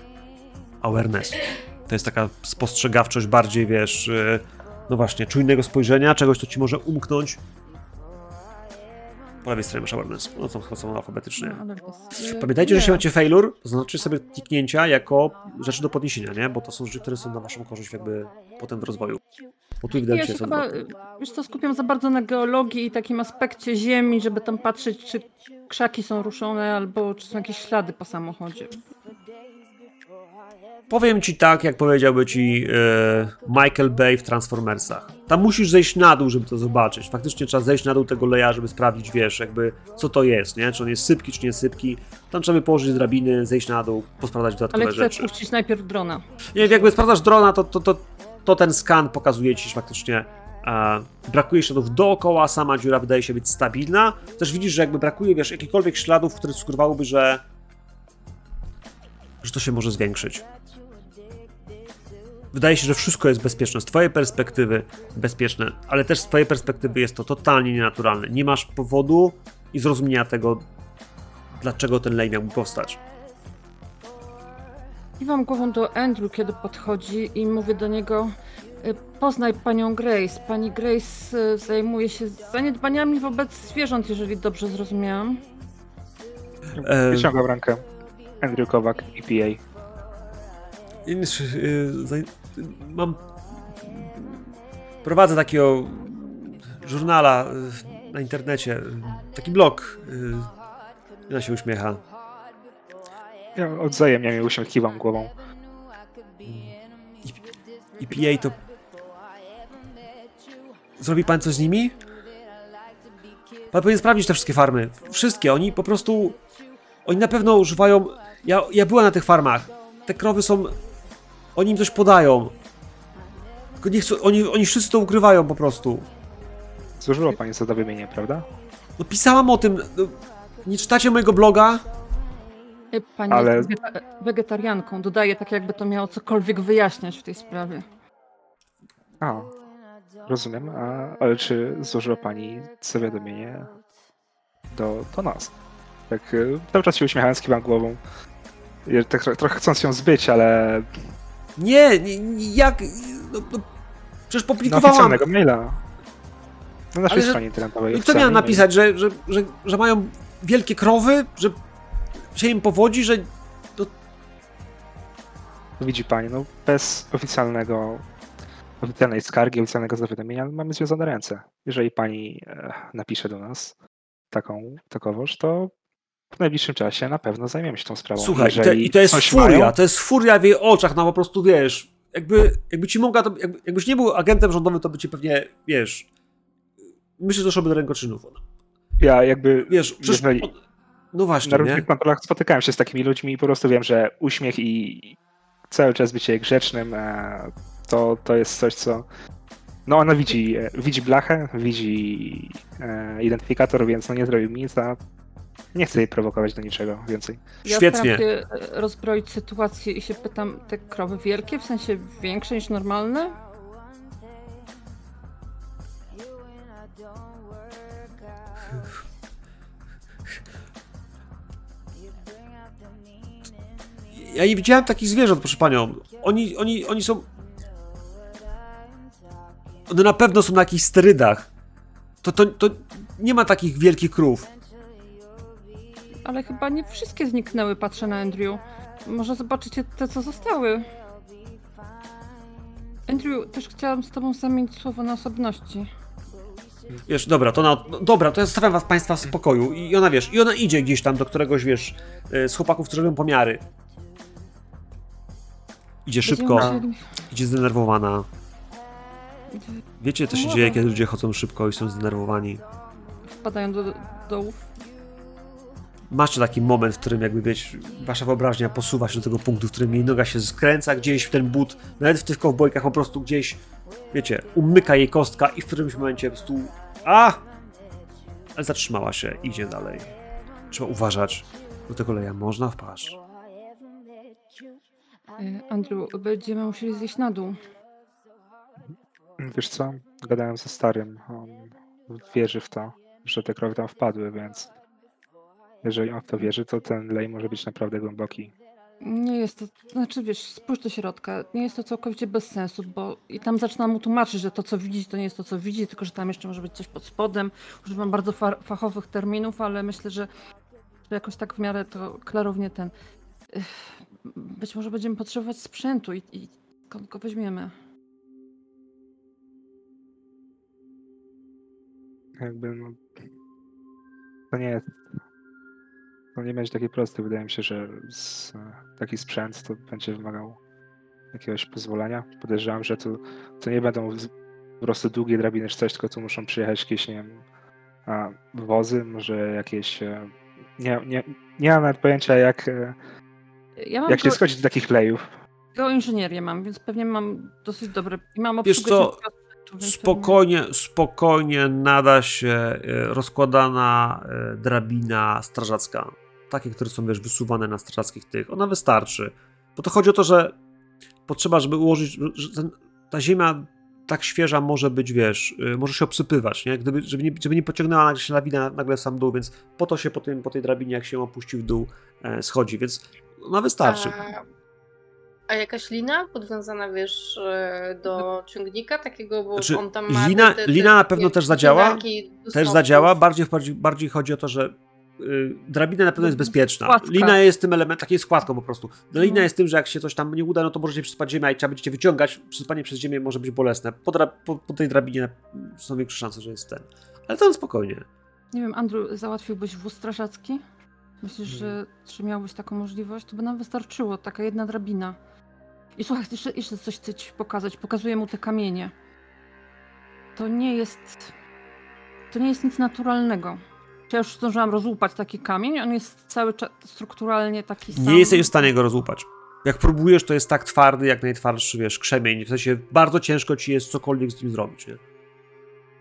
Speaker 1: Awareness. To jest taka spostrzegawczość bardziej, wiesz, yy, no właśnie, czujnego spojrzenia, czegoś, co ci może umknąć. Po lewej stronie masz awareness. No to są alfabetycznie.
Speaker 3: No,
Speaker 1: Pamiętajcie, że jeśli macie failure, to znaczy sobie kliknięcia jako rzeczy do podniesienia, nie? Bo to są rzeczy, które są na waszą korzyść jakby potem w rozwoju. Bo tu
Speaker 3: Ja
Speaker 1: ewidentnie
Speaker 3: się chyba, wiesz co, skupiam za bardzo na geologii i takim aspekcie ziemi, żeby tam patrzeć, czy krzaki są ruszone, albo czy są jakieś ślady po samochodzie.
Speaker 1: Powiem ci tak, jak powiedziałby ci e, Michael Bay w Transformersach. Tam musisz zejść na dół, żeby to zobaczyć. Faktycznie trzeba zejść na dół tego leja, żeby sprawdzić, wiesz, jakby co to jest, nie? Czy on jest sypki, czy nie sypki. Tam trzeba by położyć drabiny, zejść na dół, posprawdzać dodatkowe
Speaker 3: Ale
Speaker 1: rzeczy.
Speaker 3: puścić najpierw drona.
Speaker 1: Nie, jakby sprawdzasz drona, to, to, to, to ten skan pokazuje ci, że faktycznie e, brakuje śladów dookoła, sama dziura wydaje się być stabilna. Też widzisz, że jakby brakuje, wiesz, jakichkolwiek śladów, które sugerowałyby, że że to się może zwiększyć. Wydaje się, że wszystko jest bezpieczne. Z twojej perspektywy bezpieczne, ale też z twojej perspektywy jest to totalnie nienaturalne. Nie masz powodu i zrozumienia tego, dlaczego ten lej miałby powstać.
Speaker 3: Kiwam głową do Andrew, kiedy podchodzi i mówię do niego "Y, Poznaj panią Grace. Pani Grace y, zajmuje się zaniedbaniami wobec zwierząt, jeżeli dobrze zrozumiałam.
Speaker 5: Wyciągam rękę. Andrew Kowak, EPA.
Speaker 1: Y, Mam. Prowadzę takiego żurnala y, na internecie. Taki blog. y, Ona się uśmiecha.
Speaker 5: Ja odzajemnie mi uśmiech, kiwam głową.
Speaker 1: I PA to. Zrobi pan coś z nimi? Pan powinien sprawdzić te wszystkie farmy. Wszystkie. Oni po prostu. Oni na pewno używają. Ja, ja byłem na tych farmach. Te krowy są. Oni im coś podają. Tylko nie chcą. Oni, oni wszyscy to ukrywają po prostu.
Speaker 5: Zużyła pani zadowienie, prawda?
Speaker 1: No pisałam o tym. No, nie czytacie mojego bloga?
Speaker 3: Y, Pani
Speaker 5: Ale-
Speaker 3: jest wegeta- wegetarianką. Dodaję tak, jakby to miało cokolwiek wyjaśniać w tej sprawie.
Speaker 5: A, rozumiem. A, ale czy złożyła pani zawiadomienie do, do nas? Tak, y, cały czas się uśmiechając, kiwam głową. Tak tro- trochę chcąc ją zbyć, ale
Speaker 1: Nie, nie, nie jak. No, no, przecież publikowałam.
Speaker 5: oficjalnego maila. Na naszej
Speaker 1: Ale
Speaker 5: stronie internetowej.
Speaker 1: I miałem
Speaker 5: mail.
Speaker 1: napisać, że, że, że, że mają wielkie krowy, że się im powodzi, że
Speaker 5: Widzi pani, no bez oficjalnego, oficjalnej skargi, oficjalnego zawiadomienia mamy związane ręce. Jeżeli pani e, napisze do nas taką takowoż, to w najbliższym czasie na pewno zajmiemy się tą sprawą.
Speaker 1: Słuchaj, i to,
Speaker 5: Jeżeli
Speaker 1: i to jest furia,
Speaker 5: mają-
Speaker 1: to jest furia w jej oczach, no po prostu wiesz, jakby, jakby ci mogła, to, jakby, jakbyś nie był agentem rządowym, to by ci pewnie, wiesz, myślę, że doszłoby do rękoczynów.
Speaker 5: Ja jakby,
Speaker 1: Wiesz, przecież,
Speaker 5: jeżeli
Speaker 1: on- no właśnie,
Speaker 5: na różnych kontrolach spotykałem się z takimi ludźmi i po prostu wiem, że uśmiech i cały czas bycie grzecznym e, to, to jest coś, co no ona widzi, e, widzi blachę, widzi e, identyfikator, więc no nie zrobił mi nic, a nie chcę jej prowokować do niczego więcej.
Speaker 3: Ja
Speaker 1: Świetnie.
Speaker 3: się e, rozbroić sytuację i się pytam, te krowy wielkie, w sensie większe niż normalne?
Speaker 1: Ja nie widziałem takich zwierząt, proszę panią. Oni, oni, oni są... One na pewno są na jakichś sterydach. To, to, to nie ma takich wielkich krów.
Speaker 3: Ale chyba nie wszystkie zniknęły, patrzę na Andrew. Może zobaczycie te, co zostały. Andrew, też chciałam z tobą zamienić słowo na osobności.
Speaker 1: Wiesz, dobra, to na, no, dobra, to ja zostawiam was państwa w spokoju. I ona, wiesz, i ona idzie gdzieś tam do któregoś, wiesz, e, z chłopaków, którzy robią pomiary. Idzie szybko,
Speaker 3: Będziemy
Speaker 1: idzie zdenerwowana. Wiecie, co się
Speaker 3: No
Speaker 1: dzieje, kiedy ludzie chodzą szybko i są zdenerwowani.
Speaker 3: Wpadają do do dołów.
Speaker 1: Macie taki moment, w którym jakby, wiecie, wasza wyobraźnia posuwa się do tego punktu, w którym jej noga się skręca gdzieś w ten but, nawet w tych kowbojkach po prostu gdzieś, wiecie, umyka jej kostka i w którymś momencie po prostu a! Ale zatrzymała się, idzie dalej. Trzeba uważać. Do tego leja można wpaść.
Speaker 3: E, Andrew, będziemy musieli zjeść na dół.
Speaker 5: Wiesz co, gadałem ze starym, on wierzy w to, że te krowy tam wpadły, więc jeżeli on w to wierzy, to ten lej może być naprawdę głęboki.
Speaker 3: Nie jest to, znaczy wiesz, spójrz do środka, nie jest to całkowicie bez sensu, bo i tam zaczynam mu tłumaczyć, że to co widzi, to nie jest to co widzi, tylko że tam jeszcze może być coś pod spodem. Używam bardzo fa fachowych terminów, ale myślę, że, że jakoś tak w miarę to klarownie ten. Być może będziemy potrzebować sprzętu i, i skąd go weźmiemy.
Speaker 5: Jakby no, to nie jest, to nie będzie takie proste. Wydaje mi się, że z, taki sprzęt to będzie wymagał jakiegoś pozwolenia. Podejrzewam, że to, to nie będą po prostu długie drabiny czy coś, tylko tu muszą przyjechać jakieś, nie wiem, a, wozy, może jakieś... e, Nie, nie, nie mam nawet pojęcia, jak, e,
Speaker 3: Ja mam
Speaker 5: jak się
Speaker 3: go-
Speaker 5: schodzić do takich lejów.
Speaker 3: geoinżynierię mam, więc pewnie mam dosyć dobre. I mam
Speaker 1: Wiesz
Speaker 3: obsługę
Speaker 1: co, Spokojnie, spokojnie nada się e, rozkładana drabina strażacka. Takie, które są wiesz, wysuwane na strażackich tych. Ona wystarczy. Bo to chodzi o to, że potrzeba, żeby ułożyć, że ten, ta ziemia tak świeża może być, wiesz, y, może się obsypywać, nie? Gdyby, żeby, nie, żeby nie pociągnęła nagle się lawina nagle w sam dół, więc po to się po, tym, po tej drabinie, jak się opuści w dół, e, schodzi, więc ona wystarczy.
Speaker 4: A, a jakaś lina podwiązana, wiesz, e, do ciągnika takiego, bo
Speaker 1: Znaczy,
Speaker 4: on tam ma...
Speaker 1: lina-
Speaker 4: te, te,
Speaker 1: lina na pewno też zadziała, Też zadziała, bardziej, bardziej, bardziej chodzi o to, że drabina na pewno jest bezpieczna.
Speaker 3: Składka.
Speaker 1: Lina jest tym elementem, takiej składką po prostu. Lina
Speaker 3: Mhm.
Speaker 1: jest tym, że jak się coś tam nie uda, no to możecie przyspać ziemię i trzeba będziecie wyciągać. Przyspanie przez ziemię może być bolesne. Po, po, po tej drabinie są większe szanse, że jest ten. Ale to spokojnie.
Speaker 3: Nie wiem, Andrew, załatwiłbyś wóz strażacki? Myślisz, że, że miałbyś taką możliwość? To by nam wystarczyło, taka jedna drabina. I słuchaj, jeszcze, jeszcze coś chcę ci pokazać. Pokazuję mu te kamienie. To nie jest... To nie jest nic naturalnego. Ja już zdążyłam rozłupać taki kamień, on jest cały czas strukturalnie taki sam.
Speaker 1: Nie jesteś w stanie go rozłupać. Jak próbujesz, to jest tak twardy, jak najtwardszy, wiesz, krzemień. W sensie bardzo ciężko ci jest cokolwiek z nim zrobić, nie?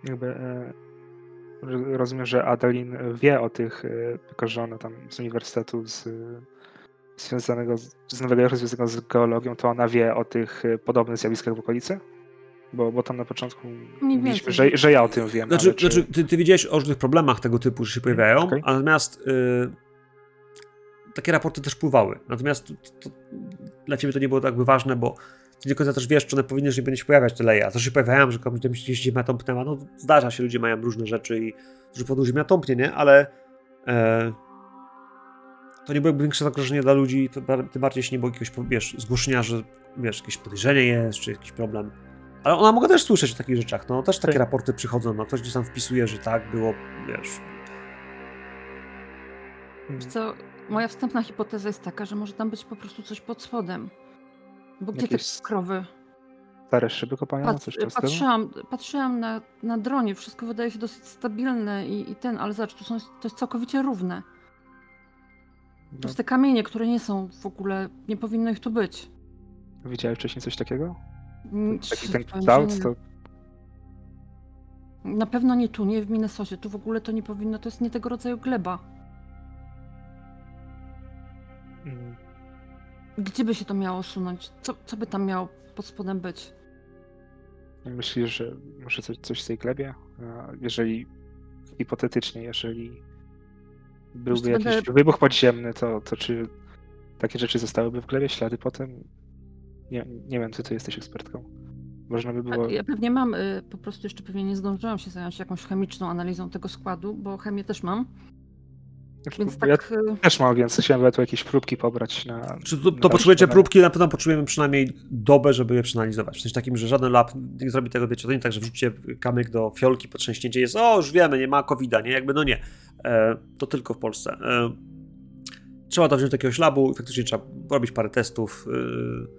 Speaker 5: Jakby e, ro- rozumiem, że Adeline wie o tych, e, tylko że ona tam z uniwersytetu z, e, związanego z, z nowego związanego z geologią, to ona wie o tych e, podobnych zjawiskach w okolicy? Bo, bo tam na początku mówiliśmy, że, że ja o tym wiem.
Speaker 1: Znaczy,
Speaker 5: czy...
Speaker 1: znaczy ty, ty wiedziałeś o różnych problemach tego typu, że się pojawiają, a natomiast y, takie raporty też pływały. Natomiast to, to, dla ciebie to nie było tak ważne, bo ty nie do końca też wiesz, czy one powinny, że nie będzie się pojawiać te leje. A to się pojawiają, że komuś tam się ziemia tąpnęła. No zdarza się, ludzie mają różne rzeczy i że powodu ziemia tąpnie, nie? Ale e, to nie byłoby większe zagrożenie dla ludzi, tym bardziej jeśli nie było jakiegoś, wiesz, zgłoszenia, że wiesz, jakieś podejrzenie jest, czy jakiś problem. Ale ona mogła też słyszeć o takich rzeczach, no też takie
Speaker 5: Tak.
Speaker 1: raporty przychodzą, no ktoś gdzieś tam wpisuje, że tak było, wiesz,
Speaker 3: Wiesz co, moja wstępna hipoteza jest taka, że może tam być po prostu coś pod spodem. Bo gdzie
Speaker 5: Jakieś
Speaker 3: te krowy?
Speaker 5: Stare szyby kopania?
Speaker 3: Pat, patrzyłam, patrzyłam na, na dronie, wszystko wydaje się dosyć stabilne i, i ten, ale zobacz, tu są, to jest całkowicie równe.
Speaker 5: No,
Speaker 3: Plus te kamienie, które nie są w ogóle, nie powinno ich tu być.
Speaker 5: widziałeś wcześniej coś takiego? Taki ten kształt? To
Speaker 3: Na pewno nie tu, nie w Minnesocie. Tu w ogóle to nie powinno, to jest nie tego rodzaju gleba.
Speaker 5: mm,
Speaker 3: Gdzie by się to miało sunąć? Co, co by tam miało pod spodem być?
Speaker 5: myślisz, że może coś, coś w tej glebie? A Jeżeli hipotetycznie, jeżeli byłby jakiś
Speaker 3: będę-
Speaker 5: wybuch podziemny, to, to czy takie rzeczy zostałyby w glebie, ślady potem? Nie, nie wiem, ty tu jesteś ekspertką. Można by było...
Speaker 3: A Ja pewnie mam, y, po prostu jeszcze pewnie nie zdążyłam się zająć jakąś chemiczną analizą tego składu, bo chemię też mam,
Speaker 5: Znaczy,
Speaker 3: więc
Speaker 5: Ja
Speaker 3: tak... y,
Speaker 5: też mam, więc chciałem tu jakieś próbki pobrać na...
Speaker 1: Czy to, to
Speaker 5: na
Speaker 1: potrzebujecie
Speaker 5: badania.
Speaker 1: próbki, na pewno potrzebujemy przynajmniej dobę, żeby je przeanalizować. W sensie takim, że żaden lab nie zrobi tego, wiecie, to nie tak, że wrzucicie kamyk do fiolki, potrzęśnięcie jest, o, już wiemy, nie ma covid nie? Jakby, no nie. E, to tylko w Polsce. E, trzeba to wziąć do jakiegoś labu i faktycznie trzeba robić parę testów e,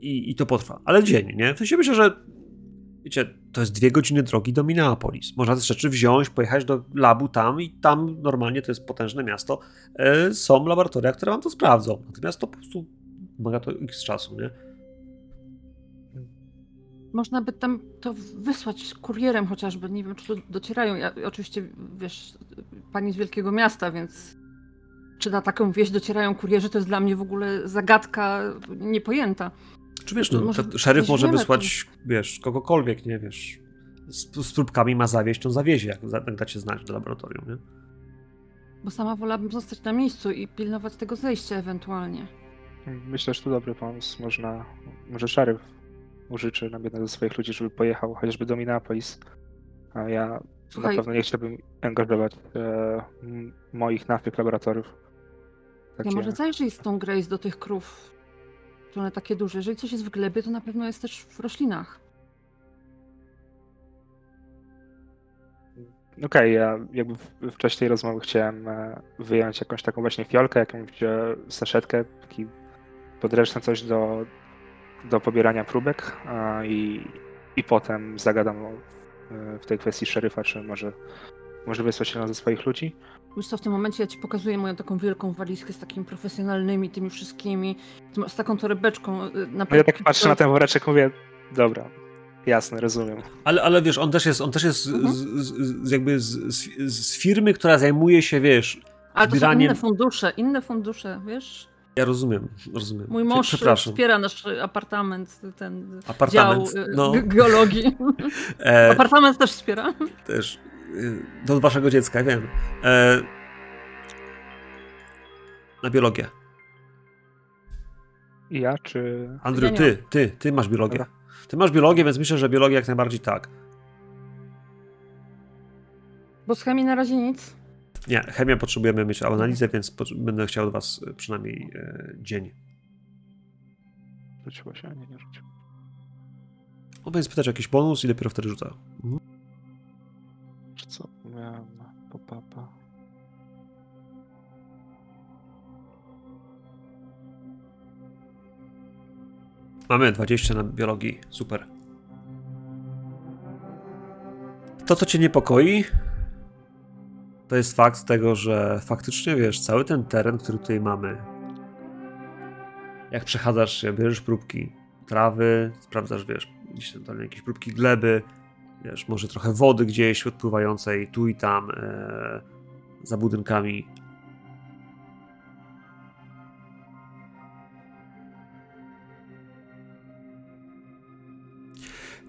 Speaker 1: i, i to potrwa. Ale dzień, nie? W sensie myślę, że wiecie, to jest dwie godziny drogi do Minneapolis. Można te rzeczy wziąć, pojechać do labu tam i tam normalnie to jest potężne miasto. E, są laboratoria, które wam to sprawdzą. Natomiast to po prostu wymaga to x czasu, nie?
Speaker 3: Można by tam to wysłać kurierem chociażby, nie wiem, czy tu docierają. Ja oczywiście, wiesz, pani z wielkiego miasta, więc czy na taką wieś docierają kurierzy, to jest dla mnie w ogóle zagadka niepojęta.
Speaker 1: Czy wiesz, no,
Speaker 3: Może
Speaker 1: szeryf może wysłać, wiesz, kogokolwiek, nie, wiesz, z, z próbkami ma zawieść, on zawiezie, jak, jak dacie znać do laboratorium, nie?
Speaker 3: Bo sama wolałabym zostać na miejscu i pilnować tego zejścia ewentualnie.
Speaker 5: Myślę, że to dobry pomysł. Można, może szeryf użyczy nam jednego ze swoich ludzi, żeby pojechał chociażby do Minneapolis. A ja
Speaker 3: Słuchaj,
Speaker 5: na pewno nie chciałbym angażować e, m- moich naszych laboratoriów.
Speaker 3: ja
Speaker 5: Takie-
Speaker 3: może zajrzyj z tą Grace do tych krów. To one takie duże. Jeżeli coś jest w glebie, to na pewno jest też w roślinach.
Speaker 5: Okej, ja jakby w, czasie tej rozmowy chciałem e, wyjąć jakąś taką właśnie fiolkę, jakąś e, saszetkę, taki podręczny coś do do pobierania próbek i, i potem zagadam o, e, w tej kwestii szeryfa, czy może, może wysłać się ze swoich ludzi.
Speaker 3: Wiesz co, w tym momencie ja ci pokazuję moją taką wielką walizkę z takimi profesjonalnymi tymi wszystkimi, z taką torebeczką. y, Na
Speaker 5: No ja tak patrzę na ten woreczek, mówię, dobra, jasne, rozumiem.
Speaker 1: Ale, ale wiesz, on też jest, on też jest z,
Speaker 3: Mhm.
Speaker 1: z, z, z jakby z, z, z firmy, która zajmuje się, wiesz,
Speaker 3: Ale to są
Speaker 1: zbieraniem-
Speaker 3: inne fundusze, inne fundusze, wiesz?
Speaker 1: ja rozumiem, rozumiem.
Speaker 3: Mój mąż wspiera nasz apartament, ten
Speaker 1: Apartament,
Speaker 3: dział y,
Speaker 1: no.
Speaker 3: ge- geologii.
Speaker 1: E,
Speaker 3: Apartament też wspiera.
Speaker 1: też do waszego dziecka, wiem. E, na biologię.
Speaker 5: Ja, czy...
Speaker 1: Andrew,
Speaker 3: Ja nie
Speaker 1: ty, ty, ty masz biologię.
Speaker 5: Dobra.
Speaker 1: Ty masz biologię, więc myślę, że biologia jak najbardziej tak.
Speaker 3: Bo z chemii na razie nic.
Speaker 1: Nie, chemia potrzebujemy mieć analizę, więc będę chciał od was e, przynajmniej e, dzień.
Speaker 5: Rzuciło się? Nie, nie rzuciło.
Speaker 1: On będzie spytać o jakiś bonus i dopiero wtedy rzuca. Mhm.
Speaker 5: Czy co? Miałem pop-upa.
Speaker 1: Mamy 20 na biologii, super. To, co cię niepokoi, to jest fakt tego, że faktycznie, wiesz, cały ten teren, który tutaj mamy, jak przechadzasz się, bierzesz próbki trawy, sprawdzasz, wiesz, gdzieś tam jakieś próbki gleby, wiesz, może trochę wody gdzieś odpływającej tu i tam e, za budynkami.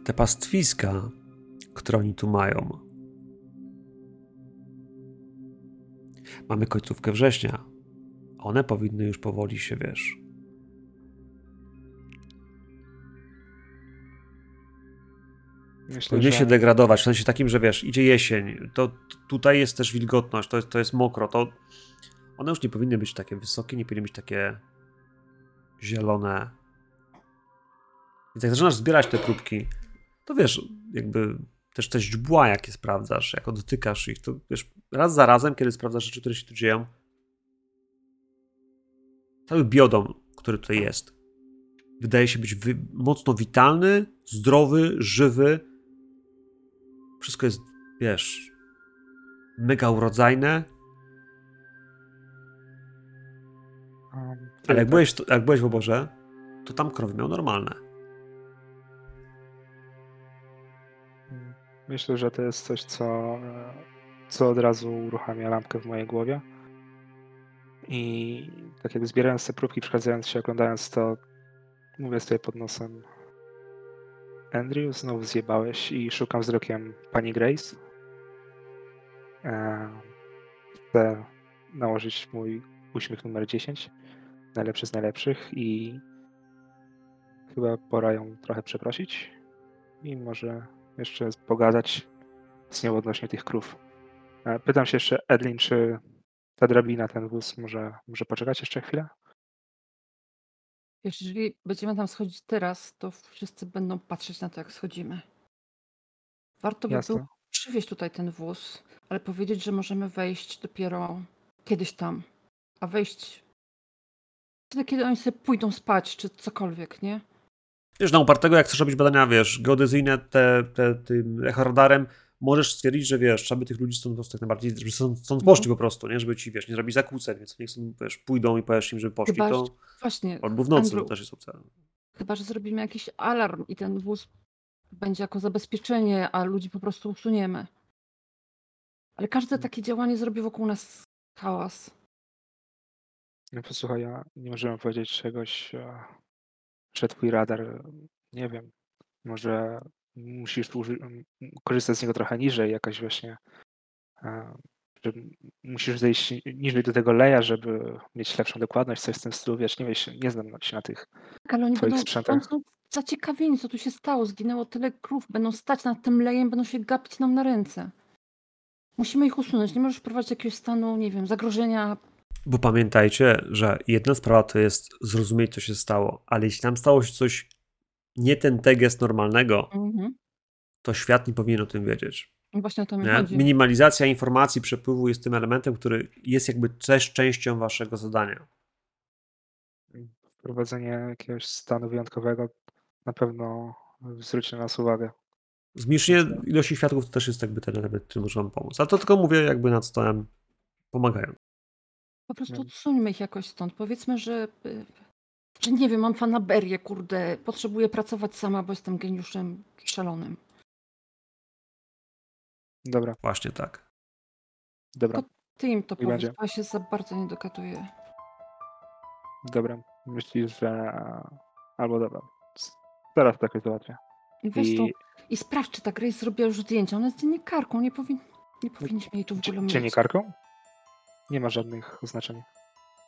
Speaker 1: Te pastwiska, które oni tu mają. Mamy końcówkę września. One powinny już powoli się, wiesz,
Speaker 5: Myślę,
Speaker 1: Powinien
Speaker 5: że...
Speaker 1: się degradować, w sensie takim, że wiesz, idzie jesień, to tutaj jest też wilgotność, to jest, to jest mokro, to one już nie powinny być takie wysokie, nie powinny być takie zielone. Więc jak zaczynasz zbierać te próbki, to wiesz, jakby też te źdźbła, jakie sprawdzasz, jak dotykasz ich, to wiesz, raz za razem, kiedy sprawdzasz rzeczy, które się tu dzieją, cały biodom, który tutaj jest, wydaje się być wy- mocno witalny, zdrowy, żywy, wszystko jest, wiesz, mega urodzajne,
Speaker 5: Um,
Speaker 1: ale
Speaker 5: tak,
Speaker 1: jak byłeś, jak byłeś w oborze, to tam krowy miał normalne.
Speaker 5: Myślę, że to jest coś, co, co od razu uruchamia lampkę w mojej głowie. I tak jak zbierając te próbki, przechadzając się, oglądając to, mówię sobie pod nosem Andrew, znowu zjebałeś i szukam wzrokiem pani Grace. E, Chcę nałożyć mój uśmiech numer 10, najlepszy z najlepszych i chyba pora ją trochę przeprosić i może jeszcze pogadać z nią odnośnie tych krów. E, Pytam się jeszcze, Edlin, czy ta drabina, ten wóz może, może poczekać jeszcze chwilę?
Speaker 3: Wiesz, jeżeli będziemy tam schodzić teraz, to wszyscy będą patrzeć na to, jak schodzimy. Warto by
Speaker 5: Jasne.
Speaker 3: było przywieźć tutaj ten wóz, ale powiedzieć, że możemy wejść dopiero kiedyś tam. A wejść wtedy, kiedy oni sobie pójdą spać, czy cokolwiek, nie?
Speaker 1: Wiesz, na upartego, jak chcesz robić badania, wiesz, geodezyjne te, te, tym echoradarem, możesz stwierdzić, że wiesz, trzeba by tych ludzi stąd po prostu jak najbardziej, żeby stąd, stąd poszli po prostu, nie? Żeby ci, wiesz, nie zrobić zakłóceń, więc niech stąd, wiesz, pójdą i powiesz im, żeby poszli,
Speaker 3: Chyba,
Speaker 1: to...
Speaker 3: Właśnie,
Speaker 1: Albo w nocy,
Speaker 3: Andrew,
Speaker 1: to też jest opcja.
Speaker 3: chyba, że zrobimy jakiś alarm i ten wóz będzie jako zabezpieczenie, a ludzi po prostu usuniemy. Ale każde takie działanie zrobi wokół nas hałas.
Speaker 5: No posłuchaj, ja nie możemy powiedzieć czegoś, e, że twój radar, nie wiem, może musisz uży- m, korzystać z niego trochę niżej, jakaś właśnie, e, że musisz zejść niżej do tego leja, żeby mieć lepszą dokładność, coś w tym stylu, wiesz, nie, wiesz, nie znam się na tych
Speaker 3: Tak, ale oni
Speaker 5: Twoich
Speaker 3: będą,
Speaker 5: sprzętach.
Speaker 3: oni są zaciekawieni, co tu się stało. Zginęło tyle krów, będą stać nad tym lejem, będą się gapić nam na ręce. Musimy ich usunąć. Nie możesz wprowadzić jakiegoś stanu, nie wiem, zagrożenia.
Speaker 1: Bo pamiętajcie, że jedna sprawa to jest zrozumieć, co się stało, ale jeśli tam stało się coś nie ten tegest normalnego,
Speaker 3: Mhm.
Speaker 1: to świat nie powinien o tym wiedzieć.
Speaker 3: I Właśnie o to mi
Speaker 1: Nie?
Speaker 3: chodzi.
Speaker 1: Minimalizacja informacji, przepływu jest tym elementem, który jest jakby też częścią waszego zadania.
Speaker 5: wprowadzenie jakiegoś stanu wyjątkowego na pewno zwróci na nas uwagę.
Speaker 1: Zmniejszenie ilości świadków to też jest jakby ten element, który może wam pomóc. A to tylko mówię jakby nad stołem pomagają.
Speaker 3: Po prostu
Speaker 5: No.
Speaker 3: odsuńmy ich jakoś stąd. Powiedzmy, że. Y, Że nie wiem, mam fanaberię, kurde. Potrzebuję pracować sama, bo jestem geniuszem szalonym.
Speaker 5: Dobra,
Speaker 1: Właśnie tak.
Speaker 5: dobra,
Speaker 3: Ty im to
Speaker 5: I
Speaker 3: powiedz,
Speaker 5: będzie.
Speaker 3: bo ja się za bardzo nie dokatuję.
Speaker 5: dobra. Myślisz, że... Albo dobra. Teraz tak załatwię.
Speaker 3: I weź to
Speaker 5: I
Speaker 3: i sprawdź, czy ta Grace zrobiła już zdjęcia. Ona jest dziennikarką, nie, powin... nie powinniśmy jej tu w ogóle mieć.
Speaker 5: dziennikarką? Nie ma żadnych oznaczeń.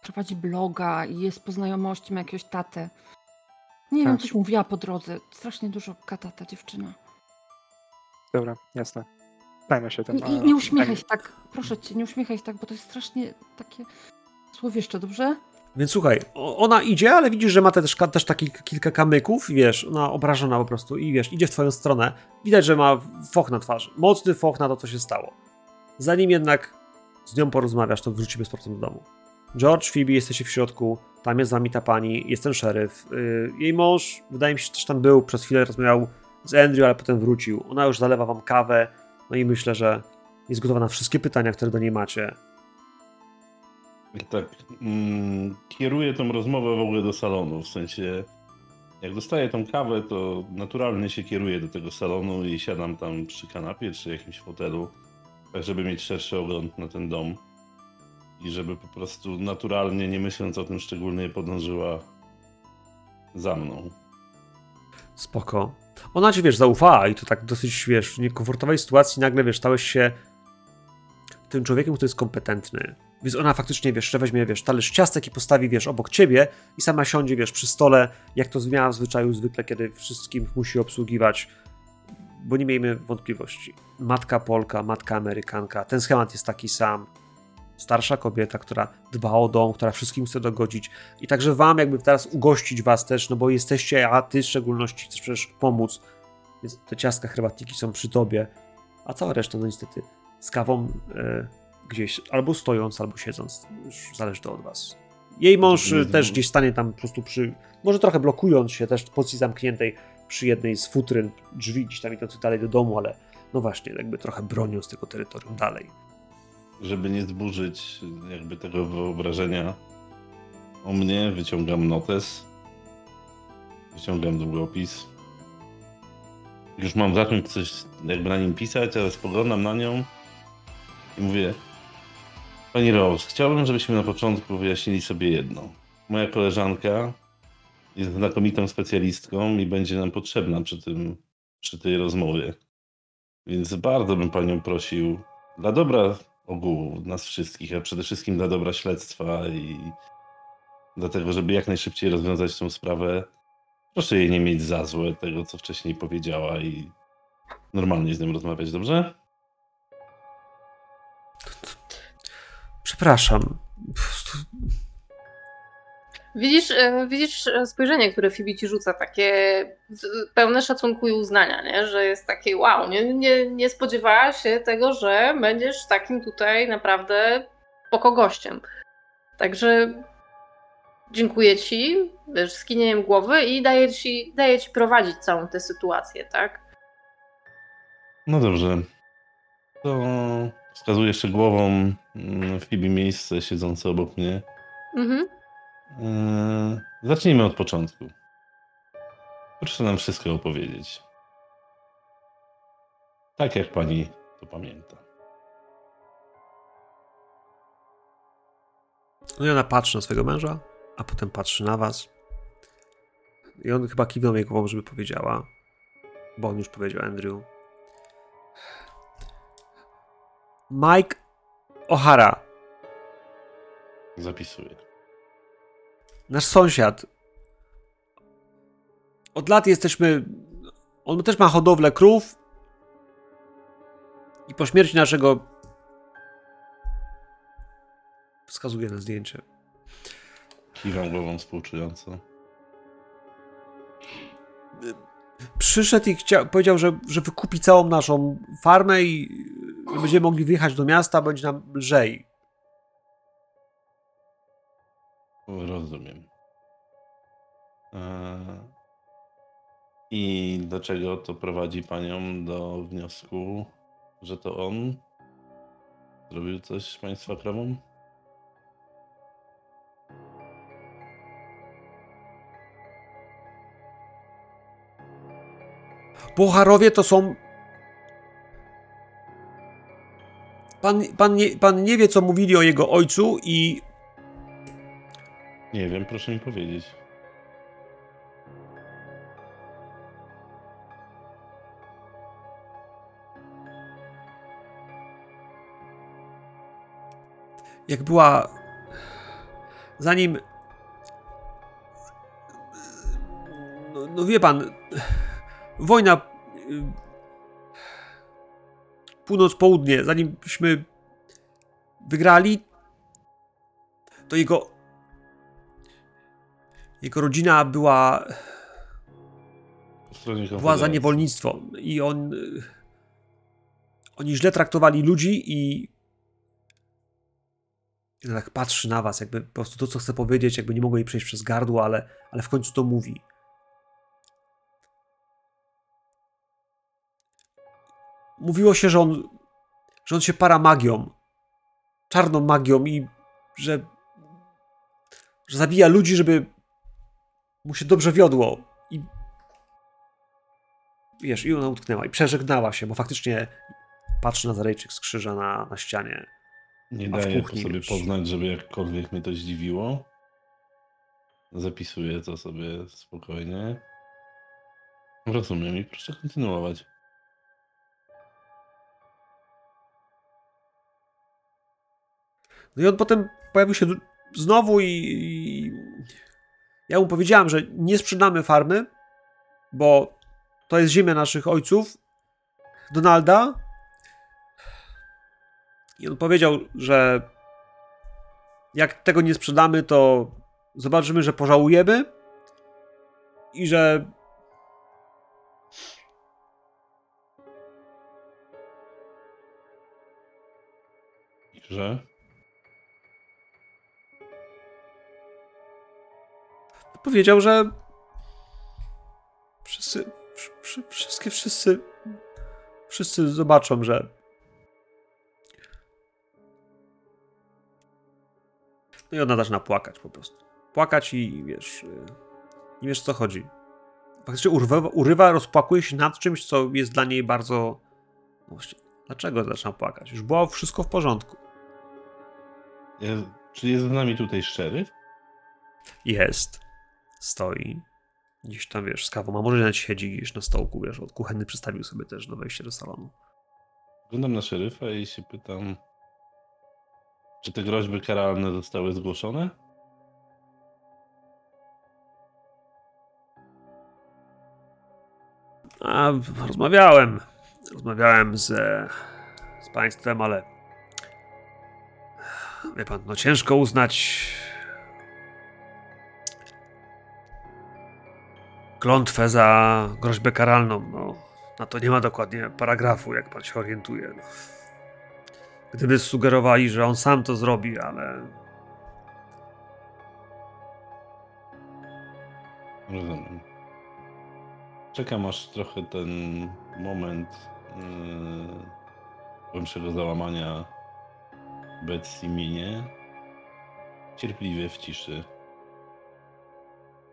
Speaker 3: Prowadzi bloga i jest po znajomości, ma jakiegoś tatę. Nie wiem,
Speaker 5: Tak.
Speaker 3: coś mówiła po drodze. Strasznie dużo gada ta dziewczyna.
Speaker 5: Dobra, jasne. Zajmę się tym.
Speaker 3: I nie uśmiechaj się tak, proszę cię, nie uśmiechaj się tak, bo to jest strasznie takie słowieszcze, dobrze?
Speaker 1: Więc słuchaj, ona idzie, ale widzisz, że ma też, też taki kilka kamyków i wiesz, ona obrażona po prostu i wiesz, idzie w twoją stronę. Widać, że ma foch na twarzy. Mocny foch na to, co się stało. Zanim jednak z nią porozmawiasz, to wrócimy z powrotem do domu. George, Phoebe, jesteście w środku, tam jest z wami ta pani, jest ten szeryf. Yy, jej mąż, wydaje mi się, że też tam był, przez chwilę rozmawiał z Andrew, ale potem wrócił. Ona już zalewa wam kawę, no i myślę, że jest gotowa na wszystkie pytania, które do niej macie.
Speaker 2: Tak, mm, kieruję tą rozmowę w ogóle do salonu, w sensie jak dostaję tą kawę, to naturalnie się kieruję do tego salonu i siadam tam przy kanapie czy jakimś fotelu, tak żeby mieć szerszy ogląd na ten dom i żeby po prostu naturalnie, nie myśląc o tym szczególnie, podążyła za mną.
Speaker 1: Spoko. Ona ci, wiesz, zaufała i to tak dosyć, wiesz, w niekomfortowej sytuacji nagle, wiesz, stałeś się tym człowiekiem, który jest kompetentny. Więc ona faktycznie, wiesz, że weźmie, wiesz, talerz ciastek i postawi, wiesz, obok ciebie i sama siądzie, wiesz, przy stole, jak to miała w zwyczaju zwykle, kiedy wszystkim musi obsługiwać, bo nie miejmy wątpliwości. Matka Polka, matka Amerykanka, ten schemat jest taki sam. Starsza kobieta, która dba o dom, która wszystkim chce dogodzić i także wam jakby teraz ugościć was też, no bo jesteście, a ty w szczególności chcesz przecież pomóc, więc te ciastka, herbatniki są przy tobie, a cała reszta no niestety z kawą e, gdzieś albo stojąc, albo siedząc, już zależy to od was. Jej mąż e, też gdzieś stanie tam po prostu przy, może trochę blokując się też w pozycji zamkniętej przy jednej z futryn drzwi gdzieś tam idących dalej do domu, ale no właśnie, jakby trochę broniąc tego terytorium dalej.
Speaker 2: Żeby nie zburzyć jakby tego wyobrażenia o mnie, wyciągam notes, wyciągam długopis. Już mam zacząć coś jakby na nim pisać, ale spoglądam na nią i mówię Pani Rose, chciałbym, żebyśmy na początku wyjaśnili sobie jedno. Moja koleżanka jest znakomitą specjalistką i będzie nam potrzebna przy tym, przy tej rozmowie. Więc bardzo bym Panią prosił, dla dobra ogółu nas wszystkich, a przede wszystkim dla dobra śledztwa i dlatego, żeby jak najszybciej rozwiązać tę sprawę, proszę jej nie mieć za złe tego, co wcześniej powiedziała i normalnie z nią rozmawiać, dobrze?
Speaker 1: Przepraszam.
Speaker 4: Widzisz, e, widzisz e, spojrzenie, które Fibi ci rzuca, takie pełne szacunku i uznania, nie? że jest takie wow, nie, nie, nie spodziewała się tego, że będziesz takim tutaj naprawdę spoko gościem. Także dziękuję ci, wiesz, skinieniem głowy i daję ci, daję ci prowadzić całą tę sytuację, tak?
Speaker 2: No dobrze. To wskazuję jeszcze głową mm, Phoebe miejsce siedzące obok mnie.
Speaker 4: Mhm.
Speaker 2: Eee, zacznijmy od początku. Proszę nam wszystko opowiedzieć. Tak jak pani to pamięta.
Speaker 1: No i ona patrzy na swojego męża, a potem patrzy na was. I on chyba kiwnął jej głową, żeby powiedziała, bo on już powiedział Andrew. Mike O'Hara,
Speaker 2: Zapisuję.
Speaker 1: Nasz sąsiad. Od lat jesteśmy. On też ma hodowlę krów. I po śmierci naszego. Wskazuje na zdjęcie.
Speaker 2: Kiwam głową współczująco.
Speaker 1: przyszedł i chciał, powiedział, że, że wykupi całą naszą farmę i będziemy mogli wyjechać do miasta, będzie nam lżej.
Speaker 2: Rozumiem. Eee, I do czego to prowadzi panią do wniosku, że to on zrobił coś państwa krową?
Speaker 1: Pucharowie to są. Pan, pan, nie, pan nie wie, co mówili o jego ojcu, i
Speaker 2: Nie wiem, proszę mi powiedzieć.
Speaker 1: jak była. Zanim. No, no wie pan. Wojna. y, Północ-południe, zanimśmy wygrali, to jego. Jego rodzina była. Była za niewolnictwo i on. Oni źle traktowali ludzi i. i tak patrzy na was, jakby po prostu to, co chce powiedzieć, jakby nie mogło jej przejść przez gardło, ale, ale w końcu to mówi. Mówiło się, że on, że on się para magią, czarną magią i że, że zabija ludzi, żeby mu się dobrze wiodło. I wiesz, i ona utknęła i przeżegnała się, bo faktycznie patrzy na Zarejczyk z krzyża na, na ścianie.
Speaker 2: Nie to
Speaker 1: kuchni
Speaker 2: sobie
Speaker 1: już.
Speaker 2: poznać, żeby jakkolwiek mnie to zdziwiło. Zapisuję to sobie spokojnie. Rozumiem i proszę kontynuować.
Speaker 1: No i on potem pojawił się znowu i, i ja mu powiedziałem, że nie sprzedamy farmy, bo to jest ziemia naszych ojców, Donalda. I on powiedział, że jak tego nie sprzedamy, to zobaczymy, że pożałujemy i że
Speaker 2: Że?
Speaker 1: Powiedział, że wszyscy, wsz- wsz- wszystkie, wszyscy, wszyscy zobaczą, że no i ona zaczyna płakać po prostu. Płakać i wiesz, y, nie wiesz o co chodzi. Faktycznie urywa, urywa, rozpłakuje się nad czymś, co jest dla niej bardzo... No właśnie, dlaczego zaczyna płakać? Już było wszystko w porządku.
Speaker 2: Jest, czy jest z nami tutaj szeryf?
Speaker 1: Jest. Stoi. Gdzieś tam, wiesz, z kawą. A może nawet siedzi gdzieś na stołku, wiesz, od kuchenny przystawił sobie też do wejścia do salonu.
Speaker 2: Wyglądam na szeryfa i się pytam, czy te groźby karalne zostały zgłoszone?
Speaker 1: A, rozmawiałem. Rozmawiałem z, z państwem, ale wie pan, no ciężko uznać klątwę za groźbę karalną. No, na to nie ma dokładnie paragrafu, jak pan się orientuje. No. Gdyby sugerowali, że on sam to zrobi, ale
Speaker 2: Rozumiem. Czekam aż trochę ten moment yy, załamania Betsy minie. Cierpliwie w ciszy.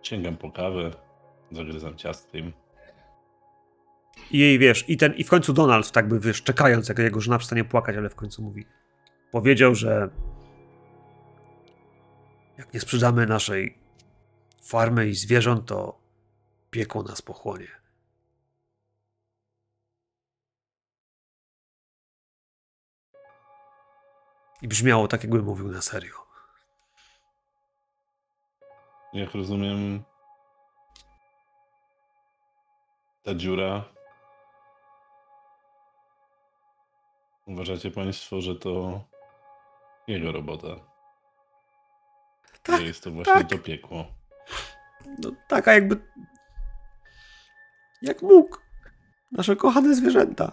Speaker 2: Sięgam po kawę, zagryzam ciastkiem.
Speaker 1: I jej, wiesz, i ten, i w końcu Donald, tak by, wiesz, czekając, jak jego żona przestanie płakać, ale w końcu mówi, powiedział, że jak nie sprzedamy naszej farmy i zwierząt, to piekło nas pochłonie. I brzmiało tak, jakby mówił na serio.
Speaker 2: Jak rozumiem, ta dziura. Uważacie Państwo, że to jego robota?
Speaker 1: Tak,
Speaker 2: że jest to właśnie
Speaker 1: tak.
Speaker 2: to piekło.
Speaker 1: No taka jakby... Jak mógł. Nasze kochane zwierzęta.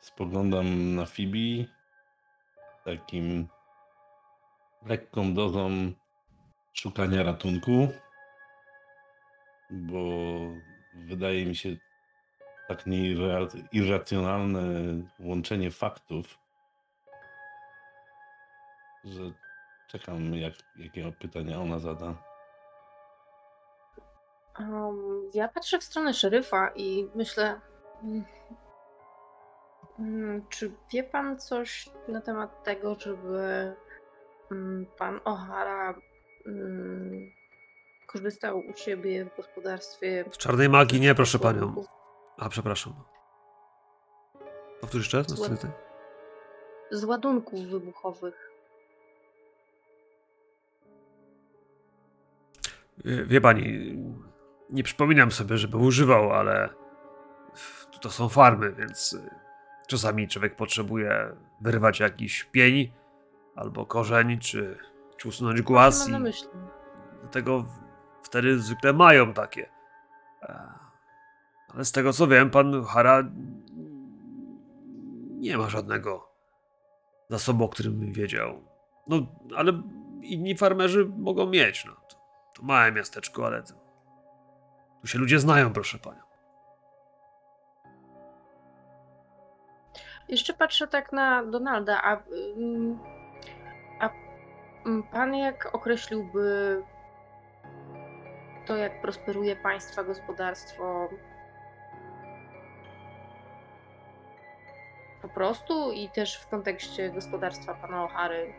Speaker 2: Spoglądam na Fibi takim lekką dozą szukania ratunku, bo wydaje mi się tak nieirra- irracjonalne łączenie faktów, że czekam, jak, jakie pytania ona zada.
Speaker 4: Um, ja patrzę w stronę szeryfa i myślę, mm, mm, czy wie pan coś na temat tego, żeby mm, pan O'Hara mm, korzystał u siebie w gospodarstwie?
Speaker 1: Z czarnej magii nie, proszę
Speaker 4: z
Speaker 1: panią. A, przepraszam. Powtórz jeszcze raz?
Speaker 4: Zła-
Speaker 1: Następny?
Speaker 4: Z ładunków wybuchowych.
Speaker 1: Wie, pani, nie przypominam sobie, żeby używał, ale to są farmy, więc czasami człowiek potrzebuje wyrwać jakiś pień albo korzeń, czy, czy usunąć głaz
Speaker 4: na
Speaker 1: i dlatego wtedy zwykle mają takie. E, Ale z tego co wiem, pan Hara nie ma żadnego zasobu, o którym wiedział. No, ale inni farmerzy mogą mieć. No. To, to małe miasteczko, ale to, tu się ludzie znają, proszę panią.
Speaker 4: Jeszcze patrzę tak na Donalda, a, ym, pan jak określiłby to, jak prosperuje państwa gospodarstwo po prostu i też w kontekście gospodarstwa pana O'Hary?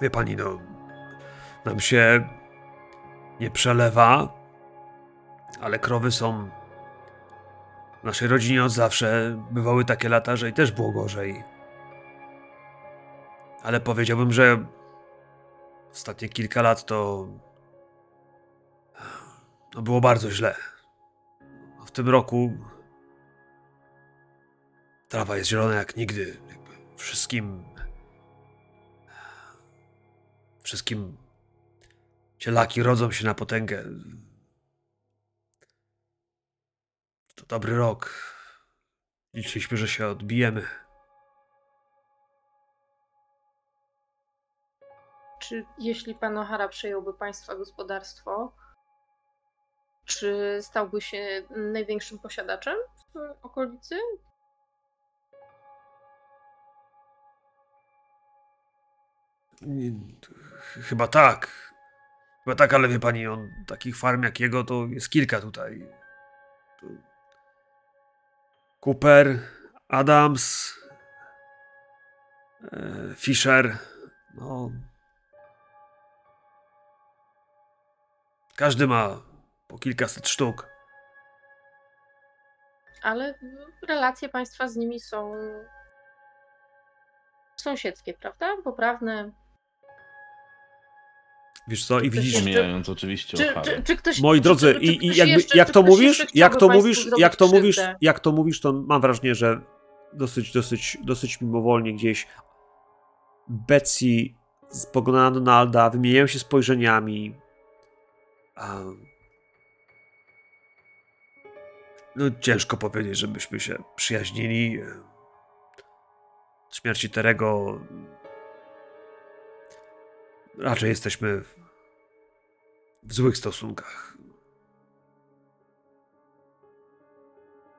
Speaker 1: Wie pani, no, nam się nie przelewa, ale krowy są. W naszej rodzinie od zawsze bywały takie lata, że i też było gorzej. Ale powiedziałbym, że ostatnie kilka lat to. Było bardzo źle. W tym roku trawa jest zielona jak nigdy. Jakby wszystkim Wszystkim cielaki rodzą się na potęgę. Dobry rok. Liczyliśmy, że się odbijemy.
Speaker 4: Czy jeśli pan O'Hara przejąłby państwa gospodarstwo, czy stałby się największym posiadaczem w okolicy?
Speaker 1: Chyba tak. Chyba tak, ale wie pani, on takich farm jak jego to jest kilka tutaj. Tu... Cooper, Adams, e, Fisher. No. Każdy ma po kilkaset sztuk.
Speaker 4: Ale relacje państwa z nimi są sąsiedzkie, prawda? Poprawne.
Speaker 1: Wiesz co, i widzisz,
Speaker 2: Pomijając oczywiście
Speaker 4: Czy, czy, czy ktoś,
Speaker 1: Moi
Speaker 4: czy,
Speaker 1: drodzy,
Speaker 4: czy, czy
Speaker 1: i, i jakby,
Speaker 4: jeszcze,
Speaker 1: jak to mówisz, jak to mówisz, jak to mówisz,
Speaker 4: krzywdę?
Speaker 1: jak to mówisz, to mam wrażenie, że dosyć, dosyć, dosyć mimowolnie gdzieś Betsy spogląda na Donalda, wymieniają się spojrzeniami. No ciężko powiedzieć, żebyśmy się przyjaźnili. Od śmierci Terego raczej jesteśmy w, złych stosunkach.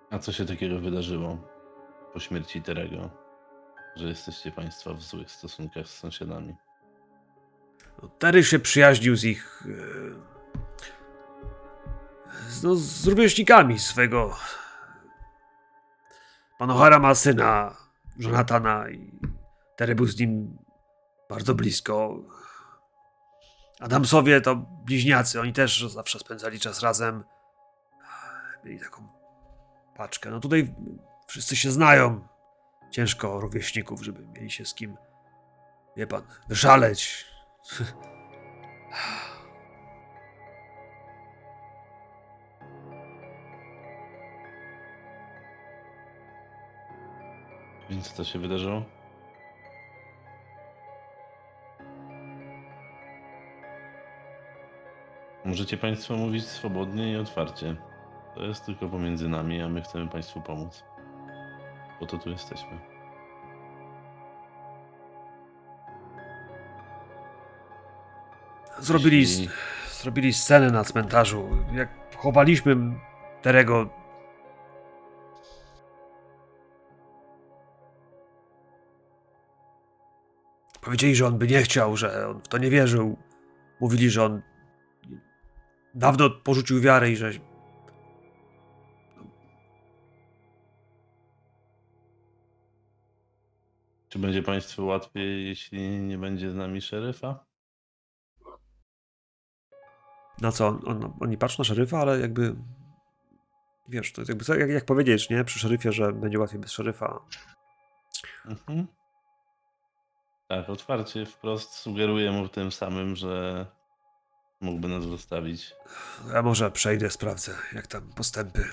Speaker 2: A co się takiego wydarzyło po śmierci Terego, że jesteście państwo w złych stosunkach z sąsiadami?
Speaker 1: No, Terry się przyjaźnił z ich. e, Z, no, z rówieśnikami swego. Pan O'Hara ma syna, Jonathana, i Terry był z nim bardzo blisko. Adamsowie to bliźniacy, oni też zawsze spędzali czas razem. Mieli taką paczkę. No tutaj wszyscy się znają. Ciężko rówieśników, żeby mieli się z kim, wie pan, wyszaleć.
Speaker 2: Więc co się wydarzyło? Możecie Państwo mówić swobodnie i otwarcie. To jest tylko pomiędzy nami, a my chcemy Państwu pomóc. Po to tu jesteśmy.
Speaker 1: Zrobili,
Speaker 2: Jeśli...
Speaker 1: zrobili scenę na cmentarzu. Jak chowaliśmy Terego. Powiedzieli, że on by nie chciał, że on w to nie wierzył. Mówili, że on dawno porzucił wiarę i że
Speaker 2: Czy będzie Państwu łatwiej, jeśli nie będzie z nami szeryfa?
Speaker 1: na co on, on, oni patrzą na szeryfa, ale jakby wiesz, to jest jakby jak, jak powiedzieć, nie? Przy szeryfie, że będzie łatwiej bez szeryfa.
Speaker 2: Mhm. Tak, otwarcie wprost sugeruję mu tym samym, że mógłby nas zostawić.
Speaker 1: Ja może przejdę, sprawdzę, jak tam postępy.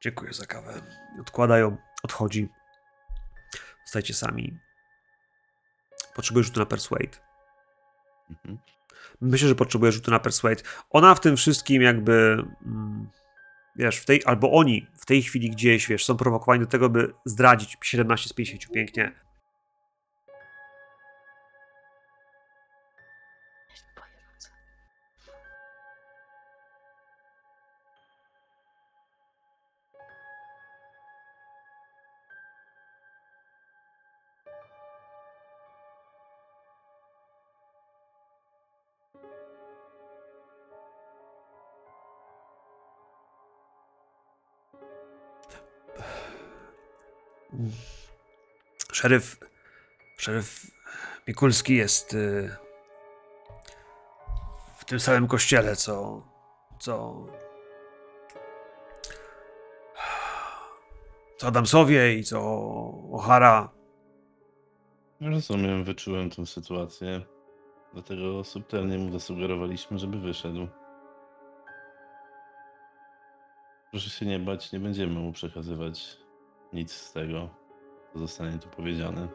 Speaker 1: Dziękuję za kawę. Odkładają, odchodzi. Zostajcie sami. Potrzebuję rzutu na Persuade.
Speaker 2: Mhm.
Speaker 1: Myślę, że potrzebuje rzutu na Persuade. Ona w tym wszystkim jakby, mm, wiesz, w tej, albo oni w tej chwili gdzieś, wiesz, są prowokowani do tego, by zdradzić 17 z 50, pięknie. Szeryf, szeryf Mikulski jest y, w tym samym kościele, co, co, co Adamsowie i co O'Hara.
Speaker 2: Rozumiem, wyczułem tę sytuację. Dlatego subtelnie mu zasugerowaliśmy, żeby wyszedł. Proszę się nie bać, nie będziemy mu przekazywać nic z tego, zostanie tu powiedziane.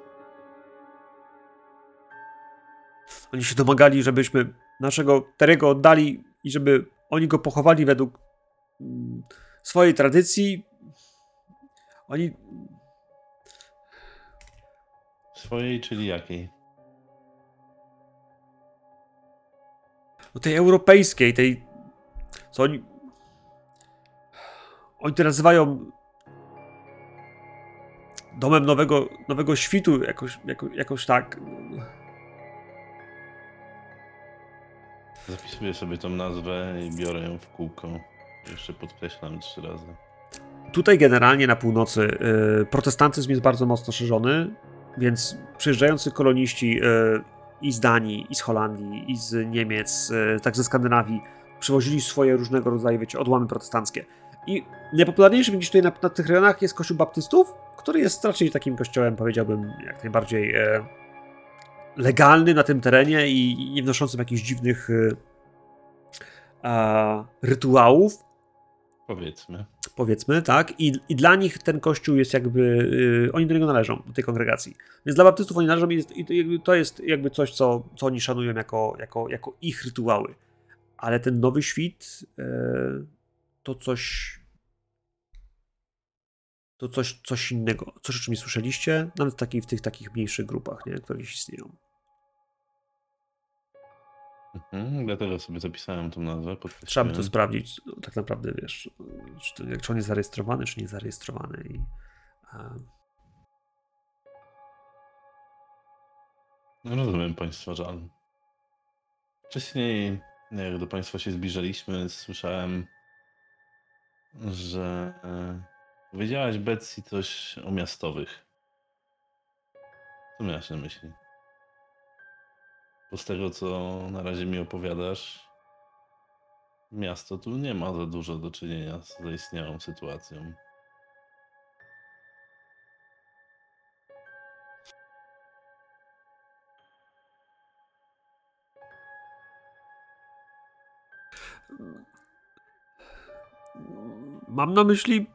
Speaker 1: Oni się domagali, żebyśmy naszego Terego oddali i żeby oni go pochowali według mm, swojej tradycji. Oni
Speaker 2: Swojej, czyli jakiej?
Speaker 1: no tej europejskiej, tej co oni oni to nazywają domem nowego, nowego świtu, jakoś, jako, jakoś tak.
Speaker 2: Zapisuję sobie tą nazwę i biorę ją w kółko. Jeszcze podkreślam trzy razy.
Speaker 1: Tutaj generalnie na północy y, protestantyzm jest bardzo mocno szerzony, więc przyjeżdżający koloniści y, i z Danii, i z Holandii, i z Niemiec, y, tak ze Skandynawii, przywozili swoje różnego rodzaju, wiecie, odłamy protestanckie. I najpopularniejszym gdzieś tutaj na, na tych rejonach jest kościół baptystów, który jest raczej takim kościołem, powiedziałbym, jak najbardziej e, legalny na tym terenie i, i nie wnoszącym jakichś dziwnych e, rytuałów,
Speaker 2: Powiedzmy.
Speaker 1: powiedzmy, tak? I, I dla nich ten kościół jest jakby. y, oni do niego należą, do tej kongregacji. Więc dla baptystów oni należą i, i to jest jakby coś, co, co oni szanują jako, jako, jako ich rytuały. Ale ten nowy świt y, to coś. To coś, coś innego. Coś, o czym nie słyszeliście, nawet w, takiej, w tych takich mniejszych grupach, nie? które gdzieś istnieją.
Speaker 2: Mhm, dlatego sobie zapisałem tą nazwę.
Speaker 1: Trzeba by to sprawdzić, tak naprawdę, wiesz, czy, to, czy on jest zarejestrowany, czy nie zarejestrowany. I, e,
Speaker 2: No, Rozumiem Państwa żal. Wcześniej, jak do Państwa się zbliżaliśmy, słyszałem, że e, powiedziałaś Betsy coś o miastowych. Co miałaś na myśli? Bo z tego, co na razie mi opowiadasz, miasto tu nie ma za dużo do czynienia z zaistniałą sytuacją.
Speaker 1: Mam na myśli.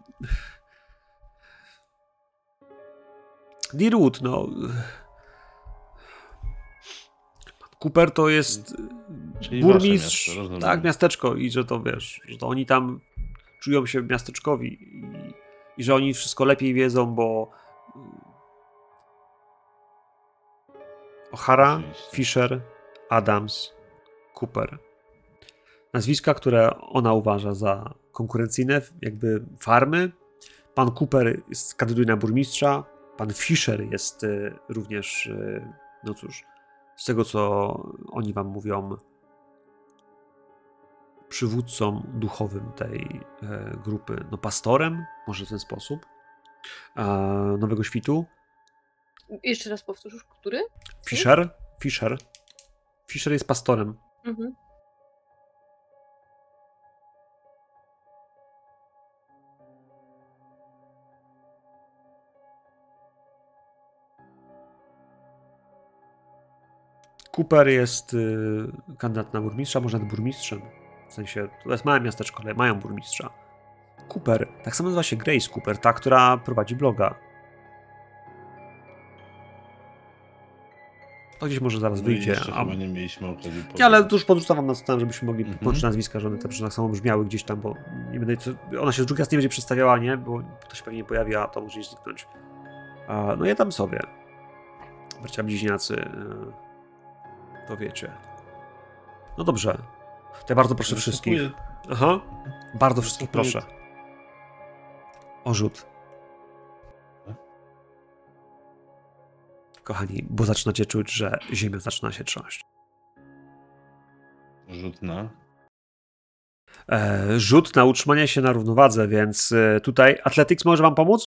Speaker 1: Deerwood, no. Cooper to jest
Speaker 2: Czyli wasze
Speaker 1: burmistrz,
Speaker 2: miasto,
Speaker 1: tak, miasteczko i że to wiesz, że to oni tam czują się miasteczkowi i, i że oni wszystko lepiej wiedzą, bo O'Hara,
Speaker 2: Oczywiście.
Speaker 1: Fisher, Adams, Cooper. Nazwiska, które ona uważa za konkurencyjne, jakby farmy. Pan Cooper jest, kandyduje na burmistrza. Pan Fisher jest y, również, y, no cóż, z tego co oni wam mówią, przywódcą duchowym tej e, grupy, no pastorem, może w ten sposób, Nowego Świtu.
Speaker 4: Jeszcze raz powtórz, który?
Speaker 1: Fisher, Fisher. Fisher jest pastorem.
Speaker 4: Mhm.
Speaker 1: Cooper jest y, kandydat na burmistrza, może nawet burmistrzem. W sensie, to jest małe miasteczko, ale mają burmistrza. Cooper, tak samo nazywa się Grace Cooper, ta, która prowadzi bloga. To gdzieś może zaraz
Speaker 2: No
Speaker 1: wyjdzie. A...
Speaker 2: chyba nie mieliśmy okazji
Speaker 1: Nie, ale to już podrzucam wam na stronę, żebyśmy mogli
Speaker 2: Mhm.
Speaker 1: połączyć nazwiska, że one też tak samo brzmiały gdzieś tam, bo nie będę, ona się drugi raz nie będzie przedstawiała, nie? Bo to się pewnie pojawi, a to może zniknąć. A, no ja tam sobie. Bracia bliźniacy. To wiecie. No dobrze. To ja bardzo proszę wszystkich.
Speaker 2: Zaskakuję-
Speaker 1: Aha. Bardzo wszystkich proszę. O rzut. Kochani, bo zaczynacie czuć, że ziemia zaczyna się trząść.
Speaker 2: Rzut na.
Speaker 1: E, rzut na utrzymanie się na równowadze, więc e, tutaj Athletics może wam pomóc?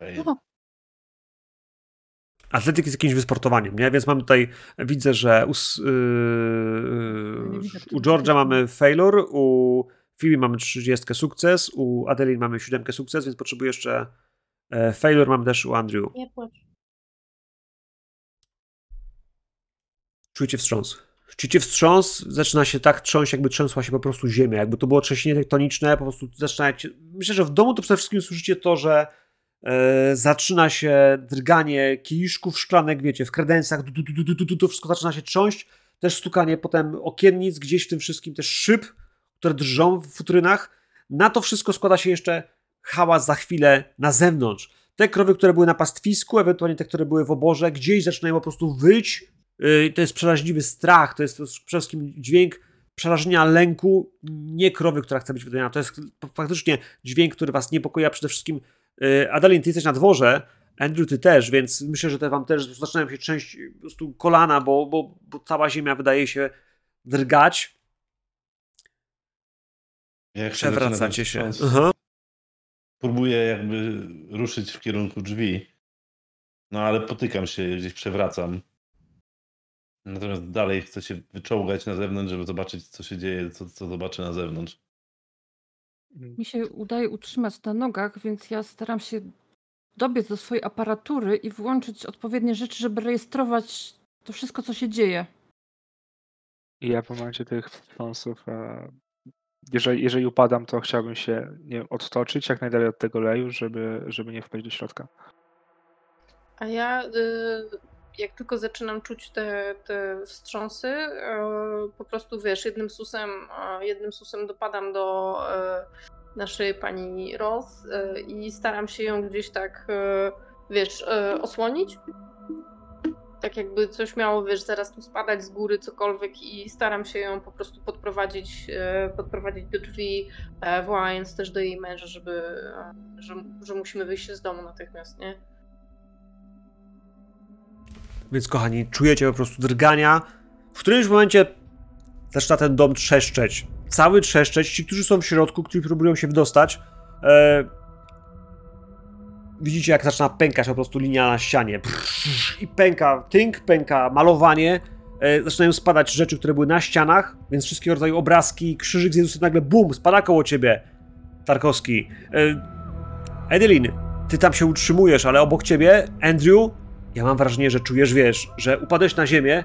Speaker 2: Fail.
Speaker 3: O.
Speaker 1: Atletyk jest jakimś wysportowaniem, nie? Więc mam tutaj, widzę, że u, yy, u
Speaker 3: to
Speaker 1: mamy failure, u Phoebe mamy 30 sukces, u Adeline mamy 7 sukces, więc potrzebuję jeszcze e, failure mam też u Andrew.
Speaker 4: Nie płacz.
Speaker 1: Czujecie wstrząs. Czujecie wstrząs, zaczyna się tak trząść, jakby trzęsła się po prostu ziemia, jakby to było trzęsienie tektoniczne, po prostu zaczynacie... Myślę, że w domu to przede wszystkim słyszycie to, że zaczyna się drganie kieliszków szklanek, wiecie, w kredensach, du, du, du, du, to wszystko zaczyna się trząść, też stukanie potem okiennic, gdzieś w tym wszystkim też szyb, które drżą w futrynach. Na to wszystko składa się jeszcze hałas za chwilę na zewnątrz. Te krowy, które były na pastwisku, ewentualnie te, które były w oborze, gdzieś zaczynają po prostu wyć. Yy, To jest przeraźliwy strach, to jest, przede wszystkim dźwięk przerażenia, lęku, nie krowy, która chce być wydana. To jest faktycznie dźwięk, który was niepokoi, a przede wszystkim Adalin, ty jesteś na dworze, Andrew, ty też, więc myślę, że te wam też zaczynają się trzęść po prostu kolana, bo, bo, bo cała ziemia wydaje się drgać.
Speaker 2: Jak
Speaker 1: Przewracacie się.
Speaker 2: wstrząs. Próbuję jakby ruszyć w kierunku drzwi. No ale potykam się, gdzieś przewracam. Natomiast dalej chcę się wyczołgać na zewnątrz, żeby zobaczyć, co się dzieje, co, co zobaczę na zewnątrz.
Speaker 3: Mi się udaje utrzymać na nogach, więc ja staram się dobiec do swojej aparatury i włączyć odpowiednie rzeczy, żeby rejestrować to wszystko, co się dzieje.
Speaker 5: I ja w momencie tych wstrząsów, e, jeżeli, jeżeli upadam, to chciałbym się nie wiem, odtoczyć jak najdalej od tego leju, żeby, żeby nie wpaść do środka.
Speaker 4: A ja y, jak tylko zaczynam czuć te, te wstrząsy, y, po prostu wiesz, jednym susem, y, jednym susem dopadam do y, naszej pani y, i staram się ją gdzieś tak, wiesz, osłonić. Tak jakby coś miało, wiesz, zaraz tu spadać z góry, cokolwiek i staram się ją po prostu podprowadzić, podprowadzić do drzwi, e, wołając też do jej męża, żeby, e, że, że musimy wyjść z domu natychmiast, nie?
Speaker 1: Więc kochani, czujecie po prostu drgania. W którymś momencie zaczyna ten dom trzeszczeć. Cały trzeszczeć. Ci, którzy są w środku, którzy próbują się wydostać, e, widzicie jak zaczyna pękać po prostu linia na ścianie. I pęka tynk, pęka malowanie. E, zaczynają spadać rzeczy, które były na ścianach, więc wszystkiego rodzaju obrazki, krzyżyk z Jezusem nagle bum, spada koło ciebie. Tarkowski. E, Edelin, ty tam się utrzymujesz, ale obok ciebie, Andrew, ja mam wrażenie, że czujesz, wiesz, że upadłeś na ziemię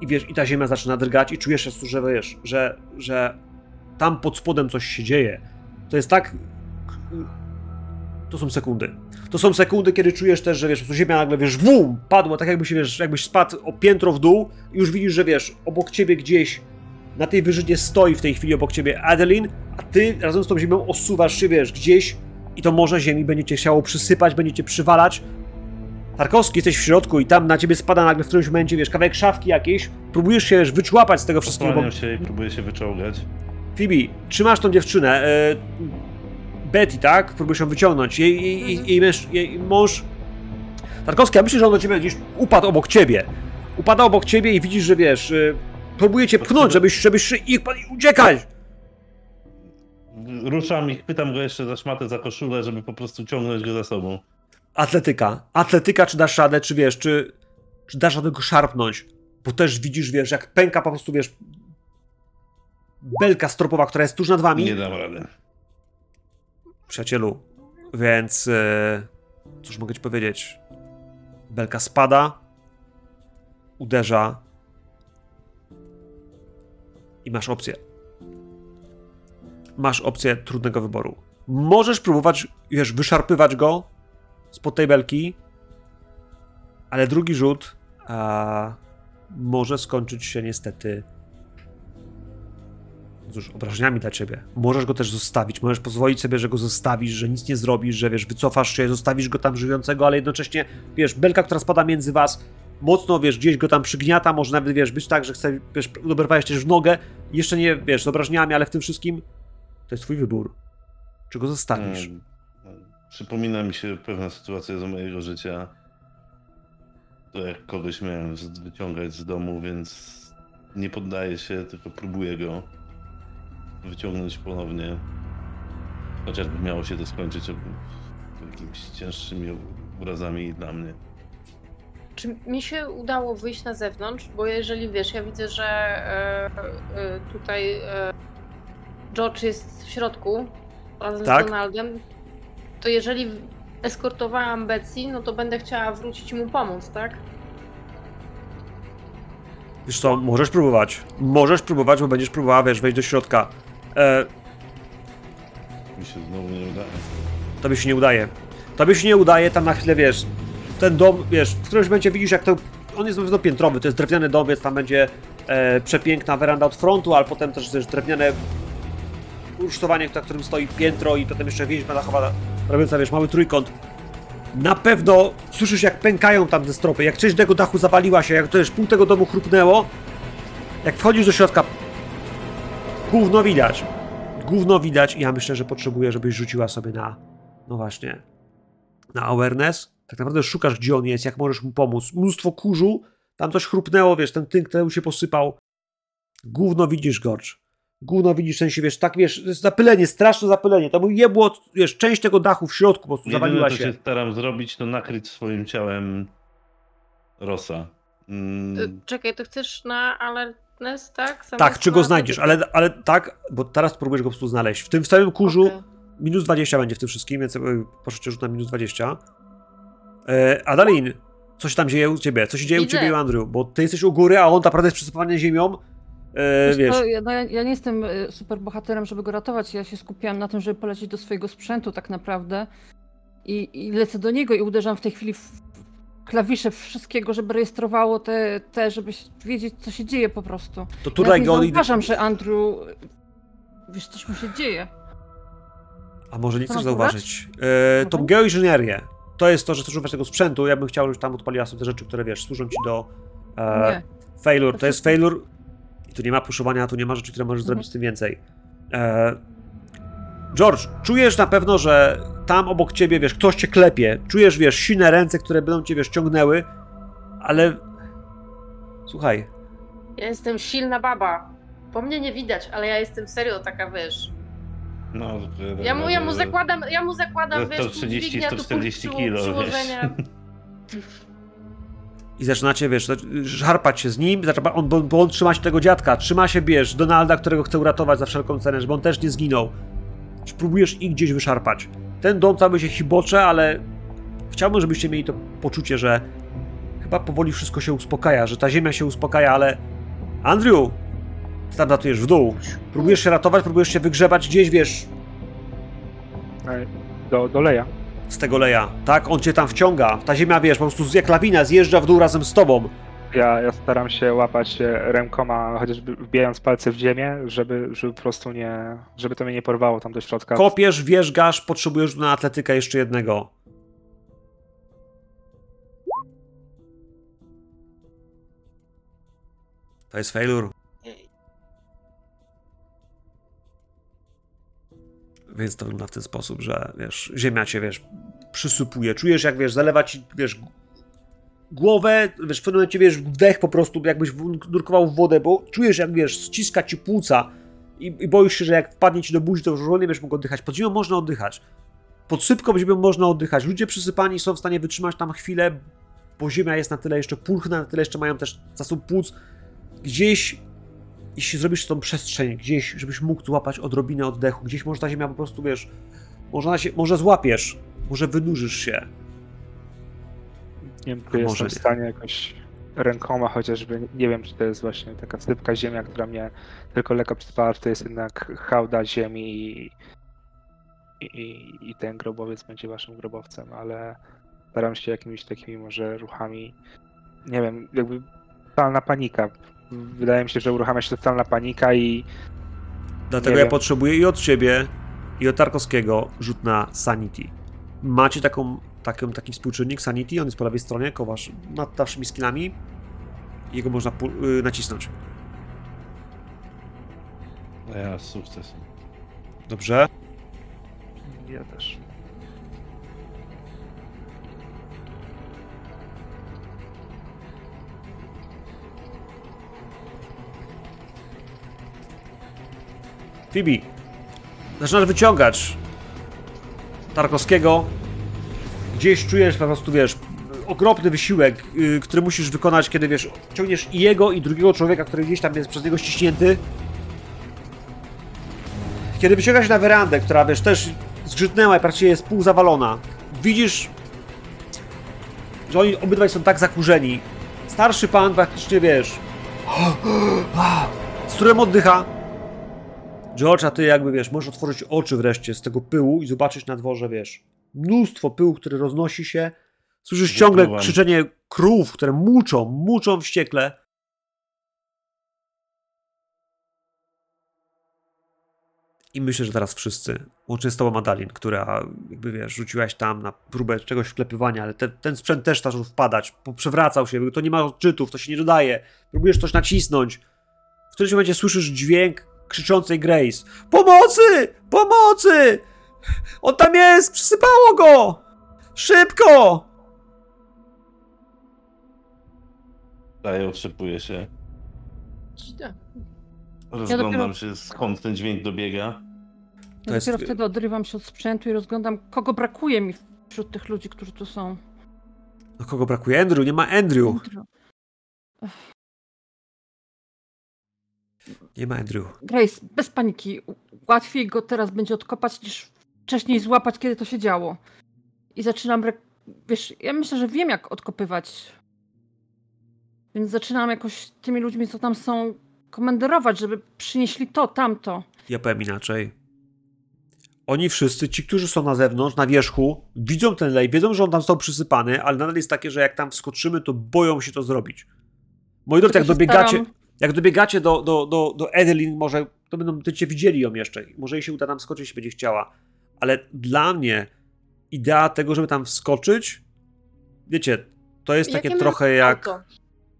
Speaker 1: i wiesz, i ta ziemia zaczyna drgać i czujesz, że wiesz, że, że tam pod spodem coś się dzieje. To jest tak... To są sekundy. To są sekundy, kiedy czujesz też, że wiesz, po ziemia nagle, wiesz, wum, padła, tak jakbyś, wiesz, jakbyś spadł o piętro w dół i już widzisz, że wiesz, obok ciebie gdzieś na tej wyżynie stoi w tej chwili obok ciebie Adeline, a ty razem z tą ziemią osuwasz się, wiesz, gdzieś i to morze ziemi będzie cię chciało przysypać, będzie cię przywalać. Tarkowski, jesteś w środku i tam na ciebie spada nagle w którymś momencie, wiesz, kawałek szafki jakiejś, próbujesz się, wiesz, wyczłapać z tego wszystkiego, bo
Speaker 2: się i próbuję się wyczołgać.
Speaker 1: Phoebe, trzymasz tą dziewczynę, e, Betty, tak? Próbujesz ją wyciągnąć. Jej, jej, jej, jej, męż, jej mąż... Tarkowski, ja myślę, że on do ciebie gdzieś upadł obok ciebie. Upada obok ciebie i widzisz, że wiesz, e, próbuje cię pchnąć, żebyś, żebyś i, i uciekać!
Speaker 2: Ruszam i pytam go jeszcze za szmatę, za koszulę, żeby po prostu ciągnąć go za sobą.
Speaker 1: Atletyka. Atletyka, czy dasz radę, czy wiesz, czy, czy dasz radę go szarpnąć. Bo też widzisz, wiesz, jak pęka po prostu, wiesz, belka stropowa, która jest tuż nad wami.
Speaker 2: Nie dam rady.
Speaker 1: przyjacielu. Więc e, cóż mogę ci powiedzieć? Belka spada, uderza i masz opcję. Masz opcję trudnego wyboru. Możesz próbować, wiesz, wyszarpywać go spod tej belki, ale drugi rzut a, może skończyć się niestety cóż, obrażeniami dla ciebie. Możesz go też zostawić, możesz pozwolić sobie, że go zostawisz, że nic nie zrobisz, że wiesz, wycofasz się, zostawisz go tam żyjącego, ale jednocześnie, wiesz, belka, która spada między was, mocno, wiesz, gdzieś go tam przygniata, może nawet, wiesz, być tak, że chce, wiesz, oberwałeś też w nogę, jeszcze nie, wiesz, z obrażeniami, ale w tym wszystkim to jest twój wybór. Czy go zostawisz?
Speaker 2: Mm, Przypomina mi się pewna sytuacja z mojego życia. To jak kogoś miałem wyciągać z domu, więc nie poddaję się, tylko próbuję go wyciągnąć ponownie. Chociażby miało się to skończyć jakimiś cięższymi urazami dla mnie.
Speaker 4: Czy mi się udało wyjść na zewnątrz? Bo jeżeli wiesz, ja widzę, że e, e, tutaj e, George jest w środku razem
Speaker 1: Tak.
Speaker 4: z Donaldem, to jeżeli eskortowałam Betsy, no to będę chciała wrócić mu pomóc, tak?
Speaker 1: Wiesz co, możesz próbować. Możesz próbować, bo będziesz próbowała, wiesz, wejść do środka. E,
Speaker 2: Mi się znowu nie udaje.
Speaker 1: tobie się nie udaje. Tobie się nie udaje, tam na chwilę, wiesz, ten dom, wiesz, w którymś momencie widzisz, jak to, on jest na piętrowy, to jest drewniany dom, więc tam będzie e, przepiękna weranda od frontu, ale potem też, też drewniane usztowanie, na którym stoi piętro i potem jeszcze więźba dachowa, robiąca, wiesz, mały trójkąt. Na pewno słyszysz, jak pękają tam te stropy, jak część tego dachu zawaliła się, jak to już pół tego domu chrupnęło. Jak wchodzisz do środka, gówno widać. Gówno widać i ja myślę, że potrzebuję, żebyś rzuciła sobie na, no właśnie, na awareness. Tak naprawdę szukasz, gdzie on jest, jak możesz mu pomóc. Mnóstwo kurzu, tam coś chrupnęło, wiesz, ten tynk, ten się posypał. Gówno widzisz, Gorcz. Gówno widzisz, w sensie, wiesz, tak, wiesz, to jest zapylenie, straszne zapylenie. To był jebło, wiesz, część tego dachu w środku po prostu
Speaker 2: Jedyne,
Speaker 1: zawaliła
Speaker 2: co
Speaker 1: się.
Speaker 2: się staram zrobić, to nakryć swoim ciałem Rosa. Mm,
Speaker 4: E, Czekaj, to chcesz na alertness, tak? Zamiast
Speaker 1: Tak, czy go
Speaker 4: na-
Speaker 1: znajdziesz, ale, ale tak, bo teraz próbujesz go po prostu znaleźć. W tym w całym kurzu
Speaker 4: Okej.
Speaker 1: minus 20 będzie w tym wszystkim, więc e, proszę cię rzut na minus 20. E, Adalin, co się tam dzieje u ciebie? Co się dzieje u ciebie i Andrew? Bo ty jesteś u góry, a on naprawdę jest przysypany ziemią. E,
Speaker 3: Wiesz co, ja, no, ja, ja nie jestem y, super bohaterem, żeby go ratować. Ja się skupiałam na tym, żeby polecieć do swojego sprzętu tak naprawdę. I, I lecę do niego i uderzam w tej chwili w klawisze wszystkiego, żeby rejestrowało te, te żeby wiedzieć, co się dzieje po prostu.
Speaker 1: to tutaj
Speaker 3: nie
Speaker 1: go
Speaker 3: zauważam, że Andrew... Wiesz, coś mu się dzieje.
Speaker 1: A może nie chcesz zauważyć? E, tą
Speaker 3: Mhm.
Speaker 1: geoinżynierię. To jest to, że chcesz używać tego sprzętu. Ja bym chciał, żebyś tam odpaliła sobie te rzeczy, które wiesz, służą ci do e,
Speaker 3: Nie.
Speaker 1: failure.
Speaker 3: To
Speaker 1: To jest failure. Tu nie ma puszowania, tu nie ma rzeczy, które możesz
Speaker 3: Mhm.
Speaker 1: zrobić z tym więcej. E, George, czujesz na pewno, że tam obok ciebie, wiesz, ktoś cię klepie. Czujesz, wiesz, silne ręce, które będą cię, wiesz, ciągnęły, ale. Słuchaj,
Speaker 4: Ja jestem silna baba. Po mnie nie widać, ale ja jestem serio taka, wiesz.
Speaker 2: no,
Speaker 4: Ja mu, ja mu zakładam, ja mu zakładam,
Speaker 2: Że
Speaker 4: wiesz, tu
Speaker 2: 130,
Speaker 4: dźwignia, tu punkt
Speaker 2: 140
Speaker 4: przyło-
Speaker 2: kilo, wiesz.
Speaker 1: I zaczynacie, wiesz, żarpać się z nim, zaczyna, on, bo, bo on trzyma się tego dziadka, trzyma się, wiesz, Donalda, którego chce uratować za wszelką cenę, żeby on też nie zginął. Próbujesz ich gdzieś wyszarpać. Ten dom cały się chibocze, ale chciałbym, żebyście mieli to poczucie, że chyba powoli wszystko się uspokaja, że ta ziemia się uspokaja, ale Andrew, ty tam latujesz w dół. Próbujesz się ratować, próbujesz się wygrzebać gdzieś, wiesz,
Speaker 5: E, Do, do Leja.
Speaker 1: Z tego leja, tak? On cię tam wciąga. Ta ziemia, wiesz, po prostu jak lawina zjeżdża w dół razem z tobą.
Speaker 5: Ja, ja staram się łapać się rękoma, chociażby wbijając palce w ziemię, żeby, żeby po prostu nie, żeby to mnie nie porwało tam do środka.
Speaker 1: Kopiesz, wierzgasz, potrzebujesz na atletykę jeszcze jednego. To jest failure. Więc to wygląda w ten sposób, że wiesz, ziemia cię, wiesz, przysypuje. Czujesz, jak wiesz, zalewa ci, wiesz, głowę, wiesz, w pewnym momencie, wiesz, wdech po prostu, jakbyś nurkował w wodę, bo czujesz, jak wiesz, ściska ci płuca i, i boisz się, że jak wpadnie ci do buzi, to już nie będziesz mógł oddychać. Pod ziemią można oddychać. Pod sypką ziemią można oddychać. Ludzie przysypani są w stanie wytrzymać tam chwilę, bo ziemia jest na tyle jeszcze pulchna, na tyle jeszcze mają też zasób płuc. Gdzieś, jeśli zrobisz tą przestrzeń, gdzieś, żebyś mógł złapać odrobinę oddechu, gdzieś może ta ziemia po prostu, wiesz, może, się, może złapiesz, może wynurzysz się.
Speaker 5: Nie wiem, czy jestem
Speaker 1: nie.
Speaker 5: w stanie jakoś rękoma chociażby, nie wiem, czy to jest właśnie taka sypka ziemia, która mnie tylko lekko przyspała, czy to jest jednak hałda ziemi i, i, i ten grobowiec będzie waszym grobowcem, ale staram się jakimiś takimi może ruchami, nie wiem, jakby totalna panika. Wydaje mi się, że uruchamia się totalna panika i
Speaker 1: Dlatego ja
Speaker 5: wiem.
Speaker 1: potrzebuję i od ciebie, i od Tarkowskiego rzut na Sanity. Macie taką, taką, taki współczynnik Sanity, on jest po lewej stronie, kowasz nad waszymi skillami. Jego można pu- y, nacisnąć.
Speaker 2: Ja z sukcesem.
Speaker 1: Dobrze?
Speaker 5: ja też.
Speaker 1: Phoebe, zaczynasz wyciągać Tarkowskiego. Gdzieś czujesz po prostu, wiesz, okropny wysiłek, y, który musisz wykonać, kiedy, wiesz, ciągniesz i jego, i drugiego człowieka, który gdzieś tam jest przez niego ściśnięty. Kiedy wyciągasz na werandę, która, wiesz, też zgrzytnęła i praktycznie jest pół zawalona, widzisz, że oni obydwaj są tak zakurzeni. Starszy pan praktycznie, wiesz, z którym oddycha, George, a ty jakby wiesz, możesz otworzyć oczy wreszcie z tego pyłu i zobaczyć na dworze, wiesz, mnóstwo pyłu, który roznosi się. Słyszysz ciągle
Speaker 2: Wypluwam.
Speaker 1: krzyczenie krów, które muczą, muczą wściekle. I myślę, że teraz wszyscy, łącznie z tobą Madalin, która jakby wiesz, rzuciłaś tam na próbę czegoś wklepywania, ale te, ten sprzęt też zaczął wpadać, przewracał się, to nie ma odczytów, to się nie dodaje. Próbujesz coś nacisnąć. W którymś momencie słyszysz dźwięk krzyczącej Grace. Pomocy! Pomocy! On tam jest! Przysypało go! Szybko!
Speaker 2: Daję, otrzepuję się.
Speaker 4: Dzida.
Speaker 2: Rozglądam
Speaker 3: dopiero-
Speaker 2: się, skąd ten dźwięk dobiega.
Speaker 3: Ja
Speaker 1: jest-
Speaker 3: dopiero wtedy odrywam się od sprzętu i rozglądam, kogo brakuje mi wśród tych ludzi, którzy tu są.
Speaker 1: No kogo brakuje? Andrew, nie ma Andrew. Nie ma Andrew.
Speaker 3: Grace, bez paniki. Łatwiej go teraz będzie odkopać niż wcześniej złapać, kiedy to się działo. I zaczynam. Wiesz, ja myślę, że wiem, jak odkopywać. Więc zaczynam jakoś tymi ludźmi, co tam są, komenderować, żeby przynieśli to, tamto.
Speaker 1: Ja powiem inaczej. Oni wszyscy, ci, którzy są na zewnątrz, na wierzchu, widzą ten lej, wiedzą, że on tam został przysypany, ale nadal jest takie, że jak tam wskoczymy, to boją się to zrobić. Moi drodzy, jak dobiegacie,
Speaker 3: staram-
Speaker 1: jak dobiegacie do, do, do, do Edelin, może to będą będziecie widzieli ją jeszcze. Może jej się uda tam skoczyć, jeśli będzie chciała. Ale dla mnie idea tego, żeby tam wskoczyć, wiecie, to jest
Speaker 4: Jakie
Speaker 1: takie trochę jak.
Speaker 4: auto?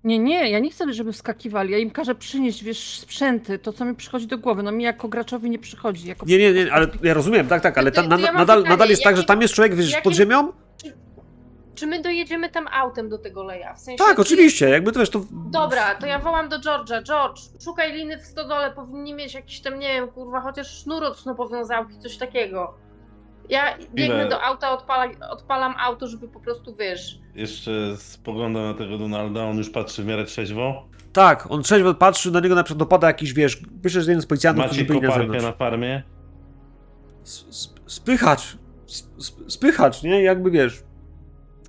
Speaker 3: Nie, nie, ja nie chcę, żeby wskakiwali. Ja im każę przynieść, wiesz, sprzęty, to co mi przychodzi do głowy. No mi jako graczowi nie przychodzi. Jako
Speaker 1: Nie, nie, nie, ale ja rozumiem, tak, tak, ale
Speaker 4: To-
Speaker 1: ta,
Speaker 4: to
Speaker 1: na,
Speaker 4: ja
Speaker 1: nadal,
Speaker 4: pytanie,
Speaker 1: nadal jest tak, że tam jest człowiek, wiesz, pod ziemią?
Speaker 4: Czy my dojedziemy tam autem do tego leja? W sensie,
Speaker 1: Tak,
Speaker 4: czy-
Speaker 1: oczywiście, jakby to wiesz, to.
Speaker 4: Dobra, to ja wołam do George'a. George, szukaj liny w stodole, powinni mieć jakiś tam, nie wiem, kurwa, chociaż sznur od snopowiązałki, coś takiego. Ja biegnę
Speaker 2: Ile-
Speaker 4: do auta, odpala, odpalam auto, żeby po prostu, wiesz...
Speaker 2: Jeszcze spoglądam na tego Donalda, on już patrzy w miarę trzeźwo.
Speaker 1: Tak, on trzeźwo patrzy, na niego na przykład dopada jakiś, wiesz, myślę, że jeden z policjantów,
Speaker 2: Macie
Speaker 1: którzy byli na
Speaker 2: koparkę
Speaker 1: zewnątrz.
Speaker 2: na farmie.
Speaker 1: S- sp- Spychacz, sp- spychacz, nie? Jakby wiesz,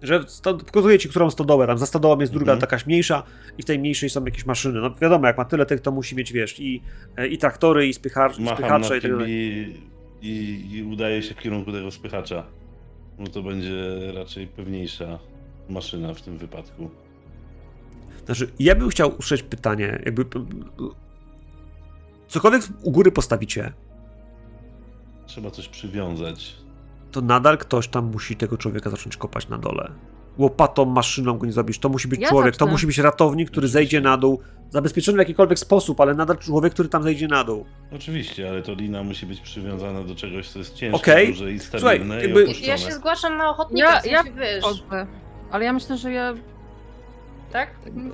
Speaker 1: że sto, pokazuje ci, którą stodołę, tam za stodołą jest druga,
Speaker 2: Mhm.
Speaker 1: jakaś mniejsza i w tej mniejszej są jakieś maszyny. No wiadomo, jak ma tyle tych, to musi mieć, wiesz, i, e, i traktory, i spychacz, i spychacze i tak dalej.
Speaker 2: Fibi i, i udaje się w kierunku tego spychacza. No to będzie raczej pewniejsza maszyna w tym wypadku.
Speaker 1: Znaczy, ja bym chciał usłyszeć pytanie, jakby... Cokolwiek u góry postawicie,
Speaker 2: Trzeba coś przywiązać.
Speaker 1: To nadal ktoś tam musi tego człowieka zacząć kopać na dole. Łopatą, maszyną go nie zrobisz. To musi być
Speaker 3: Ja
Speaker 1: człowiek, to
Speaker 3: zacznę.
Speaker 1: musi być ratownik, który zejdzie na dół, zabezpieczony w jakikolwiek sposób, ale nadal człowiek, który tam zejdzie na dół.
Speaker 2: Oczywiście, ale to lina musi być przywiązana do czegoś, co jest ciężkie,
Speaker 1: Okej.
Speaker 2: duże i
Speaker 1: Słuchaj,
Speaker 2: stabilne
Speaker 1: jakby-
Speaker 2: i.
Speaker 4: Ja się zgłaszam na ochotnika,
Speaker 3: Ja- ja
Speaker 4: wiesz.
Speaker 3: Ale ja myślę, że ja.
Speaker 4: tak?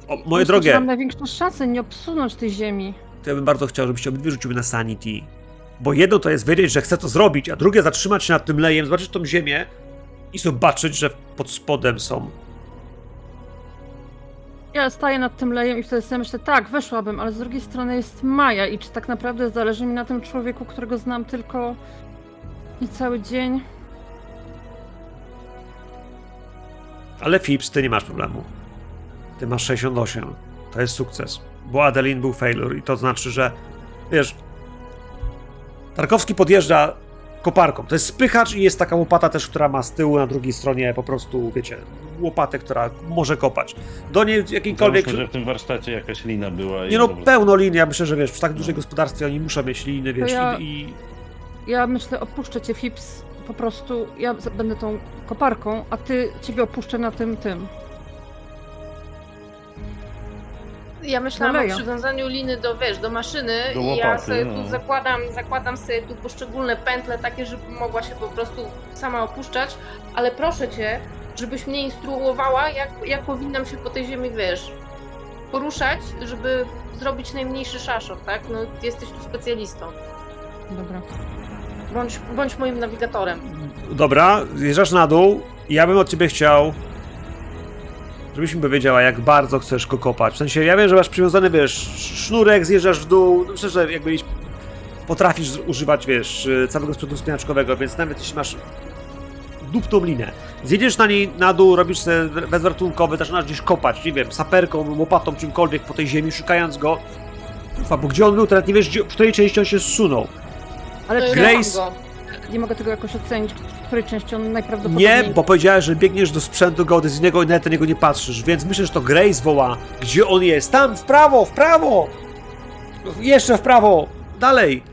Speaker 1: O, moje
Speaker 3: myślę,
Speaker 1: drogie,
Speaker 3: mam największą szansę nie obsunąć tej ziemi.
Speaker 1: to ja bym bardzo chciał, żebyście obydwie rzuciły na sanity. Bo jedno to jest wiedzieć, że chcę to zrobić, a drugie zatrzymać się nad tym lejem, zobaczyć tą ziemię i zobaczyć, że pod spodem są.
Speaker 3: Ja staję nad tym lejem i wtedy sobie myślę, tak, weszłabym, ale z drugiej strony jest Maja i czy tak naprawdę zależy mi na tym człowieku, którego znam tylko niecały dzień?
Speaker 1: Ale Fips, ty nie masz problemu. Ty masz 68. To jest sukces. Bo Adeline był failure i to znaczy, że wiesz. Tarkowski podjeżdża koparką. To jest spychacz i jest taka łopata też, która ma z tyłu na drugiej stronie po prostu, wiecie, łopatę, która może kopać. Do niej jakiejkolwiek.
Speaker 2: Załóżmy, że w tym warsztacie jakaś lina była. i
Speaker 1: Nie no,
Speaker 2: prostu-
Speaker 1: pełno lin. Ja myślę, że wiesz, w tak dużej gospodarstwie oni muszą mieć liny, wiesz,
Speaker 3: ja-
Speaker 1: i,
Speaker 3: Ja myślę, opuszczę cię, Fips. Po prostu ja będę tą koparką, a ty ciebie opuszczę na tym tym.
Speaker 4: Ja myślałam
Speaker 3: Maleja.
Speaker 4: o przywiązaniu liny do, wiesz, do maszyny
Speaker 2: Do
Speaker 4: i ja
Speaker 2: łopaty,
Speaker 4: sobie
Speaker 2: no.
Speaker 4: tu zakładam, zakładam sobie tu poszczególne pętle takie, żeby mogła się po prostu sama opuszczać, ale proszę cię, żebyś mnie instruowała, jak, jak powinnam się po tej ziemi, wiesz, poruszać, żeby zrobić najmniejszy szaszot, tak? No, jesteś tu specjalistą.
Speaker 3: Dobra.
Speaker 4: Bądź, bądź moim nawigatorem.
Speaker 1: Dobra, zjeżdżasz na dół i ja bym od ciebie chciał, żebyś mi powiedziała, jak bardzo chcesz go kopać. W sensie, ja wiem, że masz przywiązany, wiesz, sznurek, zjeżdżasz w dół, no myślę, że jakby iść- potrafisz używać, wiesz, całego sprzętu spinaczkowego, więc nawet jeśli masz dupną linę, zjedziesz na niej na dół, robisz sobie bezwartunkowy, zaczynasz gdzieś kopać, nie wiem, saperką, łopatą, czymkolwiek po tej ziemi, szukając go. Ufa, bo gdzie on był, teraz nie wiesz, gdzie, w której części on się zsunął.
Speaker 3: Ale
Speaker 4: No
Speaker 1: Grace-
Speaker 4: go.
Speaker 3: nie mogę tego jakoś ocenić, której części on najprawdopodobniej...
Speaker 1: Nie, bo powiedziałeś, że biegniesz do sprzętu geodezyjnego i nawet na niego nie patrzysz, więc myślę, że to Grace woła, gdzie on jest. Tam, w prawo, w prawo! Jeszcze w prawo! Dalej!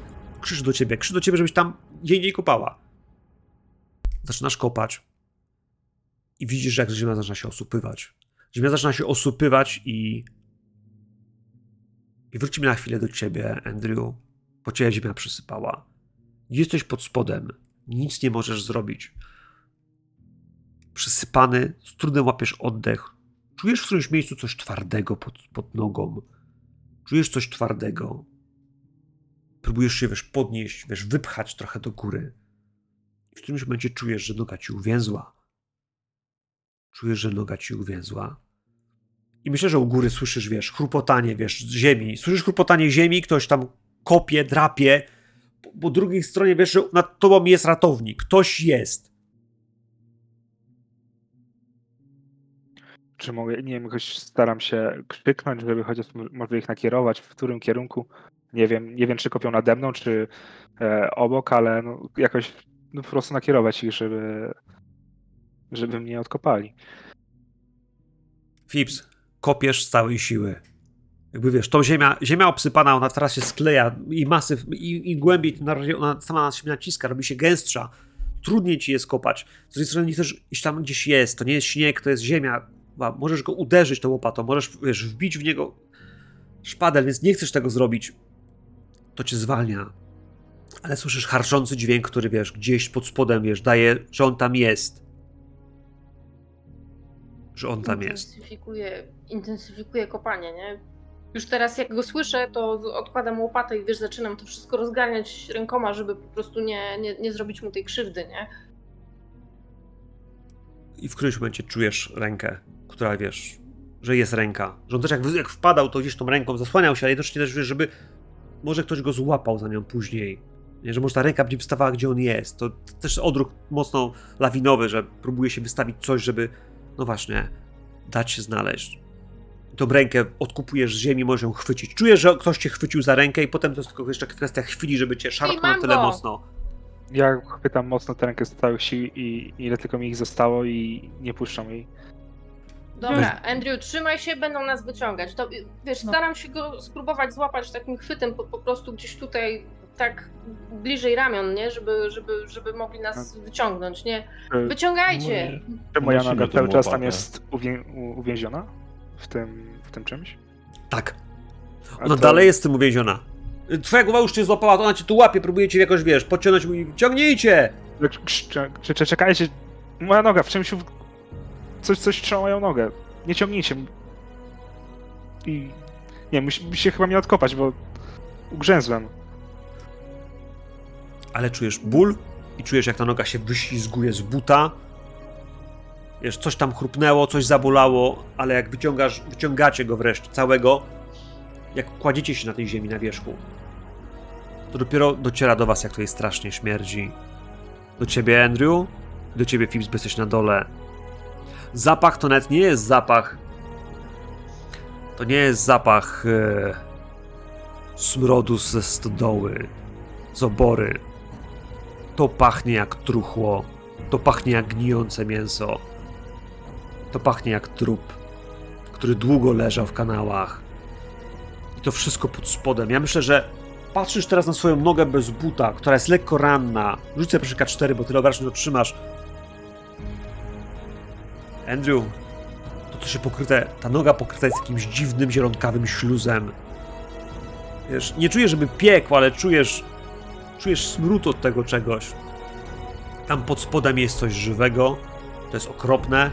Speaker 1: Krzyż do ciebie, krzyż do ciebie, żebyś tam gdzie indziej kopała. Zaczynasz kopać i widzisz, jak ziemia zaczyna się osupywać. Ziemia zaczyna się osupywać i... I wrócimy na chwilę do ciebie, Andrew, bo cię ziemia przysypała. Jesteś pod spodem. Nic nie możesz zrobić. Przysypany, z trudem łapiesz oddech. Czujesz w którymś miejscu coś twardego pod, pod nogą. Czujesz coś twardego. Próbujesz się, wiesz, podnieść, wiesz, wypchać trochę do góry. I w którymś momencie czujesz, że noga ci uwięzła. Czujesz, że noga ci uwięzła. I myślę, że u góry słyszysz, wiesz, chrupotanie, wiesz, ziemi. Słyszysz chrupotanie ziemi, ktoś tam kopie, drapie. Po, drugiej stronie, wiesz, że nad tobą jest ratownik. Ktoś jest.
Speaker 5: Czy mogę, nie wiem, jakoś staram się krzyknąć, żeby chociaż może ich nakierować, w którym kierunku. Nie wiem, nie wiem, czy kopią nade mną, czy e, obok, ale no, jakoś no, po prostu nakierować ich, żeby, żeby mnie odkopali.
Speaker 1: Fips, kopiesz z całej siły. Jakby wiesz, tą ziemia, ziemia obsypana, ona teraz się skleja i masyw, i, i głębiej ona sama na siebie naciska, robi się gęstsza. Trudniej ci jest kopać. Z drugiej strony nie chcesz iść tam gdzieś jest, to nie jest śnieg, to jest ziemia. Możesz go uderzyć tą łopatą, możesz wiesz, wbić w niego szpadel, więc nie chcesz tego zrobić. To cię zwalnia. Ale słyszysz harczący dźwięk, który wiesz, gdzieś pod spodem, wiesz, daje, że on tam jest. Że on tam jest.
Speaker 4: Intensyfikuje, intensyfikuje kopanie, nie? Już teraz jak go słyszę, to odkładam łopatę i wiesz, zaczynam to wszystko rozgarniać rękoma, żeby po prostu nie, nie, nie zrobić mu tej krzywdy, nie?
Speaker 1: i w którymś momencie czujesz rękę, która wiesz, że jest ręka. Że on też jak, jak wpadał, to gdzieś tą ręką zasłaniał się, ale jednocześnie też wiesz, żeby może ktoś go złapał za nią później. Nie, że może ta ręka będzie wstawała, gdzie on jest. To też odruch mocno lawinowy, że próbuje się wystawić coś, żeby, no właśnie, dać się znaleźć. Tą rękę odkupujesz z ziemi, możesz ją chwycić. Czujesz, że ktoś cię chwycił za rękę i potem to jest tylko jeszcze kwestia chwili, żeby cię szarpnął tyle
Speaker 4: go!
Speaker 1: mocno.
Speaker 5: Ja chwytam mocno tę rękę z całych sił i ile tylko mi ich zostało i nie puszczam jej.
Speaker 4: Dobra, Andrew, trzymaj się, będą nas wyciągać. To, wiesz,
Speaker 3: No.
Speaker 4: staram się go spróbować złapać takim chwytem, po, po prostu gdzieś tutaj tak bliżej ramion, nie? Żeby, żeby, żeby mogli nas wyciągnąć, nie?
Speaker 5: Czy,
Speaker 4: Wyciągajcie!
Speaker 5: czy moja noga cały czas tam jest uwię, uwięziona? W tym, w tym czymś?
Speaker 1: Tak. Ona
Speaker 5: to-
Speaker 1: dalej jest w tym uwięziona. Twoja głowa już cię złapała, to ona cię tu łapie, próbuje cię jakoś, wiesz, podciągnąć i ciągnijcie!
Speaker 5: Czekajcie, moja noga w czymś... Coś, coś trzyma moją nogę. Nie ciągnijcie. I... Nie, musi, musi się chyba mnie odkopać, bo ugrzęzłem.
Speaker 1: Ale czujesz ból i czujesz, jak ta noga się wyślizguje z buta. Wiesz, coś tam chrupnęło, coś zabolało, ale jak wyciągasz, wyciągacie go wreszcie całego, jak kładziecie się na tej ziemi na wierzchu, to dopiero dociera do was, jak jest strasznie śmierdzi. Do ciebie, Andrew, do ciebie, Phipps, bo jesteś na dole. Zapach to nawet nie jest zapach. To nie jest zapach e, smrodu ze stodoły, z obory. To pachnie jak truchło. To pachnie jak gnijące mięso. To pachnie jak trup, który długo leżał w kanałach. I to wszystko pod spodem. Ja myślę, że patrzysz teraz na swoją nogę bez buta, która jest lekko ranna. Rzucę proszę K4, bo tyle obrażeń otrzymasz. Andrew, to co się pokryte, ta noga pokryta jest jakimś dziwnym, zielonkawym śluzem. Wiesz, nie czujesz, żeby piekł, ale czujesz czujesz smród od tego czegoś. Tam pod spodem jest coś żywego. To jest okropne.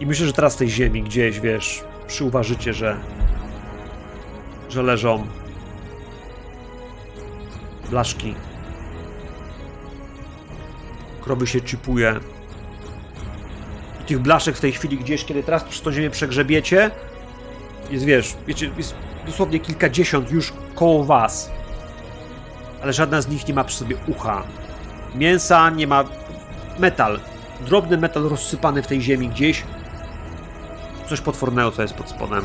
Speaker 1: I myślę, że teraz tej ziemi gdzieś, wiesz, przyuważycie, że że leżą blaszki. Krowy się czypuje. I tych blaszek w tej chwili gdzieś, kiedy teraz przez tą ziemię przegrzebiecie, jest, wiesz, wiecie, jest dosłownie kilkadziesiąt już koło was. Ale żadna z nich nie ma przy sobie ucha. Mięsa nie ma. Metal. Drobny metal rozsypany w tej ziemi gdzieś. Coś potwornego, co jest pod spodem.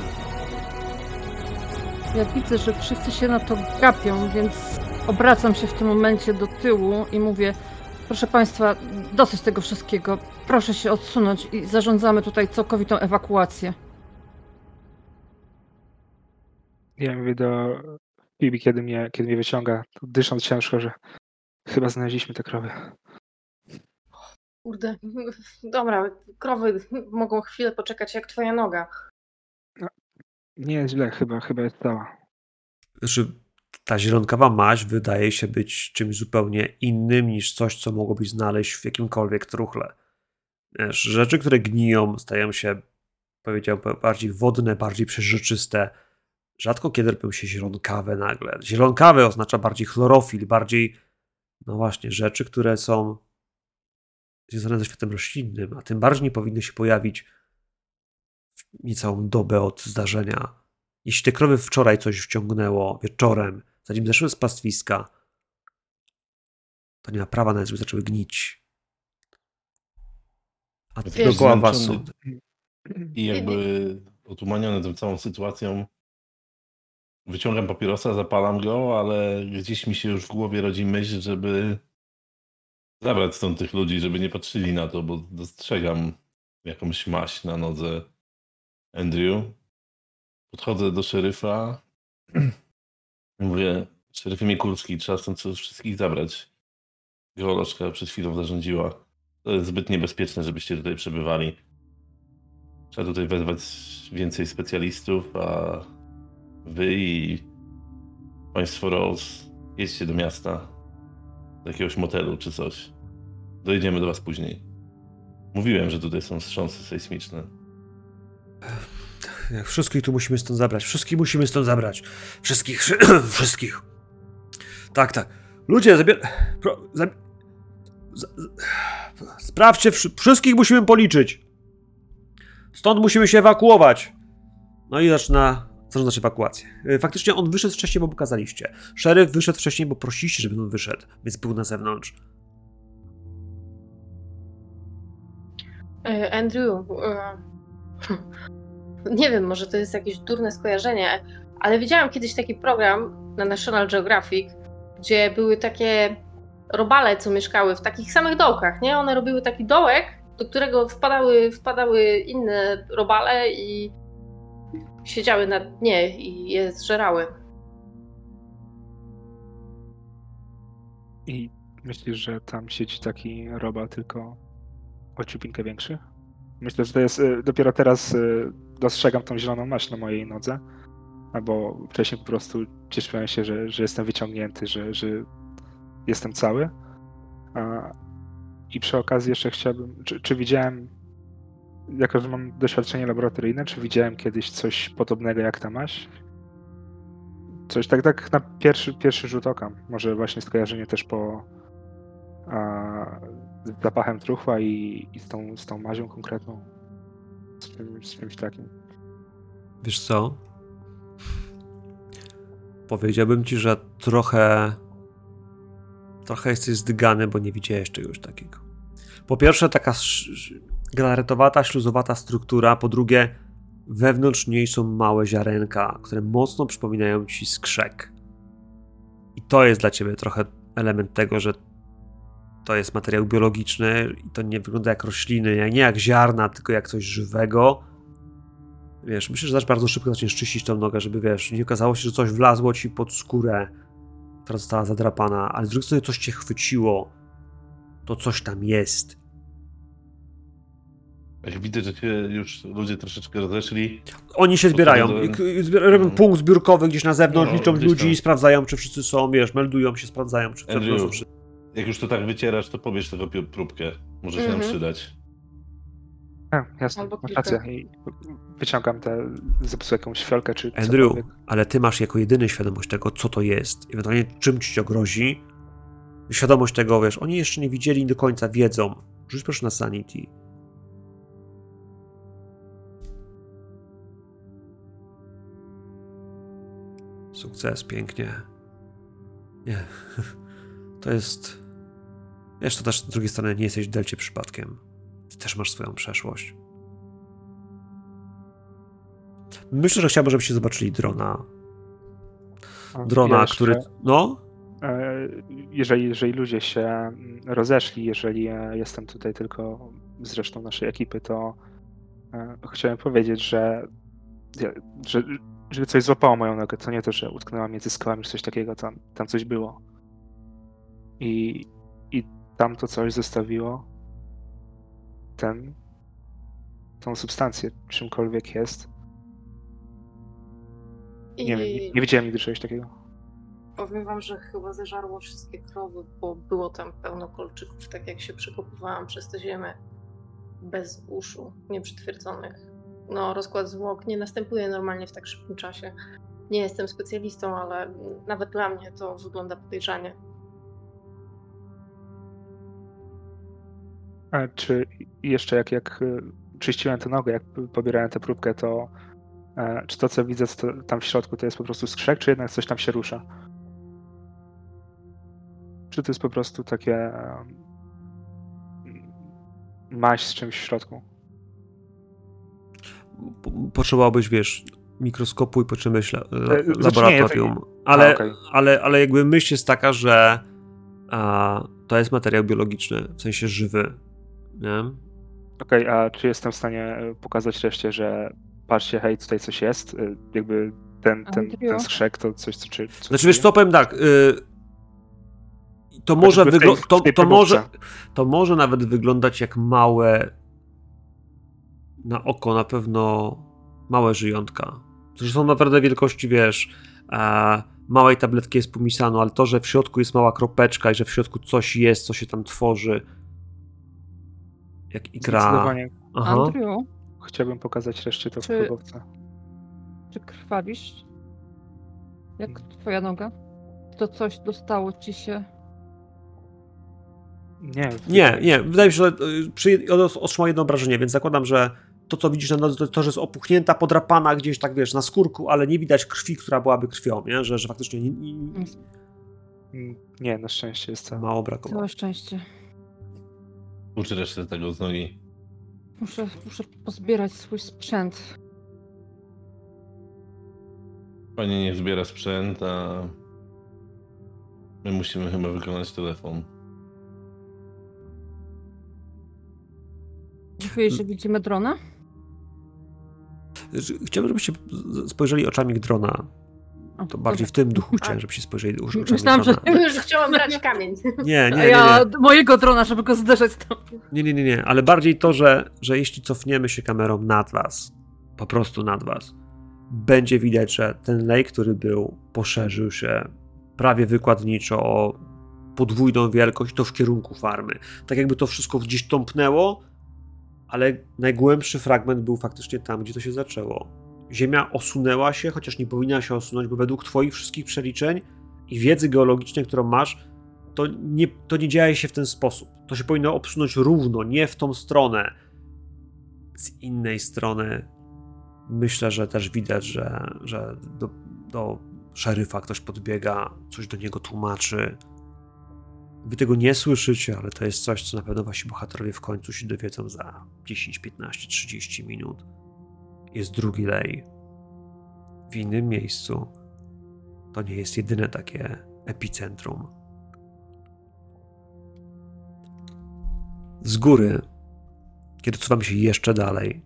Speaker 3: Ja widzę, że wszyscy się na to gapią, więc obracam się w tym momencie do tyłu i mówię: Proszę Państwa, dosyć tego wszystkiego. Proszę się odsunąć i zarządzamy tutaj całkowitą ewakuację.
Speaker 5: Ja mówię do Bibi, kiedy mnie, kiedy mnie wyciąga, dysząc ciężko, że chyba znaleźliśmy te krowy.
Speaker 4: Kurde, dobra, krowy mogą chwilę poczekać jak twoja noga.
Speaker 5: Nie jest źle, chyba, chyba jest cała.
Speaker 1: Znaczy, ta zielonkawa maź wydaje się być czymś zupełnie innym niż coś, co mogłobyś znaleźć w jakimkolwiek truchle. Wiesz, rzeczy, które gniją, stają się, powiedziałbym, bardziej wodne, bardziej przeźroczyste. Rzadko kiedy robią się zielonkawe nagle. Zielonkawe oznacza bardziej chlorofil, bardziej, no właśnie, rzeczy, które są związane ze światem roślinnym, a tym bardziej nie powinny się pojawić w niecałą dobę od zdarzenia. Jeśli te krowy wczoraj coś wciągnęło wieczorem, zanim zeszły z pastwiska, to nie ma prawa nawet, żeby zaczęły gnić. A
Speaker 2: Wiesz,
Speaker 1: dookoła was są.
Speaker 2: I jakby otumaniony tą całą sytuacją, wyciągam papierosa, zapalam go, ale gdzieś mi się już w głowie rodzi myśl, żeby zabrać stąd tych ludzi, żeby nie patrzyli na to, bo dostrzegam jakąś maść na nodze Andrew. Podchodzę do szeryfa. Mówię, szeryfie Mikulski, trzeba stąd wszystkich zabrać. Geolożka przed chwilą zarządziła. To jest zbyt niebezpieczne, żebyście tutaj przebywali. Trzeba tutaj wezwać więcej specjalistów, a wy i państwo Rose jedźcie do miasta, jakiegoś motelu czy coś. Dojedziemy do was później. Mówiłem, że tutaj są wstrząsy sejsmiczne.
Speaker 1: Wszystkich tu musimy stąd zabrać. Wszystkich musimy stąd zabrać. Wszystkich. Wszystkich. Tak, tak. Ludzie, zabier... Zab... Sprawdźcie, wszy- wszystkich musimy policzyć. Stąd musimy się ewakuować. No i zaczyna zarządzać ewakuację. Y, Faktycznie on wyszedł wcześniej, bo mu kazaliście. Szeryf wyszedł wcześniej, bo prosiliście, żeby on wyszedł, więc był na zewnątrz.
Speaker 4: E, Andrew, e, nie wiem, może to jest jakieś durne skojarzenie, ale widziałam kiedyś taki program na National Geographic, gdzie były takie robale, co mieszkały w takich samych dołkach, nie? One robiły taki dołek do którego wpadały, wpadały inne robale i siedziały na dnie i je zżerały.
Speaker 5: I myślisz, że tam siedzi taki robal tylko o ciupinkę większy? Myślę, że to jest. y, Dopiero teraz y, dostrzegam tą zieloną maść na mojej nodze. Albo wcześniej po prostu cieszyłem się, że, że jestem wyciągnięty, że, że jestem cały. I przy okazji jeszcze chciałbym. Czy, czy widziałem. Jako, że mam doświadczenie laboratoryjne, czy widziałem kiedyś coś podobnego jak ta maść? Coś tak, tak na pierwszy, pierwszy rzut oka. Może właśnie skojarzenie też po a, z zapachem truchła i, i z, tą, z tą mazią konkretną. Z czymś, z czymś takim.
Speaker 1: Wiesz co? Powiedziałbym ci, że trochę. Trochę jesteś zdygany, bo nie widziałeś czegoś takiego. Po pierwsze, taka galaretowata, śluzowata struktura. Po drugie, wewnątrz niej są małe ziarenka, które mocno przypominają ci skrzek. I to jest dla ciebie trochę element tego, że to jest materiał biologiczny i to nie wygląda jak rośliny, nie jak ziarna, tylko jak coś żywego. Wiesz, myślę, że zaś bardzo szybko zaczniesz czyścić tą nogę, żeby wiesz, nie okazało się, że coś wlazło ci pod skórę, która została zadrapana, ale z drugiej strony coś cię chwyciło. To coś tam jest.
Speaker 2: Jak widzę, że się już ludzie troszeczkę rozeszli,
Speaker 1: Oni się zbierają. I- i zbier- Robią
Speaker 2: Mhm.
Speaker 1: punkt zbiórkowy gdzieś na zewnątrz,
Speaker 2: No,
Speaker 1: liczą ludzi,
Speaker 2: tam.
Speaker 1: sprawdzają, czy wszyscy są, wiesz, meldują się, sprawdzają, czy
Speaker 2: Andrew,
Speaker 1: są wszyscy.
Speaker 2: jak już to tak wycierasz, to pobierz tego pi- próbkę. Może się nam
Speaker 4: Mhm.
Speaker 2: przydać.
Speaker 5: A, jasne,
Speaker 4: Albo
Speaker 5: masz
Speaker 4: kilka.
Speaker 5: rację. I wyciągam tę zepsutą jakąś fiolkę czy
Speaker 1: Andrew,
Speaker 5: cokolwiek.
Speaker 1: ale ty masz jako jedyny świadomość tego, co to jest, ewentualnie czym ci to grozi. Świadomość tego, wiesz, oni jeszcze nie widzieli i do końca wiedzą. Rzuć proszę na sanity. Sukces, pięknie. Nie. To jest. Wiesz, to też z drugiej strony nie jesteś w delcie przypadkiem. Ty też masz swoją przeszłość. Myślę, że chciałbym, żebyście zobaczyli drona. Drona, który. No?
Speaker 5: e, Jeżeli, jeżeli ludzie się mm, rozeszli, jeżeli e, jestem tutaj tylko z resztą naszej ekipy, to e, chciałem powiedzieć, że, że żeby coś złapało moją nogę, to nie to, że utknęła między skałami czy coś takiego, tam, tam coś było. I, I tam to coś zostawiło ten, tą substancję, czymkolwiek jest.
Speaker 4: I
Speaker 5: Nie wiem, nie, nie widziałem nigdy czegoś takiego.
Speaker 4: powiem wam, że chyba zeżarło wszystkie krowy, bo było tam pełno kolczyków, tak jak się przekopywałam przez tę ziemię. Bez uszu, nieprzytwierdzonych. No, rozkład zwłok nie następuje normalnie w tak szybkim czasie. Nie jestem specjalistą, ale nawet dla mnie to wygląda podejrzanie.
Speaker 5: A czy jeszcze jak, jak y, czyściłem tę nogę, jak pobierałem tę próbkę, to e, czy to, co widzę tam w środku, to jest po prostu skrzek, czy jednak coś tam się rusza? Czy to jest po prostu takie em, maść z czymś w środku?
Speaker 1: Po- Potrzebowałbyś, wiesz, mikroskopu i potrzebujesz la, la,
Speaker 5: E, znaczy nie,
Speaker 1: laboratorium.
Speaker 5: to-
Speaker 1: ale,
Speaker 5: A, okej.
Speaker 1: ale, ale jakby myśl jest taka, że a, to jest materiał biologiczny, w sensie żywy. Nie?
Speaker 5: Okej, a czy jestem w stanie e, pokazać reszcie, że patrzcie, hej, tutaj coś jest? Y, Jakby ten, ten, ten skrzek to coś, co... Czy, co
Speaker 1: Znaczy, wiesz co, powiem tak. Y, to może,
Speaker 5: Choćby w tej-
Speaker 1: to, to, może, to może nawet wyglądać jak małe na oko na pewno małe żyjątka. Że są naprawdę wielkości, wiesz, e, małej tabletki jest pomisano, ale to, że w środku jest mała kropeczka i że w środku coś jest, co się tam tworzy, jak ikra.
Speaker 5: Zdecydowanie
Speaker 1: Aha.
Speaker 3: Andrew,
Speaker 5: chciałbym pokazać reszcie to w
Speaker 3: Czy-
Speaker 5: próbowce.
Speaker 3: czy krwawisz? Jak twoja noga? To coś dostało ci się?
Speaker 5: Nie,
Speaker 1: Nie, nie, wydaje mi się, że y, przy, otrzymała jedno obrażenie, więc zakładam, że to, co widzisz na nodze, to, to, że jest opuchnięta, podrapana gdzieś tak, wiesz, na skórku, ale nie widać krwi, która byłaby krwią, nie? Że, że faktycznie nie, nie,
Speaker 5: Mm, Nie, na szczęście jest to.
Speaker 1: mało brakowało.
Speaker 3: Całe szczęście.
Speaker 2: Uczy resztę tego z nogi.
Speaker 3: Muszę, muszę pozbierać swój sprzęt.
Speaker 2: Pani nie zbiera sprzęt, a my musimy chyba wykonać telefon.
Speaker 3: Mówiłeś, że widzimy drona?
Speaker 1: Chciałbym, żebyście spojrzeli oczami drona. To bardziej w tym duchu chciałem, żebyście spojrzeli oczami
Speaker 3: Myślałam, że-
Speaker 1: drona.
Speaker 4: Już chciałam brać kamień.
Speaker 1: Nie, nie, nie, nie.
Speaker 3: ja mojego drona, żeby go zderzać tam.
Speaker 1: Nie, nie, nie, nie, ale bardziej to, że, że jeśli cofniemy się kamerą nad was, po prostu nad was, będzie widać, że ten lej, który był, poszerzył się prawie wykładniczo o podwójną wielkość, to w kierunku farmy. Tak jakby to wszystko gdzieś tąpnęło, ale najgłębszy fragment był faktycznie tam, gdzie to się zaczęło. Ziemia osunęła się, chociaż nie powinna się osunąć, bo według twoich wszystkich przeliczeń i wiedzy geologicznej, którą masz, to nie, to nie dzieje się w ten sposób. To się powinno obsunąć równo, nie w tą stronę. Z innej strony myślę, że też widać, że, że do, do szeryfa ktoś podbiega, coś do niego tłumaczy. Wy tego nie słyszycie, ale to jest coś, co na pewno wasi bohaterowie w końcu się dowiedzą za 10, 15, 30 minut. Jest drugi lej. W innym miejscu. To nie jest jedyne takie epicentrum. z góry, kiedy cofamy się jeszcze dalej,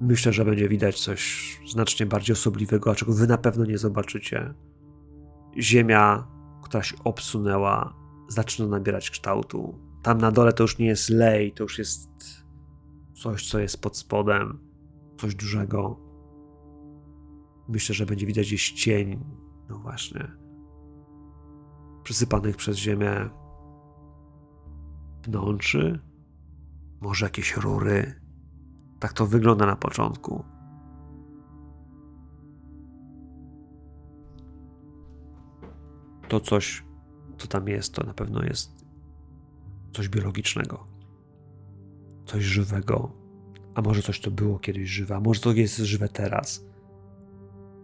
Speaker 1: myślę, że będzie widać coś znacznie bardziej osobliwego, a czego wy na pewno nie zobaczycie. Ziemia, która się obsunęła, zaczyna nabierać kształtu. Tam na dole to już nie jest lej, to już jest coś, co jest pod spodem, coś dużego. Myślę, że będzie widać gdzieś cień, no właśnie, przysypanych przez ziemię pnączy, może jakieś rury. Tak to wygląda na początku. To coś, co tam jest, to na pewno jest coś biologicznego. Coś żywego. A może coś, co było kiedyś żywe, a może to jest żywe teraz.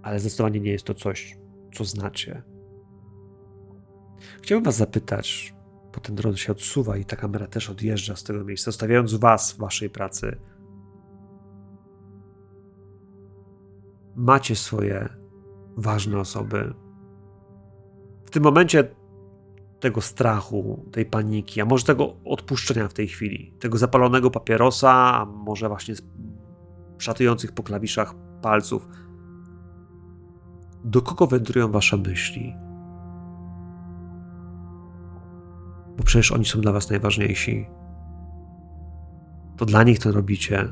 Speaker 1: Ale zdecydowanie nie jest to coś, co znacie. Chciałbym Was zapytać, bo ten dron się odsuwa i ta kamera też odjeżdża z tego miejsca, zostawiając was w waszej pracy. Macie swoje ważne osoby. W tym momencie tego strachu, tej paniki, a może tego odpuszczenia w tej chwili, tego zapalonego papierosa, a może właśnie szatujących po klawiszach palców. Do kogo wędrują wasze myśli? bo przecież oni są dla was najważniejsi. To dla nich to robicie.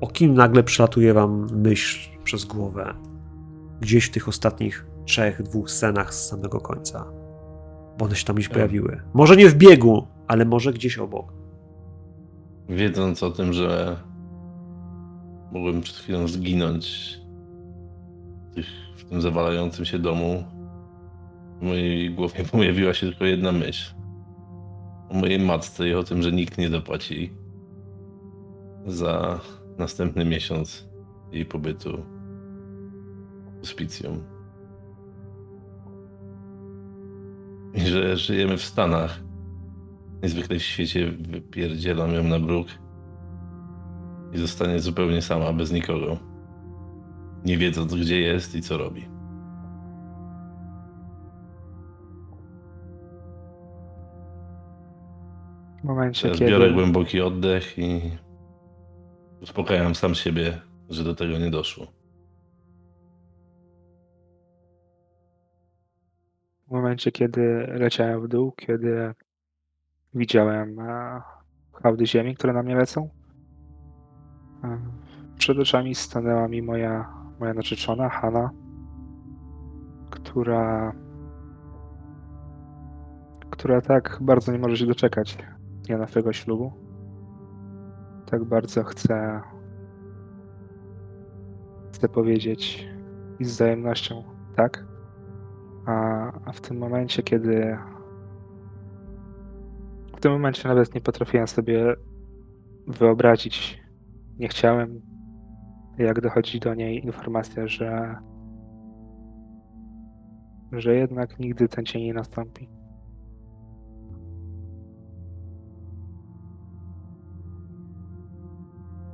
Speaker 1: O kim nagle przelatuje wam myśl przez głowę? Gdzieś w tych ostatnich trzech, dwóch scenach z samego końca. Bo one się tam gdzieś
Speaker 2: Tak.
Speaker 1: pojawiły. Może nie w biegu, ale może gdzieś obok.
Speaker 2: Wiedząc o tym, że mogłem przed chwilą zginąć w, tym zawalającym się domu, w mojej głowie pojawiła się tylko jedna myśl. O mojej matce i o tym, że nikt nie dopłaci za następny miesiąc jej pobytu w hospicjum. I że żyjemy w Stanach. Niezwykle w świecie wypierdzielam ją na bruk i zostanie zupełnie sama, bez nikogo. Nie wiedząc, gdzie jest i co robi.
Speaker 5: W momencie,
Speaker 2: Teraz
Speaker 5: kiedy...
Speaker 2: biorę głęboki oddech i uspokajam sam siebie, że do tego nie doszło.
Speaker 5: W momencie, kiedy leciałem w dół, kiedy widziałem e, hałdy ziemi, które na mnie lecą, e, przed oczami stanęła mi moja, moja narzeczona, Hanna, która, która tak bardzo nie może się doczekać dnia naszego ślubu. Tak bardzo chce, chce powiedzieć i z wzajemnością tak. A, a w tym momencie, kiedy. W tym momencie nawet nie potrafiłem sobie wyobrazić, nie chciałem, jak dochodzi do niej informacja, że. że jednak nigdy ten dzień nie nastąpi.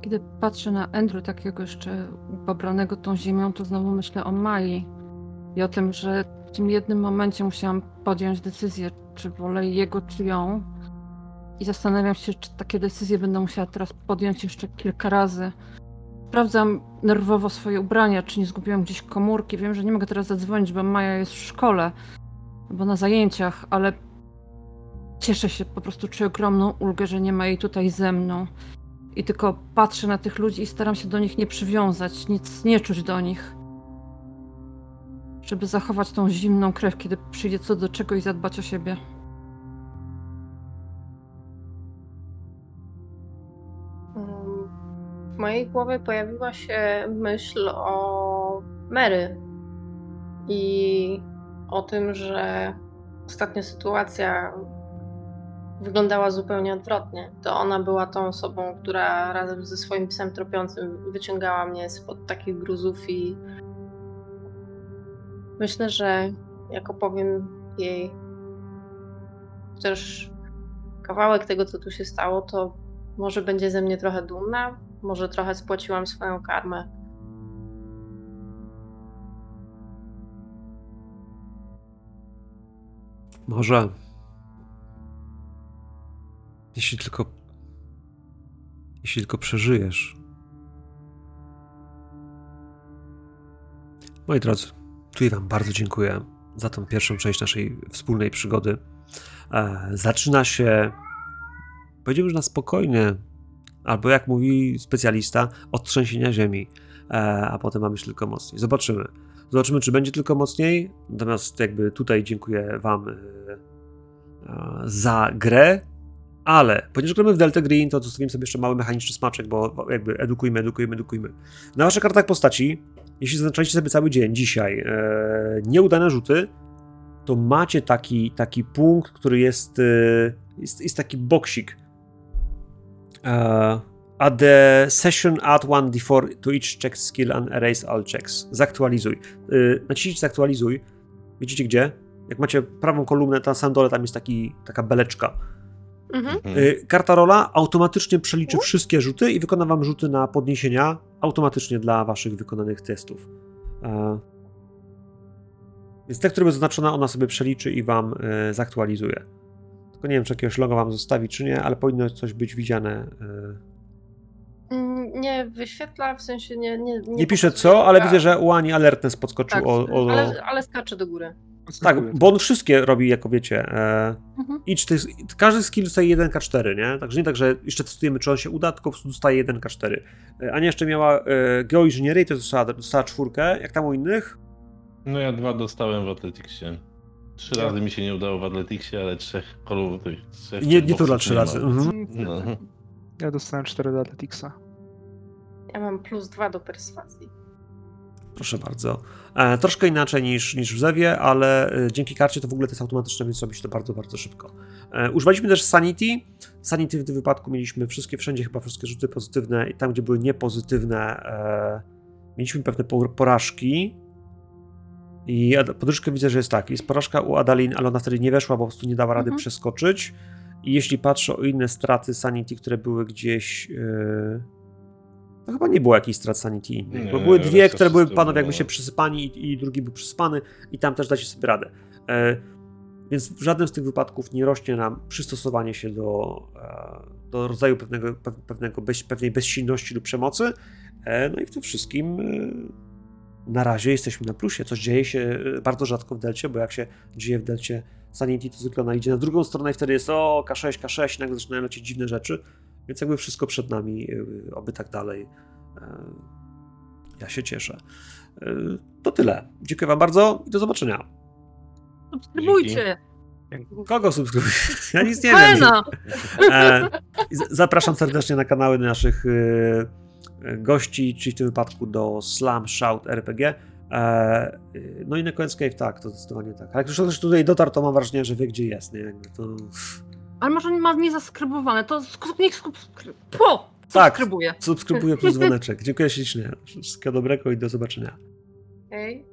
Speaker 3: Kiedy patrzę na Andrew, takiego jeszcze pobranego tą ziemią, to znowu myślę o Mai i o tym, że w tym jednym momencie musiałam podjąć decyzję, czy wolę jego, czy ją. i zastanawiam się, czy takie decyzje będę musiała teraz podjąć jeszcze kilka razy. Sprawdzam nerwowo swoje ubrania, czy nie zgubiłam gdzieś komórki. Wiem, że nie mogę teraz zadzwonić, bo Maja jest w szkole albo na zajęciach, ale cieszę się, po prostu czuję ogromną ulgę, że nie ma jej tutaj ze mną. I tylko patrzę na tych ludzi i staram się do nich nie przywiązać, nic nie czuć do nich. Żeby zachować tą zimną krew, kiedy przyjdzie co do czego i zadbać o siebie.
Speaker 4: W mojej głowie pojawiła się myśl o Mary i o tym, że ostatnia sytuacja wyglądała zupełnie odwrotnie. To ona była tą osobą, która razem ze swoim psem tropiącym wyciągała mnie spod takich gruzów i myślę, że jak opowiem jej też kawałek tego, co tu się stało, to może będzie ze mnie trochę dumna, może trochę spłaciłam swoją karmę.
Speaker 1: Może. Jeśli tylko. Jeśli tylko przeżyjesz. Moi drodzy, tu Wam bardzo dziękuję za tą pierwszą część naszej wspólnej przygody. E, zaczyna się, powiedziałbym, że na spokojnie, albo jak mówi specjalista, od trzęsienia ziemi, e, a potem mamy się tylko mocniej. Zobaczymy. Zobaczymy, czy będzie tylko mocniej. Natomiast jakby tutaj dziękuję Wam e, za grę, ale ponieważ gramy w Delta Green, to zostawimy sobie jeszcze mały mechaniczny smaczek, bo jakby edukujmy, edukujmy, edukujmy. Na Waszych kartach postaci, jeśli zaznaczaliście sobie cały dzień, dzisiaj, e, nieudane rzuty, to macie taki, taki punkt, który jest, e, jest, jest taki boksik. E, the session add 1d4 to each check skill and erase all checks. Zaktualizuj. E, naciśnijcie zaktualizuj. Widzicie gdzie? Jak macie prawą kolumnę, na samym dole tam jest taki, taka beleczka.
Speaker 4: Mhm.
Speaker 1: Y, Karta rola automatycznie przeliczy wszystkie rzuty i wykona wam rzuty na podniesienia automatycznie dla waszych wykonanych testów. E, Więc te, które były zaznaczone, ona sobie przeliczy i wam e, zaktualizuje. Tylko nie wiem, czy jakiegoś logo wam zostawi, czy nie, ale powinno coś być widziane. e.
Speaker 4: Nie wyświetla, w sensie nie. Nie,
Speaker 1: Nie piszę co, ale widzę, że u Ani alertness podskoczył
Speaker 4: Tak,
Speaker 1: o, o,
Speaker 4: ale, ale skacze do góry.
Speaker 1: Tak, bo on wszystkie robi, jako wiecie. E,
Speaker 3: Mhm.
Speaker 1: each tych, każdy skill dostaje 1k4, nie? Także nie tak, że jeszcze testujemy, czy on się uda, tylko po prostu dostaje 1k4. E, Ania jeszcze miała e, geoinżynierię i to dostała, dostała czwórkę, jak tam u innych.
Speaker 2: No ja dwa dostałem w Atletiksie. Trzy razy mi się nie udało w Atletiksie, ale trzech kolów tych trzech
Speaker 1: Nie, nie dla trzy razy. Mhm.
Speaker 2: No.
Speaker 5: Ja dostałem 4 do Atleticsa.
Speaker 4: Ja mam plus dwa do perswazji.
Speaker 1: Proszę bardzo. E, troszkę inaczej niż, niż w Zewie, ale e, dzięki karcie to w ogóle to jest automatyczne, więc robi się to bardzo, bardzo szybko. E, używaliśmy też Sanity. Sanity w tym wypadku mieliśmy wszystkie, wszędzie chyba wszystkie rzuty pozytywne i tam, gdzie były niepozytywne, e, mieliśmy pewne por- porażki. I podróżkę widzę, że jest tak. Jest porażka u Adalin, ale ona wtedy nie weszła, bo po prostu nie dała rady
Speaker 3: Mhm.
Speaker 1: przeskoczyć. I jeśli patrzę o inne straty Sanity, które były gdzieś. e, to chyba nie było jakichś strat Sanity.
Speaker 2: Nie,
Speaker 1: bo były dwie, które były panowie jakby się przysypani i, i drugi był przysypany, i tam też dacie sobie radę. E, więc w żadnym z tych wypadków nie rośnie nam przystosowanie się do, e, do rodzaju pewnego, pe- pewnego bez, pewnej bezsilności lub przemocy. E, no i w tym wszystkim e, na razie jesteśmy na plusie. Coś dzieje się e, bardzo rzadko w delcie, bo jak się dzieje w delcie Sanity, to zwykle ona idzie na drugą stronę i wtedy jest o K6, K6, i nagle zaczynają lecieć dziwne rzeczy. Więc jakby wszystko przed nami, e, oby tak dalej. E, Ja się cieszę. E, To tyle. Dziękuję Wam bardzo i do zobaczenia.
Speaker 3: Subskrybujcie!
Speaker 1: Kogo subskrybuje? Ja nic nie wiem. E, Zapraszam serdecznie na kanały naszych e, e, gości, czyli w tym wypadku do Slam Shout RPG. No i na koniec Cave, tak, to zdecydowanie tak. Ale jak już ktoś tutaj dotarł, to mam wrażenie, że wie, gdzie jest. Nie? Jakby to...
Speaker 3: Ale może nie ma mnie zaskrybowane, to sk- niech subskryb... Po!
Speaker 1: Tak.
Speaker 3: Subskrybuję.
Speaker 1: Subskrybuję plus dzwoneczek. Dziękuję ślicznie. Wszystkiego dobrego i do zobaczenia.
Speaker 4: Okej.